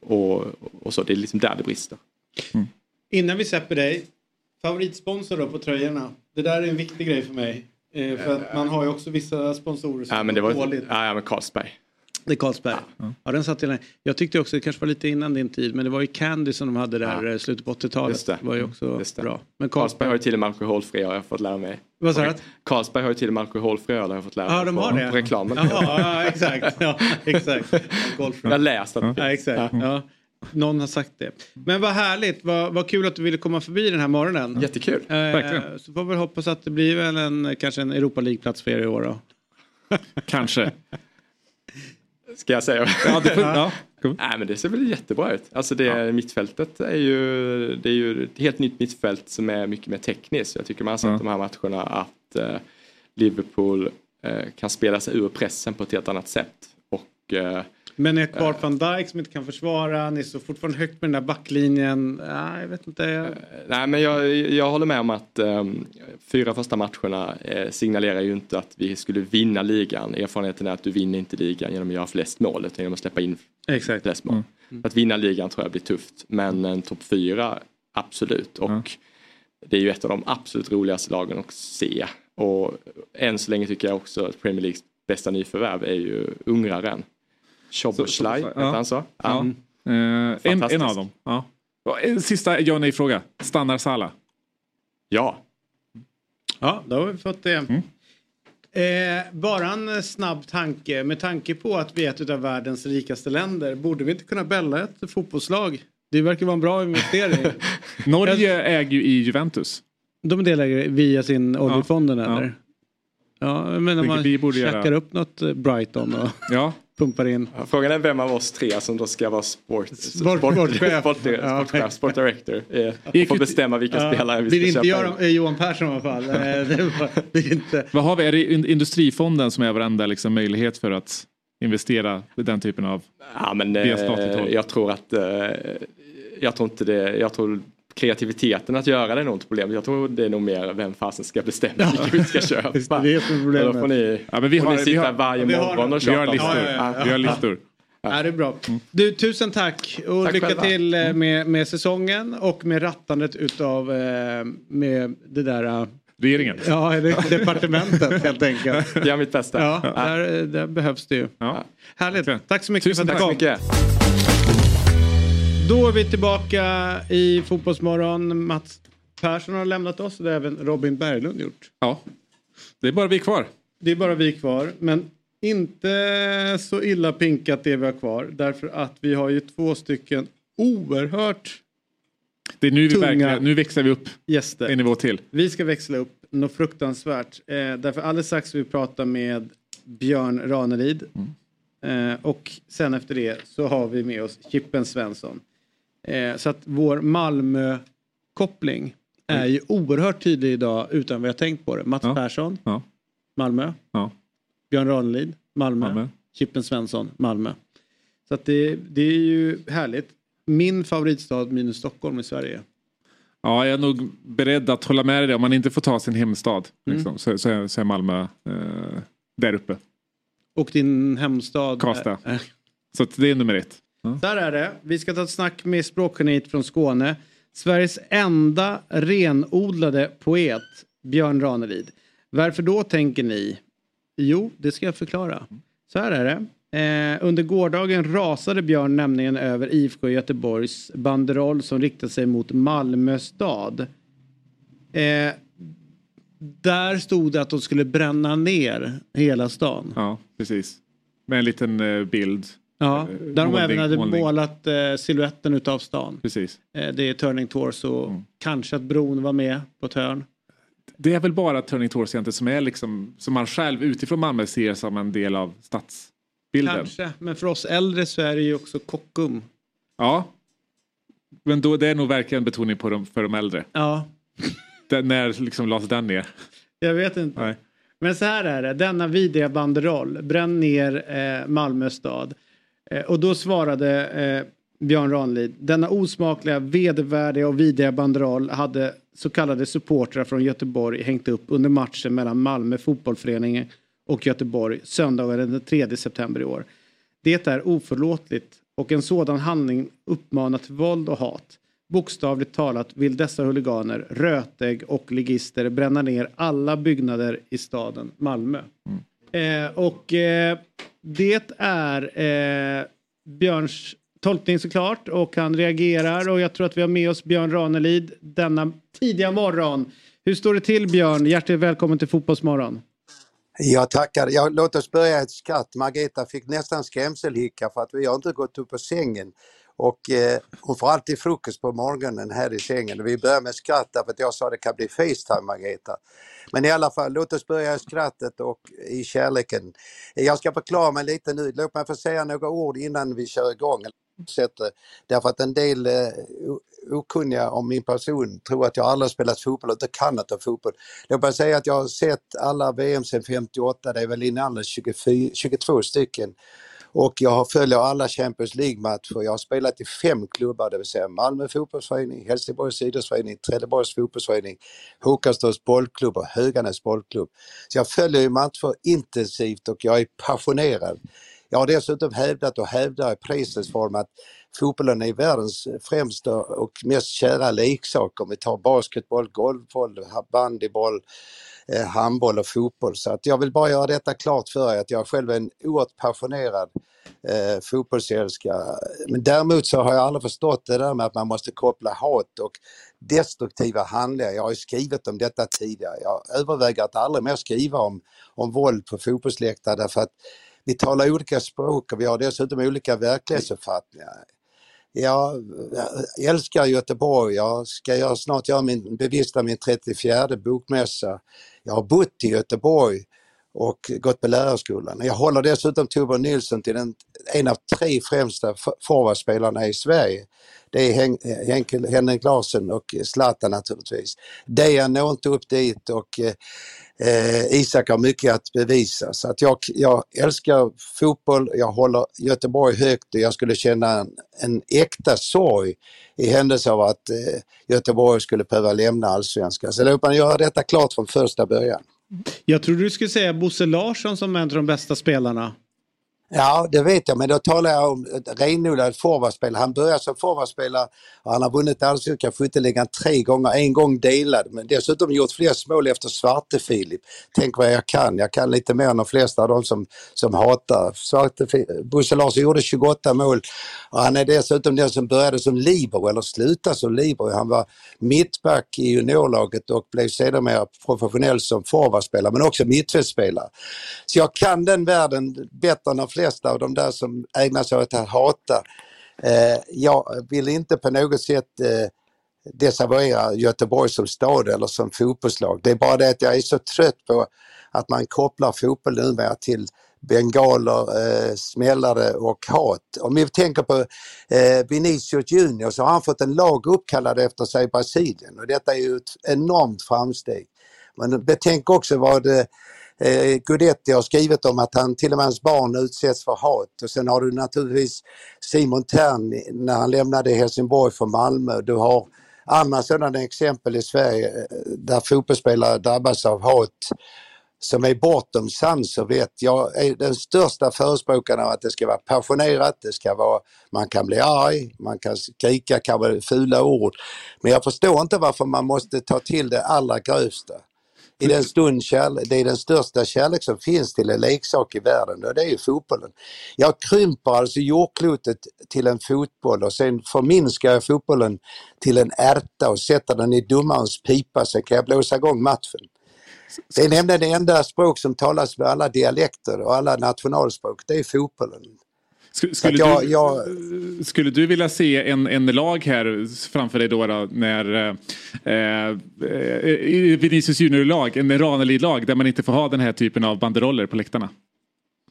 och, och så. Det är liksom där det brister. Innan vi släpper dig, favoritsponsor då på tröjorna. Det där är en viktig grej för mig. Eh, för att man har ju också vissa sponsorer som Ja, men det var, dåligt. ja, men Carlsberg. Det är Carlsberg. Ja. den satt till Jag tyckte också, det kanske var lite innan din tid, men det var ju Candy som de hade där Ja. i slutet på 80-talet. Just det. var ju också bra. Men Carlsberg Carlsberg, har ju till och med alkoholfria har jag fått lära mig. Vad sa du? Carlsberg har ju till och med alkoholfria öl har jag fått lära mig Ja, de på, har det. på reklamen. Jaha, ja, exakt. Ja, exakt. Jag har läst att det Ja, exakt. Ja. Någon har sagt det. Men vad härligt, vad, vad kul att du ville komma förbi den här morgonen. Jättekul. Eh, Verkligen. så får vi hoppas att det blir väl en, kanske en Europa League-plats för er i år då. Kanske. Ska jag säga? Ja, det ja. Nej men det ser väl jättebra ut. Alltså det mittfältet är ju, det är ju ett helt nytt mittfält som är mycket mer tekniskt. Jag tycker man har sett Ja. de här matcherna att eh, Liverpool eh, kan spela sig ur pressen på ett helt annat sätt. Och eh, Men ni har kvar van Dijk som inte kan försvara, ni står fortfarande högt med den där backlinjen. Ja, jag vet inte. Nej men jag, jag håller med om att um, fyra första matcherna eh, signalerar ju inte att vi skulle vinna ligan. Erfarenheten är att du vinner inte ligan genom att göra flest mål utan genom att släppa in Exakt. flest mål. Att vinna ligan tror jag blir tufft men en topp fyra absolut och det är ju ett av de absolut roligaste lagen att se. Och än så länge tycker jag också att Premier Leagues bästa nyförvärv är ju ungraren. Så- heter ja. han så? Ja. Eh, en, en av dem. Ja. En Sista ja nej fråga. Stannar Salah? Ja. Ja, då har vi fått det. Eh, bara en snabb tanke. Med tanke på att vi är ett av världens rikaste länder. Borde vi inte kunna bälla ett fotbollslag? Det verkar vara en bra investering. Norge äger ju i Juventus. De delägare via sin oljefonden Ja. eller? Ja, men om Vilket man vi borde göra. upp något eh, Brighton och Ja. Pumpar in. Ja, Frågan är vem av oss tre som då ska vara sport, Sport- sport, sportchef. sport, Ja. sportchef, sport director. Eh, får ut- bestämma vilka Ja, spelare vi vill ska inte köpa. göra eh, Johan Persson i alla fall. Eh, det var, det är inte. Vad har vi? Är det in- Industrifonden som är varenda liksom, möjlighet för att investera i den typen av... Ja, men, eh, jag tror att eh, jag tror inte det, jag tror kreativiteten att göra det är nog inte problemet. Jag tror det är nog mer vem fasen ska bestämma vilka vi ska köpa. Det, det är som är problemet. Då får ni, Ja, men vi får har- ni vi sitta har- varje vi har- morgon och Vi har köpa. listor. Ja, ja, ja. Vi har listor. Ja, det är bra. Du, tusen tack och Tack lycka själva. till eh, med, med säsongen och med rattandet utav eh, med det där eh, Regeringen. ja, det- departementet helt enkelt. Jag gör mitt bästa. Ja, där, där behövs det ju. Ja. Härligt. Tack så mycket Tusen för att Tack du så kom. Då är vi tillbaka i Fotbollsmorgon. Mats Persson har lämnat oss och det har även Robin Berglund gjort. Ja. Det är bara vi kvar. Det är bara vi kvar, men inte så illa pinkat det vi har kvar. Därför att vi har ju två stycken oerhört Det är nu vi Tunga. verkligen, nu växer vi upp gäster. en nivå till. Vi ska växla upp något fruktansvärt. Eh, därför alldeles strax vi prata med Björn Ranelid. Eh, och sen efter det så har vi med oss Chippen Svensson. Eh, så att vår Malmö koppling är ju oerhört tydlig idag utan vi har tänkt på det. Mats Ja. Persson, Ja. Malmö. Ja. Björn Ranelid, Malmö. Malmö. Chippen Svensson, Malmö. Så att det, det är ju härligt. Min favoritstad minus Stockholm i Sverige. Ja, jag är nog beredd att hålla med dig om man inte får ta sin hemstad. Mm. Liksom, så, så, är- så är Malmö eh, där uppe. Och din hemstad? Karlstad. är- Så det är nummer ett. Ja. Där är det. Vi ska ta ett snack med språkgeniet från Skåne. Sveriges enda renodlade poet, Björn Ranelid. Varför då tänker ni? Jo, det ska jag förklara. Så här är det. Eh, under gårdagen rasade Björn nämligen över IFK Göteborgs banderoll som riktar sig mot Malmö stad. Eh, där stod det att de skulle bränna ner hela stan. Ja, precis. Med en liten eh, bild. Ja, Eh, där de målning- även hade målning. målat eh, siluetten utav stan. Precis. Eh, det är Turning Torso och Mm. kanske att bron var med på ett hörn. Det är väl bara Turning Torso egentligen som är liksom som man själv utifrån Malmö ser som en del av stadsbilden. Kanske, men för oss äldre så är det ju också Kockum. Ja. Men då, det är nog verkligen betoning på dem, för de äldre. Ja, Det, när liksom lades den ner? jag vet inte. Nej. Men så här är det, denna vidriga banderoll, bränn ner eh, Malmö stad. Eh, och då svarade eh, Björn Ranelid, denna osmakliga, vedervärdiga och vidriga banderoll hade så kallade supportrar från Göteborg hängt upp under matchen mellan Malmö fotbollsförening och Göteborg söndagen den 3 september i år. Det är oförlåtligt och en sådan handling uppmanar till våld och hat. Bokstavligt talat vill dessa huliganer, rötägg och ligister bränna ner alla byggnader i staden Malmö. Mm. Eh, och eh, det är eh, Björns tolkning såklart och han reagerar och jag tror att vi har med oss Björn Ranelid denna tidiga morgon. Hur står det till Björn? Hjärtligt välkommen till Fotbollsmorgon. Jag tackar. Ja, låt oss börja ett skratt. Margareta fick nästan skrämselhicka för att vi har inte gått upp på sängen. Och eh, hon får alltid frukost på morgonen här i sängen. Vi börjar med skratt därför att jag sa att det kan bli Facetime Margareta. Men i alla fall, låt oss börja i skrattet och i kärleken. Jag ska förklara mig lite nu. Låt mig få säga några ord innan vi kör igång. Därför att en del eh, okunniga om min person tror att jag aldrig spelat fotboll och inte kan något om fotboll. Låt mig säga att jag har sett alla VM sedan 58, det är väl inalles 24, 22 stycken. Och jag följer alla Champions League-matcher. Jag har spelat i fem klubbar, det vill säga Malmö fotbollsförening, Helsingborgs idrottsförening, Trelleborgs fotbollsförening, Håkanstorps bollklubb och Höganäs bollklubb. Så jag följer ju matcher intensivt och jag är passionerad. Jag har dessutom hävdat och hävdar i prisens form att fotbollen är världens främsta och mest kära leksak om vi tar basketboll, golfboll, bandyboll, Eh, handboll och fotboll. Så att jag vill bara göra detta klart för er att jag själv är en oerhört passionerad eh, fotbollsälskare. Men däremot så har jag aldrig förstått det där med att man måste koppla hat och destruktiva handlingar. Jag har ju skrivit om detta tidigare. Jag överväger att aldrig mer skriva om, om våld på fotbollsläktare därför att vi talar olika språk och vi har dessutom olika verklighetsuppfattningar. Jag älskar Göteborg. Jag ska göra, snart göra min, bevista min 34 bokmässa. Jag har bott i Göteborg och gått på lärarskolan. Jag håller dessutom Torbjörn Nilsson till den, en av tre främsta forwardspelarna i Sverige. Det är Hen- Henke, Henrik Larsson och Zlatan naturligtvis. Dejan når inte upp dit och eh, eh, Isak har mycket att bevisa. Så att jag, jag älskar fotboll, jag håller Göteborg högt och jag skulle känna en, en äkta sorg i händelse av att eh, Göteborg skulle behöva lämna allsvenskan. Så låt mig göra detta klart från första början. Jag trodde du skulle säga Bosse Larsson som är en av de bästa spelarna. Ja, det vet jag, men då talar jag om eh, ett renodlad forwardspelare. Han började som forwardspelare och han har vunnit allsvenskan skytteligan tre gånger, en gång delad, men dessutom gjort flest mål efter Svarte Filip. Tänk vad jag kan, jag kan lite mer än de flesta av de som, som hatar. Svarte Filip. Bosse Larsson gjorde 28 mål och han är dessutom den som började som libero, eller slutade som libero. Han var mittback i juniorlaget och blev sedermera professionell som forwardspelare, men också mittfältspelare. Så jag kan den världen bättre än de flesta av de där som ägnar sig åt att hata. Eh, jag vill inte på något sätt eh, desavouera Göteborg som stad eller som fotbollslag. Det är bara det att jag är så trött på att man kopplar fotboll numera till bengaler, eh, smällare och hat. Om vi tänker på eh, Vinicius Junior så har han fått en lag uppkallad efter sig i Brasilien och detta är ju ett enormt framsteg. Men betänk också vad eh, eh, Gudetti Guidetti har skrivit om att han till och med hans barn utsätts för hat. Och sen har du naturligtvis Simon Tern när han lämnade Helsingborg för Malmö. Du har andra sådana exempel i Sverige eh, där fotbollsspelare drabbas av hat som är bortom sans och vett. Jag är den största förespråkaren av att det ska vara passionerat, det ska vara, man kan bli arg, man kan skrika kanske fula ord. Men jag förstår inte varför man måste ta till det allra grövsta. I den stund kärlek, det är den största kärlek som finns till en leksak i världen och det är ju fotbollen. Jag krymper alltså jordklotet till en fotboll och sen förminskar jag fotbollen till en ärta och sätter den i domarens pipa så kan jag blåsa igång matchen. Det är nämligen det enda språk som talas med alla dialekter och alla nationalspråk, det är fotbollen. Sk- Skulle, jag- du, jag- skulle du vilja se en, en lag här framför dig då, då när eh, eh, Vinicius Junior-lag, en Ranelid-lag där man inte får ha den här typen av banderoller på läktarna?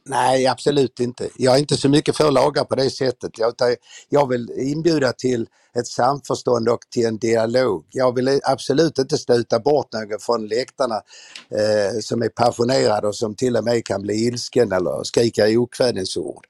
Nej, absolut inte. Jag är inte så mycket för lagar på det sättet. Jag, tar- jag vill inbjuda till ett samförstånd och till en dialog. Jag vill absolut inte stöta bort någon från läktarna eh, som är passionerad och som till och med kan bli ilsken eller skrika okvädinsord.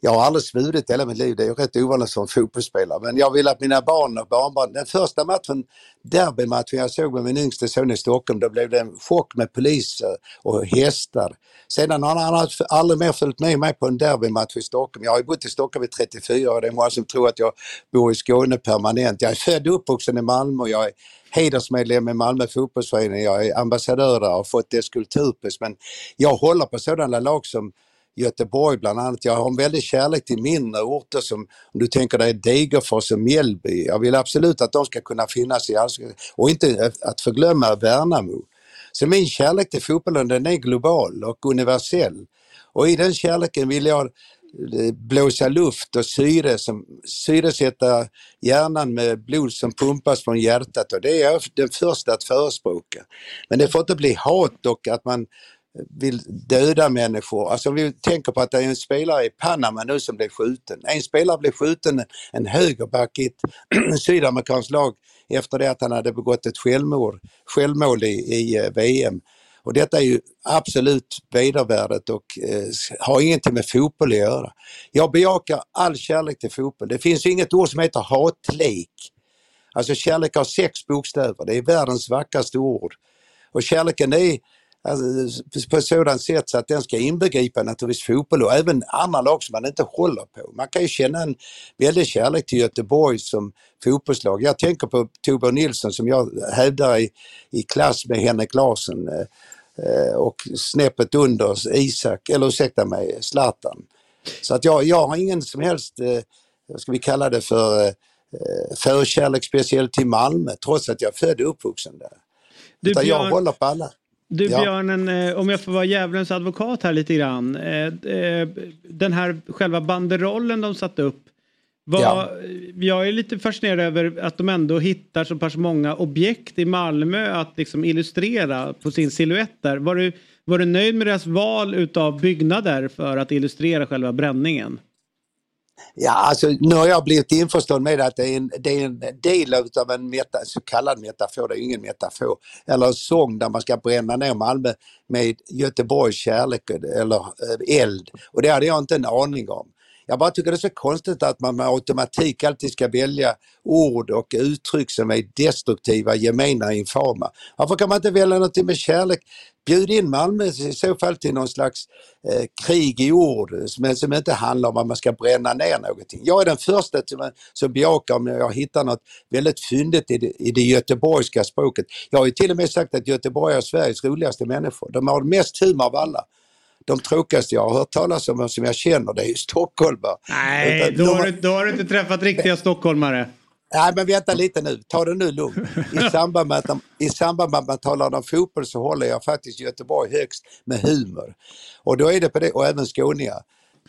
Jag har aldrig svurit hela mitt liv, det är rätt ovanligt som fotbollsspelare. Men jag vill att mina barn och barnbarn, den första matchen, derbymatchen jag såg med min yngste son i Stockholm, då blev det en chock med poliser och hästar. Sedan har han aldrig mer följt med mig på en derbymatch i Stockholm. Jag har ju bott i Stockholm i 34 år, det är många som tror att jag bor i Skåne permanent. Jag är född och uppvuxen i Malmö och jag är hedersmedlem i Malmö fotbollsförening. Jag är ambassadör där och har fått dess kulturpris. Men jag håller på sådana lag som Göteborg bland annat. Jag har en väldig kärlek till mindre orter som, om du tänker dig Degerfors och Mjällby. Jag vill absolut att de ska kunna finnas i allsvenskan. Och inte att förglömma Värnamo. Så min kärlek till fotbollen den är global och universell. Och i den kärleken vill jag eh, blåsa luft och syre som, syresätta hjärnan med blod som pumpas från hjärtat och det är jag den första att förespråka. Men det får inte bli hat och att man vill döda människor. Alltså om vi tänker på att det är en spelare i Panama nu som blev skjuten. En spelare blev skjuten, en högerback i ett sydamerikanskt lag efter det att han hade begått ett självmord, självmål i, i eh, VM. Och detta är ju absolut vedervärdigt och eh, har ingenting med fotboll att göra. Jag bejakar all kärlek till fotboll. Det finns ju inget ord som heter hatlek. Alltså kärlek har sex bokstäver, det är världens vackraste ord. Och kärleken är alltså, på ett sådant sätt så att den ska inbegripa naturligtvis fotboll och även andra lag som man inte håller på. Man kan ju känna en väldig kärlek till Göteborg som fotbollslag. Jag tänker på Torbjörn Nilsson som jag hävdar i, i klass med Henrik Larsson eh, eh, och snäppet under Isak, eller ursäkta mig, Zlatan. Så att jag, jag har ingen som helst, eh, vad ska vi kalla det för, eh, förkärlek speciellt till Malmö trots att jag är född och uppvuxen där. Du, Utan jag Björn- håller på alla. Du Ja. Björnen, eh, om jag får vara djävulens advokat här lite grann. Eh, eh, den här själva banderollen de satte upp. Var, Ja. Jag är lite fascinerad över att de ändå hittar så pass många objekt i Malmö att liksom illustrera på sin silhuett där. Var du, var du nöjd med deras val utav byggnader för att illustrera själva bränningen? Ja, alltså nu har jag blivit införstådd med att det är en, det är en del av en meta, så kallad metafor, det är ingen metafor, eller en sång där man ska bränna ner Malmö med Göteborgs kärlek eller eh, eld. Och det hade jag inte en aning om. Jag bara tycker det är så konstigt att man med automatik alltid ska välja ord och uttryck som är destruktiva, gemena, infama. Varför kan man inte välja någonting med kärlek? Bjud in Malmö i så fall till någon slags eh, krig i ord men som inte handlar om att man ska bränna ner någonting. Jag är den första som, som bejakar om jag hittar något väldigt fyndigt i det, i det göteborgska språket. Jag har ju till och med sagt att Göteborg är Sveriges roligaste människor. De har mest humor av alla. De tråkigaste jag har hört talas om som jag känner det är ju stockholmare. Nej, Utan då har, du, då har du inte träffat riktiga stockholmare. Nej men vänta lite nu, ta det nu lugnt. I samband med att, de, i samband med att man talar om fotboll så håller jag faktiskt Göteborg högst med humor. Och då är det på det, och även skåningar.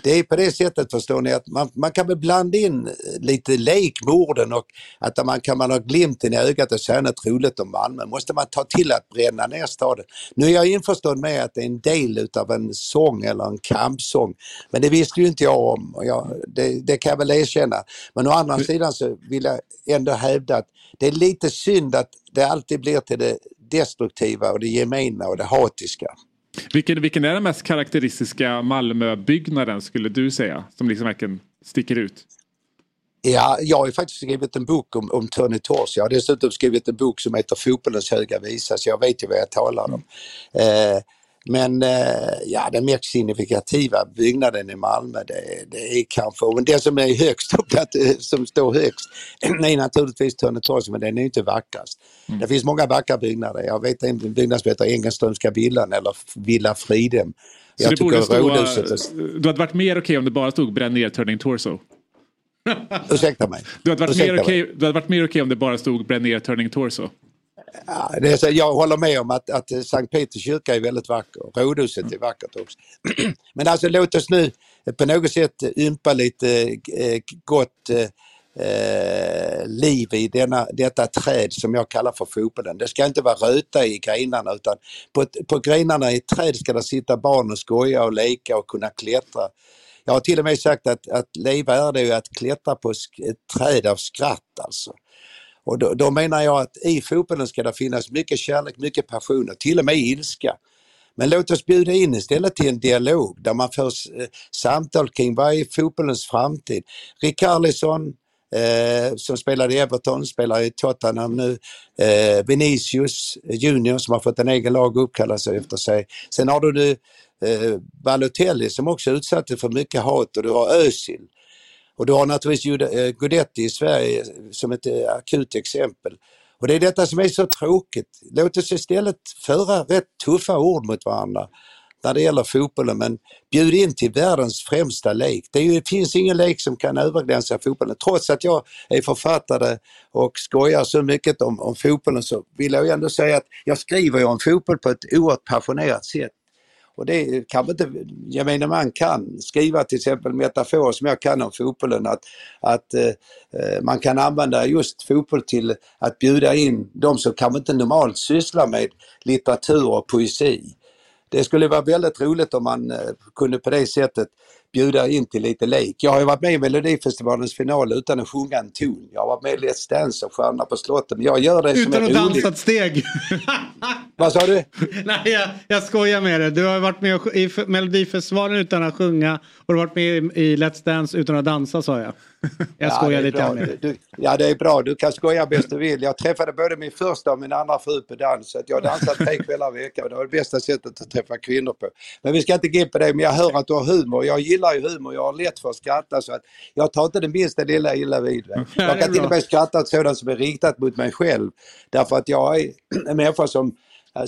Det är på det sättet förstår ni att man, man kan väl blanda in lite lek med orden och att man kan man ha glimten i ögat och säga något roligt om Malmö. Måste man ta till att bränna ner staden. Nu är jag införstådd med att det är en del utav en sång eller en kampsång. Men det visste ju inte jag om och jag, det, det kan jag väl erkänna. Men å andra sidan så vill jag ändå hävda att det är lite synd att det alltid blir till det destruktiva och det gemena och det hatiska. Vilken, vilken är den mest karaktäristiska Malmöbyggnaden skulle du säga? Som liksom verkligen sticker ut? Ja, jag har ju faktiskt skrivit en bok om, om Tony Tors. Jag har dessutom skrivit en bok som heter Fotbollens höga visa så jag vet ju vad jag talar om. Eh, men eh, ja, den mest signifikativa byggnaden i Malmö det, det är kanske, men den som är högst upp, som står högst, är naturligtvis Törnetorgs men den är inte vackrast. Mm. Det finns många vackra byggnader. Jag vet en byggnad som heter Engelströmska villan eller Villa Fridhem. Så jag det borde stå, rådhuset... Du hade varit mer okej okay om det bara stod bränn ner Turning Torso? Ursäkta mig. Du hade varit, okay, varit mer okej okay om det bara stod bränn ner Turning Torso? Ja, det är så, jag håller med om att, att Sankt Peters kyrka är väldigt vacker. Rådhuset är vackert också. Men alltså låt oss nu på något sätt ympa lite eh, gott eh, liv i denna, detta träd som jag kallar för fotbollen. Det ska inte vara röta i grenarna utan på, på grenarna i ett träd ska det sitta barn och skoja och leka och kunna klättra. Jag har till och med sagt att, att leva är det att klättra på ett träd av skratt alltså. Och då, då, menar jag att i fotbollen ska det finnas mycket kärlek, mycket passion och till och med ilska. Men låt oss bjuda in istället till en dialog där man får eh, samtal kring vad är fotbollens framtid. Rikarlisson eh, som spelade i Everton, spelar i Tottenham nu. Eh, Vinicius eh, Junior som har fått en egen lag uppkallad sig efter sig. Sen har du eh, Balotelli som också utsattes för mycket hat och du har Özil och du har naturligtvis eh, Guidetti i Sverige som ett eh, akut exempel. Och det är detta som är så tråkigt. Låt oss istället föra rätt tuffa ord mot varandra när det gäller fotbollen men bjud in till världens främsta lek. Det, ju, det finns ingen lek som kan överglänsa fotbollen. Trots att jag är författare och skojar så mycket om, om fotbollen så vill jag ändå säga att jag skriver ju om fotboll på ett oerhört passionerat sätt. Och det kanske inte gemene man kan. Skriva till exempel metaforer som jag kan om fotbollen. Att, att eh, eh, man kan använda just fotboll till att bjuda in de som kanske inte normalt sysslar med litteratur och poesi. Det skulle vara väldigt roligt om man eh, kunde på det sättet bjuda in till lite lek. Jag har ju varit med i Melodifestivalens final utan att sjunga en ton. Jag har varit med i Let's Dance och Stjärnorna på slottet. Jag gör det utan som är roligt. Utan att dansa ett steg. Vad sa du? Nej, jag, jag skojar med dig. Du har varit med i Melodifestivalen utan att sjunga och du har varit med i Let's Dance utan att dansa sa jag. Jag skojar lite bra. med du, Ja, det är bra. Du kan skoja bäst du vill. Jag träffade både min första och min andra fru på dans. Så jag dansar tre kvällar i veckan. Det var det bästa sättet att träffa kvinnor på. Men vi ska inte gå in på det. Men jag hör att du har humor. Jag gillar ju humor. Jag har lätt för att skratta. Så att jag tar inte det minsta lilla illa vid mig. Jag kan till och med skratta åt sådant som är riktat mot mig själv. Därför att jag är en människa som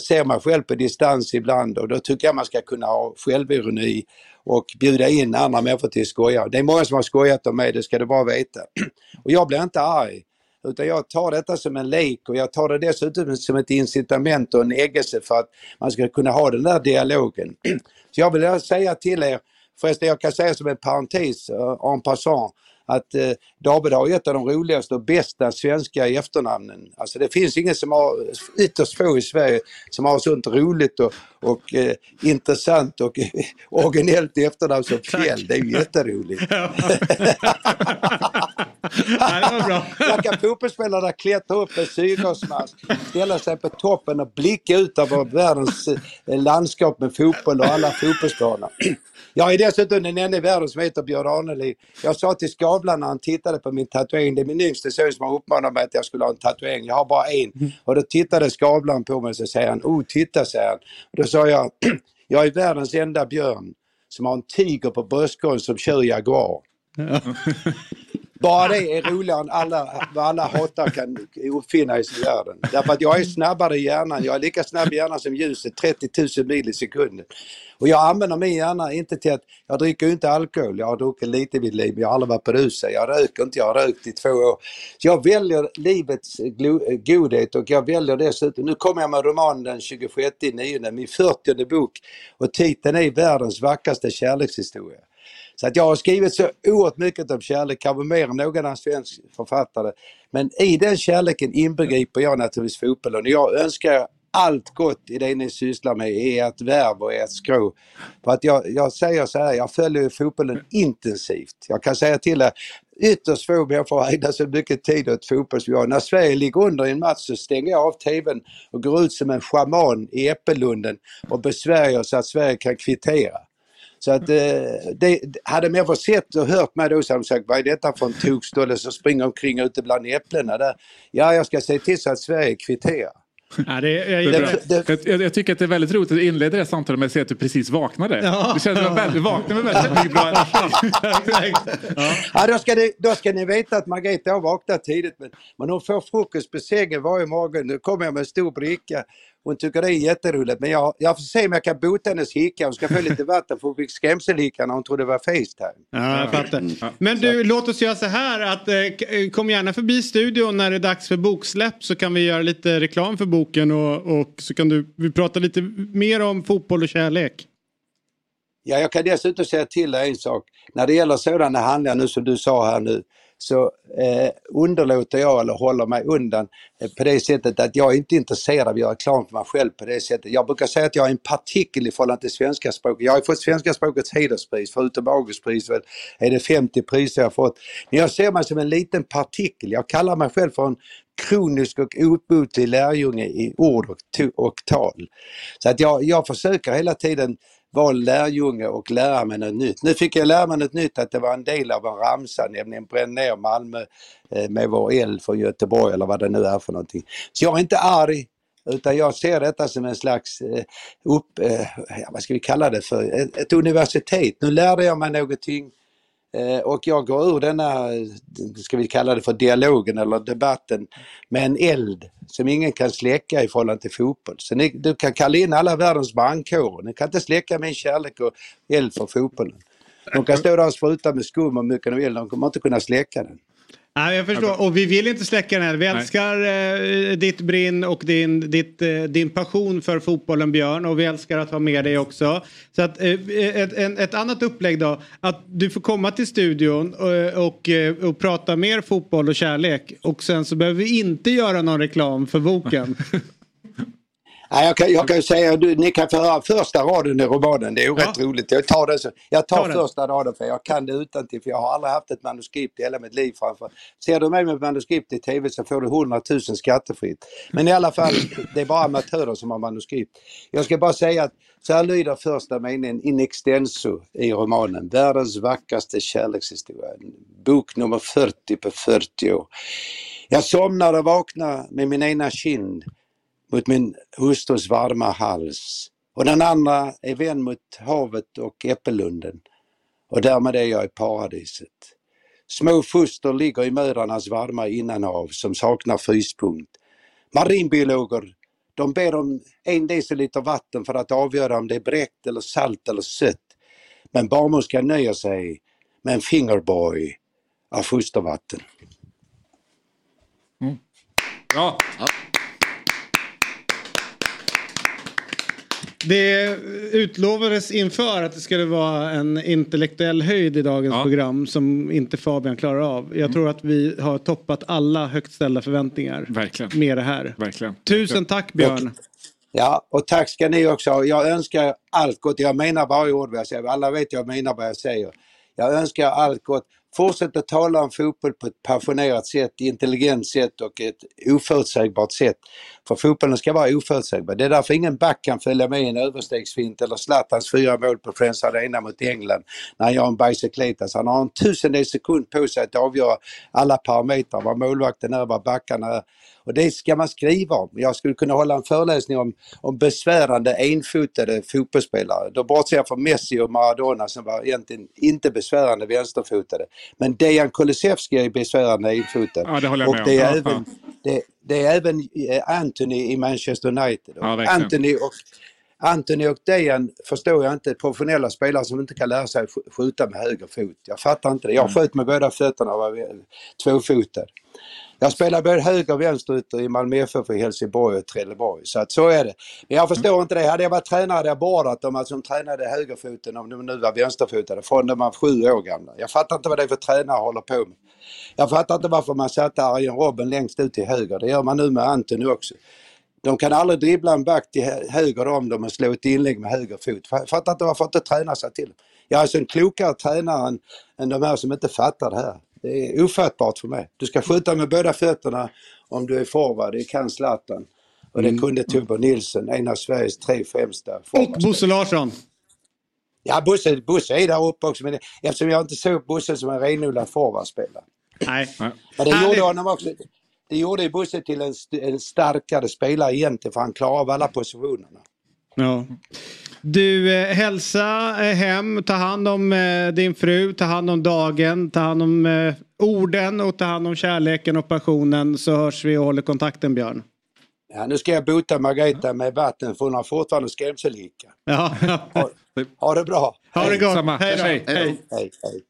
ser mig själv på distans ibland och då tycker jag man ska kunna ha självironi och bjuda in andra människor till att skoja. Det är många som har skojat om mig, det ska du bara veta. Och jag blir inte arg. Utan jag tar detta som en lek och jag tar det dessutom som ett incitament och en äggelse för att man ska kunna ha den där dialogen. Så jag vill säga till er, förresten jag kan säga som en parentes uh, en passant, att eh, David har ett av de roligaste och bästa svenska efternamnen. Alltså det finns ingen som har, ytterst få i Sverige, som har sånt roligt och, och eh, intressant och originellt efternamn som Fjäll. Det är ju jätteroligt. Ja. ja, det var bra. Där kan fotbollsspelarna klättra upp en syrgasmask, ställa sig på toppen och blicka ut över världens eh, landskap med fotboll och alla fotbollsbanor. Jag är dessutom den enda i världen som heter Björn Ranelid. Jag sa till Skavlan när han tittade på min tatuering, det är min yngste son som har uppmanat mig att jag skulle ha en tatuering. Jag har bara en. Mm. Och då tittade Skavlan på mig och så säger han, oh titta säger han. Och då sa jag, jag är världens enda björn som har en tiger på bröstkorgen som kör Jaguar. Ja. Bara det är roligare än alla, vad alla hatar kan uppfinna i världen. Därför att jag är snabbare i hjärnan. Jag är lika snabb i hjärnan som ljuset, 30 000 mil i sekunden. Och jag använder min hjärna inte till att, jag dricker ju inte alkohol, jag har druckit lite i mitt liv, men jag har aldrig varit berusad. Jag röker inte, jag har rökt i två år. Så jag väljer livets godhet och jag väljer dessutom, nu kommer jag med romanen den 26 9, min 40 bok och titeln är Världens vackraste kärlekshistoria. Så att jag har skrivit så oerhört mycket om kärlek, kanske mer än någon annan svensk författare. Men i den kärleken inbegriper jag naturligtvis fotbollen. Jag önskar allt gott i det ni sysslar med i ert värv och ert skrå. För att jag, jag säger så här, jag följer ju fotbollen intensivt. Jag kan säga till er, ytterst få människor ägnar så mycket tid åt fotboll som jag. När Sverige ligger under i en match så stänger jag av TVn och går ut som en schaman i Äppellunden och besvärjer så att Sverige kan kvittera. Så att eh, det, hade människor sett och hört mig då så hade de sagt, vad är detta för en tokstolle som springer omkring ute bland äpplena där? Ja, jag ska se till så att Sverige kvitterar. Ja, det, jag, jag, jag, jag, tycker att det är väldigt roligt att inleda det här samtalet med att säga att du precis vaknade. Ja. Du som att du vaknade med väldigt mycket bra energi. ja. ja, då, ska ni, då ska ni veta att Margareta har vaknat tidigt men, men hon får frukost på sängen varje morgon. Nu kommer jag med en stor bricka hon tycker det är jätteroligt men jag, jag får se om jag kan bota hennes hicka. Hon ska få lite vatten för hon fick skrämselhicka när hon trodde det var Facetime. Ja, jag fattar. Mm. Men du, låt oss göra så här att eh, eh, kom gärna förbi studion när det är dags för boksläpp så kan vi göra lite reklam för boken och, och så kan du, vi prata lite mer om fotboll och kärlek. Ja, jag kan dessutom säga till dig en sak. När det gäller sådana handlingar nu som du sa här nu så eh, underlåter jag eller håller mig undan eh, på det sättet att jag är inte intresserad av att göra reklam för mig själv på det sättet. Jag brukar säga att jag är en partikel i förhållande till svenska språket. Jag har fått svenska språkets hederspris, förutom Augustpriset är det 50 priser jag fått. Men jag ser mig som en liten partikel. Jag kallar mig själv för en kronisk och obotlig lärjunge i ord och, och tal. Så att jag, jag försöker hela tiden vara lärjunge och lära mig något nytt. Nu fick jag lära mig något nytt att det var en del av en ramsa, nämligen bränn ner Malmö eh, med vår eld från Göteborg eller vad det nu är för någonting. Så jag är inte arg utan jag ser detta som en slags eh, upp, eh, vad ska vi kalla det för, ett, universitet. Nu lärde jag mig någonting Eh, och jag går ur denna, ska vi kalla det för dialogen eller debatten, med en eld som ingen kan släcka i förhållande till fotboll. Så ni, du kan kalla in alla världens brandkårer, ni kan inte släcka min kärlek och eld för fotbollen. De kan stå där och spruta med skum och mycket de vill, de kommer inte kunna släcka den. Ja, jag förstår. Och vi vill inte släcka den här. Vi älskar eh, ditt brinn och din, ditt, eh, din passion för fotbollen Björn. Och vi älskar att ha med dig också. Så att, eh, ett, en, ett annat upplägg då. Att du får komma till studion och, eh, och, eh, och prata mer fotboll och kärlek. Och sen så behöver vi inte göra någon reklam för boken. Nej, jag, kan, jag kan säga att ni kan få höra första raden i romanen, det är ju ja. rätt roligt. Jag tar, det så, jag tar Ta första raden för jag kan det utan till för jag har aldrig haft ett manuskript i hela mitt liv framför. Ser du mig med ett manuskript i TV så får du 100 000 skattefritt. Men i alla fall, det är bara amatörer som har manuskript. Jag ska bara säga att så här lyder första meningen in extenso i romanen. Världens vackraste kärlekshistoria. Bok nummer 40 på 40 år. Jag somnar och vaknar med min ena kind mot min hustrus varma hals och den andra är vän mot havet och äppellunden och därmed är jag i paradiset. Små foster ligger i mödrarnas varma innanhav som saknar fryspunkt. Marinbiologer de ber om en deciliter vatten för att avgöra om det är bräckt eller salt eller sött. Men barnmorskan nöjer sig med en fingerboy av fostervatten. Mm. Ja. ja. Det utlovades inför att det skulle vara en intellektuell höjd i dagens ja. program som inte Fabian klarar av. Jag mm. tror att vi har toppat alla högt ställda förväntningar Verkligen. med det här. Verkligen. Tusen tack Björn. Ja, och tack ska ni också ha. Jag önskar allt gott. Jag menar varje ord vad jag säger. Alla vet jag menar vad jag säger. Jag önskar allt gott. Fortsätt att tala om fotboll på ett passionerat sätt, intelligent sätt och ett oförutsägbart sätt. För fotbollen ska vara oförutsägbar. Det är därför ingen back kan följa med i en överstegsfint eller Zlatans fyra mål på Friends Arena mot England när han gör en bicycletas. Han har en tusendels sekund på sig att avgöra alla parametrar, vad målvakten är, vad backarna är. Och det ska man skriva om. Jag skulle kunna hålla en föreläsning om, om besvärande enfotade fotbollsspelare. Då bortser jag från Messi och Maradona som var egentligen inte besvärande vänsterfotade. Men Dejan Kulusevski är besvärande enfotad. Ja, det håller jag med och det är om. även, det, det, är även eh, Anthony i Manchester United. Ja, Anthony och Anthony och Dejan förstår jag inte, professionella spelare som inte kan lära sig skjuta med höger fot. Jag fattar inte det. Jag sköt med båda fötterna och var tvåfotad. Jag spelar både höger och vänsterytter i Malmö FF, i Helsingborg och Trelleborg. Så att så är det. Men jag förstår inte det. Hade jag varit tränare hade jag beordrat dem att som tränade högerfoten, om de nu var vänsterfotade, från de var sju år gamla. Jag fattar inte vad det är för tränare håller på med. Jag fattar inte varför man satte Arjen Robben längst ut till höger. Det gör man nu med Antoni också. De kan aldrig dribbla en back till hö- höger om dem och slå ett inlägg med höger fot. Fattar inte varför inte träna sig till. Jag är alltså en klokare tränare än, än de här som inte fattar det här. Det är ofattbart för mig. Du ska skjuta med båda fötterna om du är forward. Det kan Zlatan. Och det kunde Tobbe Nilsson, en av Sveriges tre främsta Och Bosse Larsson. Ja, Bosse, Bosse är där uppe också. Men eftersom jag inte såg Bosse som en renodlad forwardspelare. Nej. Men det gjorde honom också. Det gjorde ju Bosse till en, st- en starkare spelare egentligen för han klarar av alla positionerna. Ja. Du, eh, hälsa eh, hem, ta hand om eh, din fru, ta hand om dagen, ta hand om eh, orden och ta hand om kärleken och passionen så hörs vi och håller kontakten Björn. Ja, nu ska jag bota Margareta med vatten för hon har fortfarande skrämselhicka. Ja. ha, ha det bra. Ha det gott. Samma. Hej då. Hej. Hej. Hej, hej.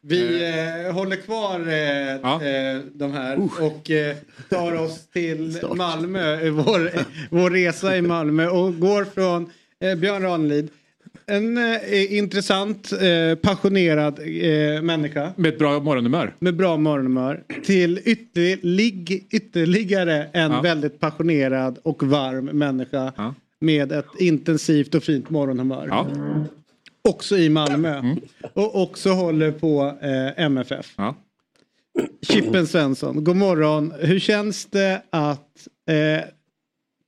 Vi eh, håller kvar eh, eh, de här och eh, tar oss till Malmö, eh, vår, vår resa i Malmö och går från eh, Björn Ranelid. En eh, intressant, eh, passionerad eh, människa. Med ett bra morgonhumör. Med bra morgonhumör. Till ytterlig, ytterligare en Ja. väldigt passionerad och varm människa. Med ett intensivt och fint morgonhumör. Ja. Också i Malmö. Och också håller på eh, MFF. Chippen Svensson, god morgon. Hur känns det att eh,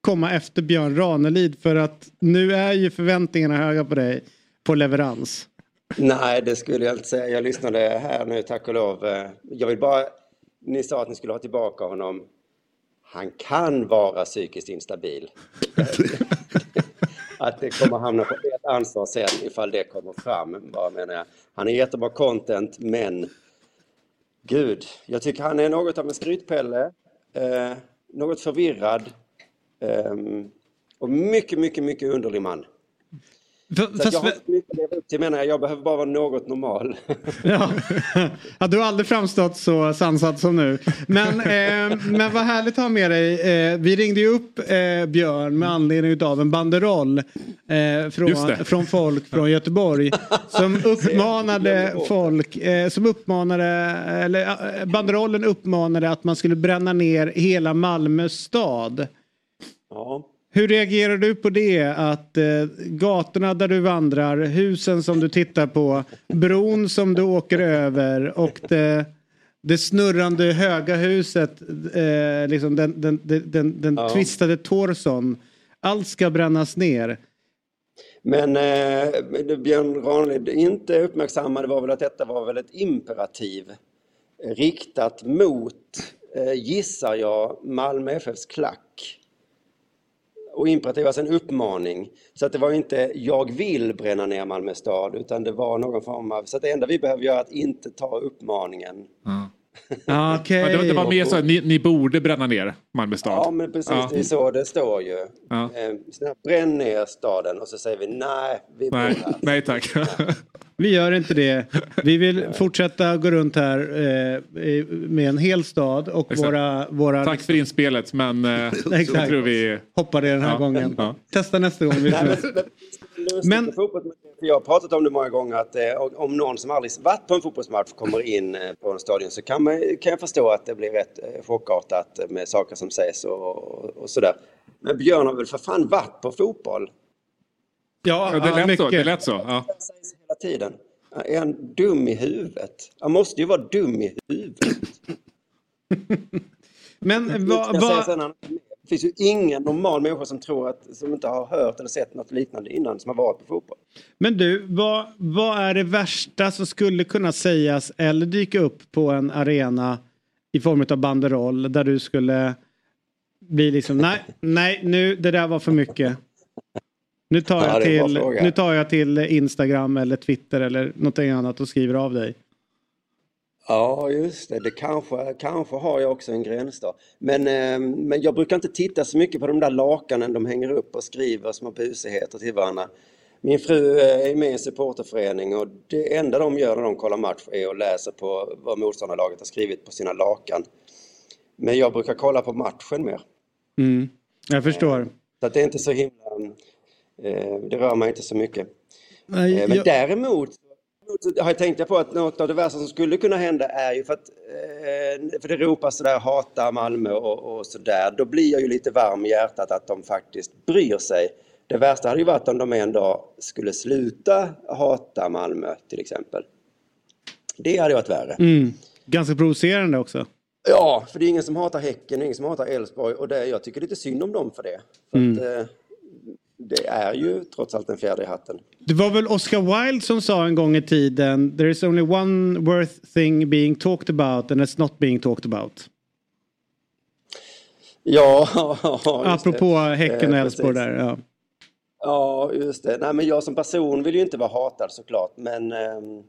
komma efter Björn Ranelid? För att nu är ju förväntningarna höga på dig på leverans. Nej, det skulle jag inte säga. Jag lyssnade här nu, tack och lov. Eh, Jag vill bara... Ni sa att ni skulle ha tillbaka honom. Han kan vara psykiskt instabil. att det kommer hamna på ert ansvar sen ifall det kommer fram. Bara menar jag. Han är jättebra content, men gud, jag tycker han är något av en skrytpelle. Eh, något förvirrad. Ehm, och mycket, mycket, mycket underlig man. Så att jag har inte mycket att leva upp till menar jag. Jag behöver bara vara något normal. Ja. ja, du har aldrig framstått så sansad som nu. Men, eh, men vad härligt att ha med dig. Eh, vi ringde ju upp eh, Björn med anledning av en banderoll eh, från, från folk från Göteborg. Som uppmanade folk, eh, som uppmanade, eller eh, banderollen uppmanade att man skulle bränna ner hela Malmö stad. Ja. Hur reagerar du på det? Att eh, gatorna där du vandrar, husen som du tittar på, bron som du åker över och det, det snurrande höga huset, eh, liksom den, den, den, den, Ja. twistade torson. Allt ska brännas ner. Men eh, det Björn Ranelid inte uppmärksammade var väl att detta var väl ett imperativ riktat mot, eh, gissar jag, Malmö FFs klack. Och imperativ alltså en uppmaning. Så att det var inte jag vill bränna ner Malmö stad utan det var någon form av, så att det enda vi behöver göra är att inte ta uppmaningen. Ah, Okej. Ja, det, det var mer så att ni, ni borde bränna ner Malmö stad. Ja men precis, Ja. det är så det står ju. Ja. Eh, bränn ner staden och så säger vi nej, vi Nej, nej tack. Vi gör inte det. Vi vill fortsätta gå runt här eh, med en hel stad och Exakt. våra... våra Tack för inspelet men eh, Exakt. tror vi... Hoppar det den här Ja. gången. Ja. Testa nästa gång. Men, jag har pratat om det många gånger att eh, om någon som aldrig varit på en fotbollsmatch kommer in eh, på en stadion så kan, man, kan jag förstå att det blir rätt eh, chockartat med saker som sägs och, och, sådär. Men Björn har väl för fan varit på fotboll Ja, Ja, det, lät så, mycket. det lät så. Ja. Hela tiden. Är han dum i huvudet? Han måste ju vara dum i huvudet. Men vad... Va, det finns ju ingen normal människa som tror att, som inte har hört eller sett något liknande innan som har varit på fotboll. men du, vad, vad är det värsta som skulle kunna sägas eller dyka upp på en arena i form av banderoll där du skulle bli liksom nej, nej, nu det där var för mycket. Nu tar, Ja, jag till, nu tar jag till Instagram eller Twitter eller någonting annat och skriver av dig. Ja, just det. Det kanske, kanske har jag också en gräns då. Men, eh, men jag brukar inte titta så mycket på de där lakanen de hänger upp och skriver små busigheter till varandra. Min fru eh, är med i en supporterförening och det enda de gör när de kollar match är att läsa på vad motståndarlaget har skrivit på sina lakan. Men jag brukar kolla på matchen mer. Mm. Jag förstår. Så att det är inte så himla... Eh, det rör mig inte så mycket. Nej, Eh, men jag- däremot så har jag tänkt på att något av det värsta som skulle kunna hända är ju för att eh, för det ropas sådär hata Malmö och, och sådär. Då blir jag ju lite varm i hjärtat att de faktiskt bryr sig. Det värsta hade ju varit om de en dag skulle sluta hata Malmö till exempel. Det hade varit värre. Mm. Ganska provocerande också. Ja, för det är ingen som hatar Häcken, ingen som hatar Elfsborg och det, jag tycker lite synd om dem för det. För Mm. att, det är ju trots allt en fjäder i hatten. Det var väl Oscar Wilde som sa en gång i tiden There is only one worth thing being talked about and it's not being talked about. Ja, Apropå det. Häcken och Eh, Elfsborg där. Ja. Ja, just det. Nej, men jag som person vill ju inte vara hatad såklart, men, ehm,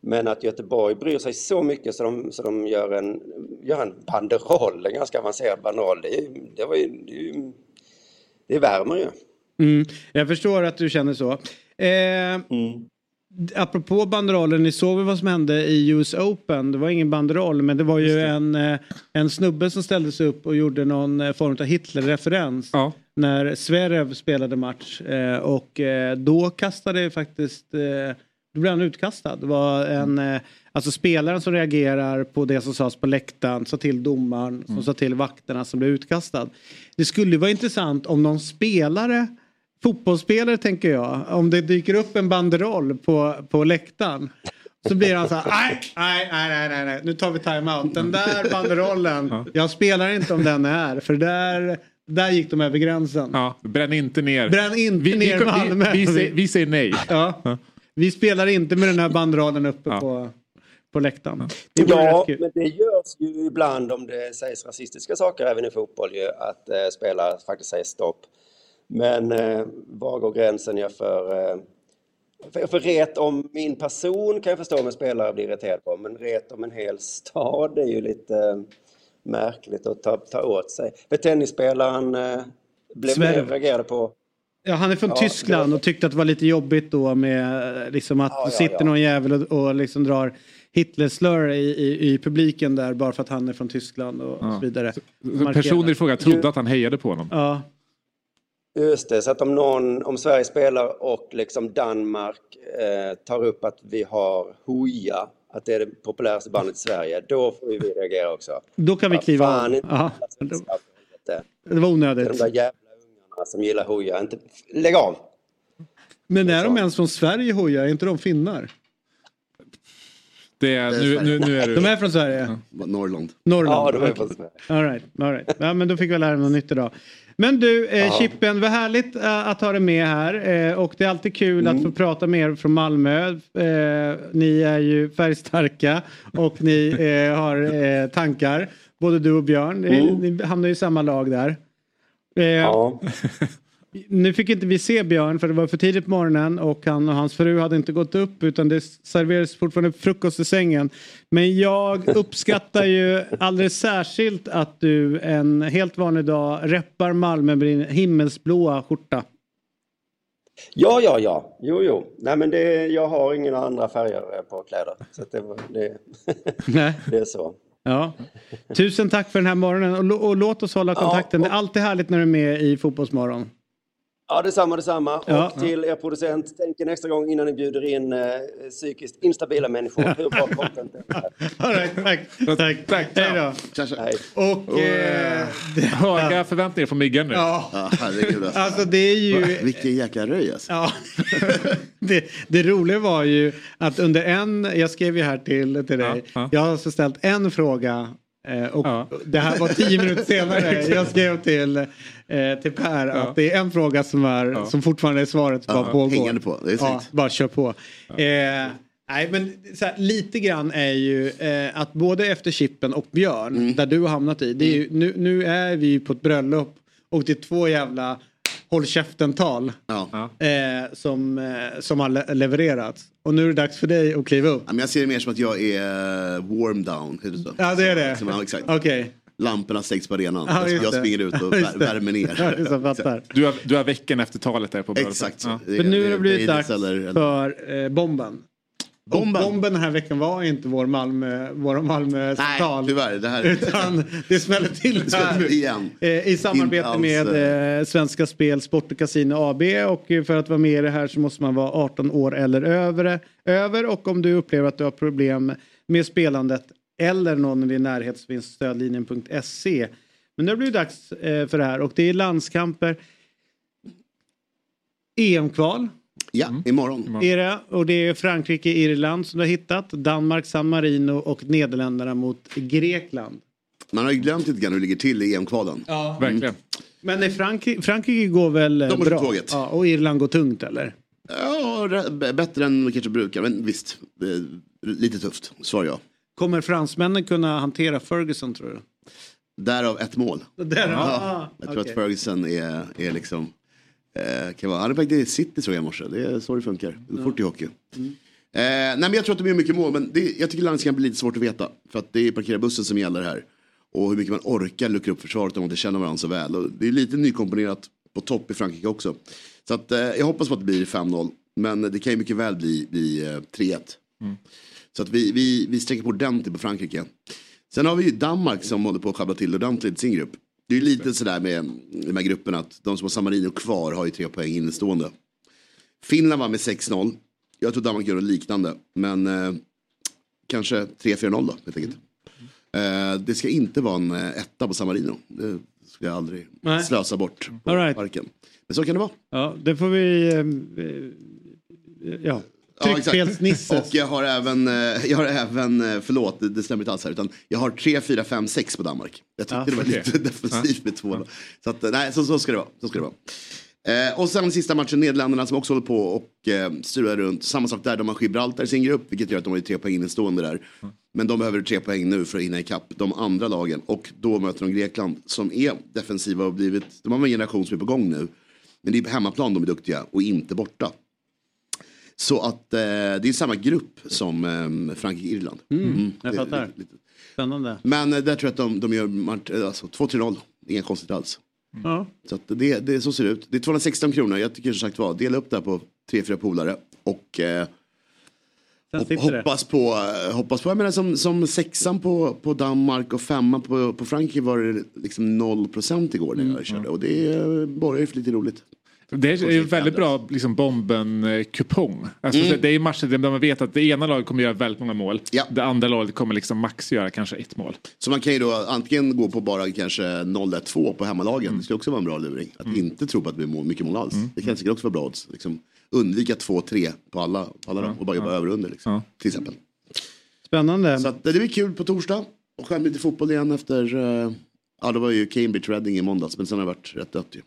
men att Göteborg bryr sig så mycket så de, så de gör, en, gör en banderoll, en ganska avancerad banderoll, det, det, var ju, det, det värmer ju. Mm. Jag förstår att du känner så. Eh, Apropå banderollen, ni såg väl vad som hände i US Open? Det var ingen banderoll men det var ju en, eh, en snubbe som ställde sig upp och gjorde någon eh, form av Hitler-referens. När Zverev spelade match eh, och eh, då kastade faktiskt eh, då blev han utkastad. Det var en, eh, alltså spelaren som reagerar på det som sades på läktaren, sa till domaren, som sa till vakterna som blev utkastad. Det skulle vara intressant om någon spelare, fotbollsspelare tänker jag, om det dyker upp en banderoll på, på läktaren. Så blir han så här, nej, nej, nej, nej, nej, nu tar vi timeout. Den där banderollen, jag spelar inte om den är, för där, där gick de över gränsen. Ja, bränn inte ner. Bränn inte Vi- vi- ner vi- Malmö. vi säger- vi säger nej. Ja. Vi spelar inte med den här banderollen uppe på, på läktaren. Ja, men det görs ju ibland om det sägs rasistiska saker även i fotboll ju, att eh, spelare faktiskt säger stopp. Men eh, var går gränsen jag för, eh, för... För ret om min person kan jag förstå om en spelare blir irriterad på, men ret om en hel stad är ju lite eh, märkligt att ta, ta åt sig. För tennisspelaren eh, blev Sverige. reagerade på... Ja, han är från Ja, Tyskland och tyckte att det var lite jobbigt då med eh, liksom att Ja, ja, sitter ja. någon jävel och, och liksom drar Hitlerslör i, i, i publiken där bara för att han är från Tyskland och, och så vidare. Personer i fråga trodde att han hejade på honom. Ja. Just det, så att om någon, om Sverige spelar och liksom Danmark eh, tar upp att vi har Hooja, att det är det populäraste bandet i Sverige, då får vi reagera också. Då kan vi kliva fan, av. inte för helvete. Det var onödigt. De där jävla ungarna som gillar Hooja, inte... lägg av! Men är de ens från Sverige Hoja? Är inte de finnar? Det är, nu, nu, nu är du... De är från Sverige? Norrland. Norrland? Ja, de är från Sverige. All right, all right. Ja, men då fick vi lära mig något nytt idag. Men du, eh, Ja. Chippen, vad härligt eh, att ha dig med här. Eh, och det är alltid kul att få prata med er från Malmö. Eh, ni är ju färgstarka och ni eh, har eh, tankar. Både du och Björn. Mm. Ni hamnar ju i samma lag där. Ja. Nu fick inte vi se Björn för det var för tidigt på morgonen och han och hans fru hade inte gått upp utan det serverades fortfarande frukost i sängen. Men jag uppskattar ju alldeles särskilt att du en helt vanlig dag reppar Malmö med din himmelsblåa skjorta. Ja, ja, ja. Jo, jo. Nej, men det, jag har ingen andra färger på kläder. Så det, det, det är så. Ja. Tusen tack för den här morgonen och, och låt oss hålla kontakten. Det är alltid härligt när du är med i Fotbollsmorgon. Ja, detsamma, detsamma. Ja. Och till er producent, tänk en extra gång innan ni bjuder in eh, psykiskt instabila människor. Hur bra content är det? All right, tack. tack. tack. Hej då. Hej. Och... Eh, Höga förväntningar från Myggan nu. Ja. Ja, herregud alltså. Alltså det är ju... Vilken jäkla röj alltså. Ja. det, det roliga var ju att under en, jag skrev ju här till, till dig, jag har alltså ställt en fråga eh, och det här var tio minuter senare. Jag skrev till, eh, till Per att det är en fråga som, är, som fortfarande är svaret bara Ja, pågår. hängande på. Det är ja, bara kör på. Eh, nej men så här, lite grann är ju eh, att både efter Chippen och Björn, Mm. där du har hamnat i, det är ju, nu, nu är vi ju på ett bröllop och det är två jävla håll käften-tal eh, som, eh, som har le- levererats. Och nu är det dags för dig att kliva upp. Ja, men jag ser det mer som att jag är eh, warm down. Ja, det är det. Ja. Okej. Lamporna stängs på arenan. Ja, jag, springer ut och värmer ner. Ja. Du har, du har veckan efter talet där på bröllopet. Exakt. Ja. Det- För nu har det- blivit dags eller- eller- för eh, bomben. Bomben. bomben den här veckan var inte vår Malmö, vår Malmö central. Nej, tyvärr. Det här... Utan det smäller till Det här. igen. Eh, I samarbete alls, med eh, Svenska Spel, Sport och Casino AB. Och eh, för att vara med i det här så måste man vara 18 år eller över. över. Och om du upplever att du har problem med spelandet eller någon i din närhet så finns stödlinjen.se. Men nu har det dags eh, för det här och det är landskamper. EM-kval. Ja, imorgon. Är det, och det är Frankrike, Irland som du har hittat. Danmark, San Marino och Nederländerna mot Grekland. Man har ju glömt lite grann hur det ligger till i EM-kvalen. Ja. Verkligen. Men är Frankrike, Frankrike går väl eh, De bra? tåget. Ja, och Irland går tungt eller? Ja, bättre än vi kanske brukar. Men visst, eh, lite tufft. Svar ja. Kommer fransmännen kunna hantera Ferguson tror du? Därav ett mål. Där, Ja. ah, Jag tror okej. att Ferguson är, är liksom... Eh, kan vara, han är på väg till City såg jag i morse. Det är så det funkar. Det går fort i hockey. Mm. Eh, nej men jag tror att de gör mycket mål. Men det, jag tycker landskamp blir lite svårt att veta. För att det är parkera bussen som gäller här. Och hur mycket man orkar luckra upp försvaret om man inte känner varandra så väl. Och det är lite nykomponerat på topp i Frankrike också. Så att, eh, jag hoppas på att det blir 5-0. Men det kan ju mycket väl bli, bli eh, 3-1. Så att vi, vi, vi sträcker på ordentligt på Frankrike. Sen har vi ju Danmark som håller på att sjabbla till ordentligt sin grupp. Det är ju lite sådär med de här grupperna att de som har San Marino kvar har ju tre poäng innestående. Finland var med 6-0. Jag tror Danmark gör något liknande. Men eh, kanske 3-4-0 då helt enkelt. Eh, det ska inte vara en eh, etta på San Marino. Det skulle jag aldrig Nej. slösa bort på All right. parken. Men så kan det vara. Ja, det får vi... eh, eh, ja, Ja, tryckfelsnisse. Och jag har även, eh, jag har även eh, förlåt det, stämmer inte alls här, utan jag har 3, 4, 5, 6 på Danmark. Jag tyckte Ja, det var okej. lite defensivt med två. Så, att, eh, nej, så, så ska det vara. Så ska det vara. Eh, och sen sista matchen, Nederländerna som också håller på och eh, strular runt. Samma sak där, de har Gibraltar i sin grupp, vilket gör att de har tre poäng innestående där. Men de behöver tre poäng nu för att hinna ikapp de andra lagen. Och då möter de Grekland som är defensiva och blivit, de har en generation som är på gång nu. Men det är på hemmaplan de är duktiga och inte borta. Så att eh, det är samma grupp som eh, Frankrike-Irland. Mm, jag det- fattar. lite- Spännande. Men eh, där tror jag att de, de gör eh, alltså, 2-3-0. Inga konstigt alls. Ja. Så att det, det, så ser det ut. Det är 216 kronor. Jag tycker som sagt var, dela upp det här på tre, fyra polare. Och eh, hop, det. hoppas på, eh, hoppas på, jag menar som, som sexan på, på Danmark och femman på, på Frankrike var det liksom 0% igår när jag körde. Och det eh, borgar ju för lite roligt. Det är ju väldigt bra liksom, bomben-kupong. Alltså, Mm. Det är matcher där man vet att det ena laget kommer göra väldigt många mål. Det andra laget kommer liksom max göra kanske ett mål. Så man kan ju då antingen gå på bara kanske 0-1-2 på hemmalagen. Mm. Det skulle också vara en bra luring. Att inte tro på att det blir mycket mål alls. Det kan säkert också vara bra odds. Liksom, undvika 2-3 på alla, på alla dem och bara jobba över och under. Liksom, Till exempel. Spännande. Så att, eh, det blir kul på torsdag. Och själv lite fotboll igen efter... ja, det var ju Cambridge Reading i måndags. Men sen har det varit rätt dött ju.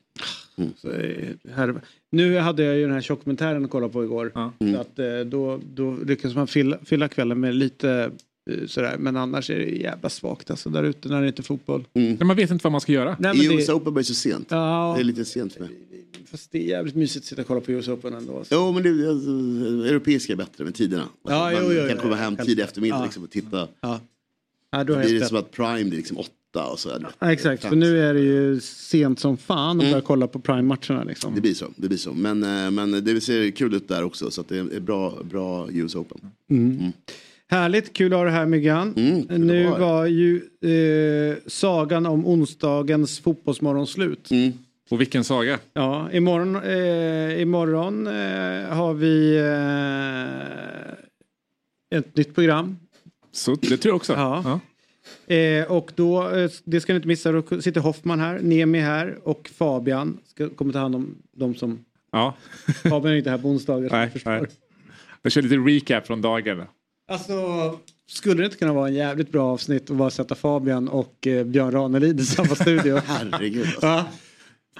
Mm. Så, eh, här, nu hade jag ju den här tjockmentären att kolla på igår. Mm. Så att, eh, då, då lyckas man fylla, fylla kvällen med lite eh, sådär. Men annars är det jävla svagt alltså där ute när det inte är fotboll. Men man vet inte vad man ska göra. Nej, men US det, Open var ju så sent. Ja. Det är lite sent för mig. fast det är jävligt mysigt att sitta och kolla på US Open ändå. alltså. Jo, men det, alltså, europeiska är bättre med tiderna. Alltså, Ja, man jo, jo, kan jo, komma jo. hem tidig eftermiddag Ja. liksom, och titta. Ja, du Då blir helt det som att Prime blir liksom åtta och så. Ja, exakt, för nu är det ju sent som fan att Mm. börja kolla på Prime-matcherna. Liksom. Det blir så. Det blir så. Men, eh, men det ser kul ut där också. Så att det är bra, bra US Open. Mm. Härligt, kul att ha det här Myggan. Mm, nu här. var ju eh, sagan om onsdagens fotbollsmorgon slut. Mm. Och vilken saga. Ja, imorgon, eh, imorgon eh, har vi eh, ett nytt program. Så det tror jag också. Ja. Eh, och då, eh, det ska ni inte missa, då sitter Hoffman här, Nemi här och Fabian ska, kommer ta hand om de som... Ja. Fabian är inte här på onsdagar. Nej, nej. Jag kör lite recap från dagen. Alltså, skulle det inte kunna vara en jävligt bra avsnitt att bara sätta Fabian och eh, Björn Ranelid i samma studio? Herregud. Alltså. ja.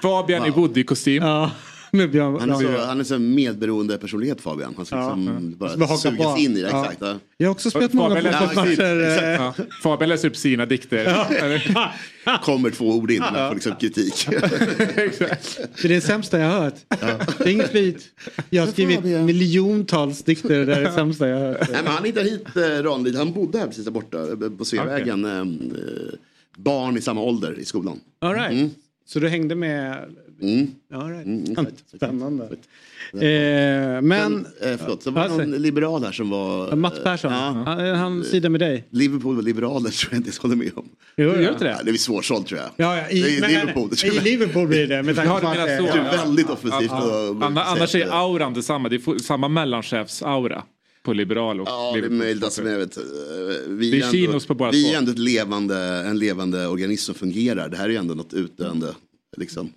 Fabian i Woody-kostym. Ja, Björn Han är så, han är så medberoende personlighet Fabian. Han ska Ja. liksom bara Som hakar sugas på. in i det. Ja. Exakt. Ja. Jag har också spelat många fotbollsmatcher. eh, ja. Fabian läser upp sina dikter. Kommer två ord in och får liksom kritik. Det är det sämsta jag har hört. Det är inget flit. Jag har skrivit miljontals dikter det är det sämsta jag har hört. Nej, men han hittade hit eh, Ranelid. Han bodde här precis där borta eh, på Sveavägen. Eh, barn i samma ålder i skolan. All right. Mm. Så du hängde med? Mm. Ja, right. Mm, exakt, Spännande. Eh, men... eh, förlåt, det var Alltså- någon liberal här som var... Ja, Mats Persson, Ja. han, han sidar med dig. Liverpool och liberaler tror jag inte jag håller med om. Jo, Gör inte det? Ja, det är svårsålt tror jag. Ja, ja, i, men- Liverpool. I blir det med tanke Ja, på du att menar det. Det är väldigt offensivt. och- annars är auran detsamma. Det är samma mellanchefs-aura på liberal och Ja, det är möjligt. Alltså, men jag vet, eh, vi Det är ändå- på båda Vi är ändå ett levande, en levande organism som fungerar. Det här är ju ändå något utdöende. Liksom.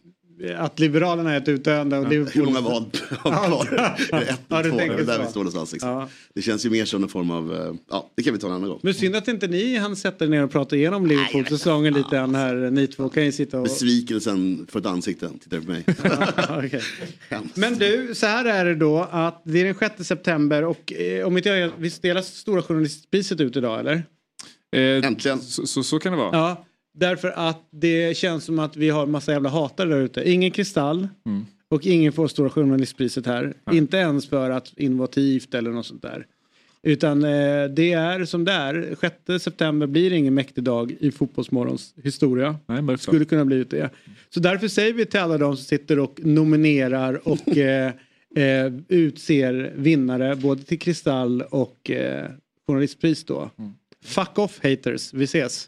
Att Liberalerna är ett utdöende och Liverpool... Hur många val har kvar? Ett Ja, två? Det är där så. vi står någonstans. Liksom. Ja. Det känns ju mer som en form av, eh, ja det kan vi ta en annan gång. Men synd att inte ni hann sätta er ner och prata igenom Liverpool-säsongen lite än här. Ni två kan ju sitta och... Besvikelsen för ett ansikte, tittar på mig. Okej. Men du, så här är det då att det är den 6 september och eh, om inte jag visst delas Stora Journalistpriset ut idag eller? Äntligen. Så, så, så kan det vara. Ja, därför att det känns som att vi har massa jävla hatare där ute. Ingen kristall Mm. och ingen får Stora Journalistpriset här. Inte ens för att innovativt eller något sånt där. Utan eh, det är som det är. 6 september blir ingen mäktig dag i Fotbollsmorgons historia. Nej. Skulle kunna bli det. Så därför säger vi till alla de som sitter och nominerar och eh, eh, utser vinnare både till Kristall och eh, Journalistpris då. Fuck off haters, vi ses.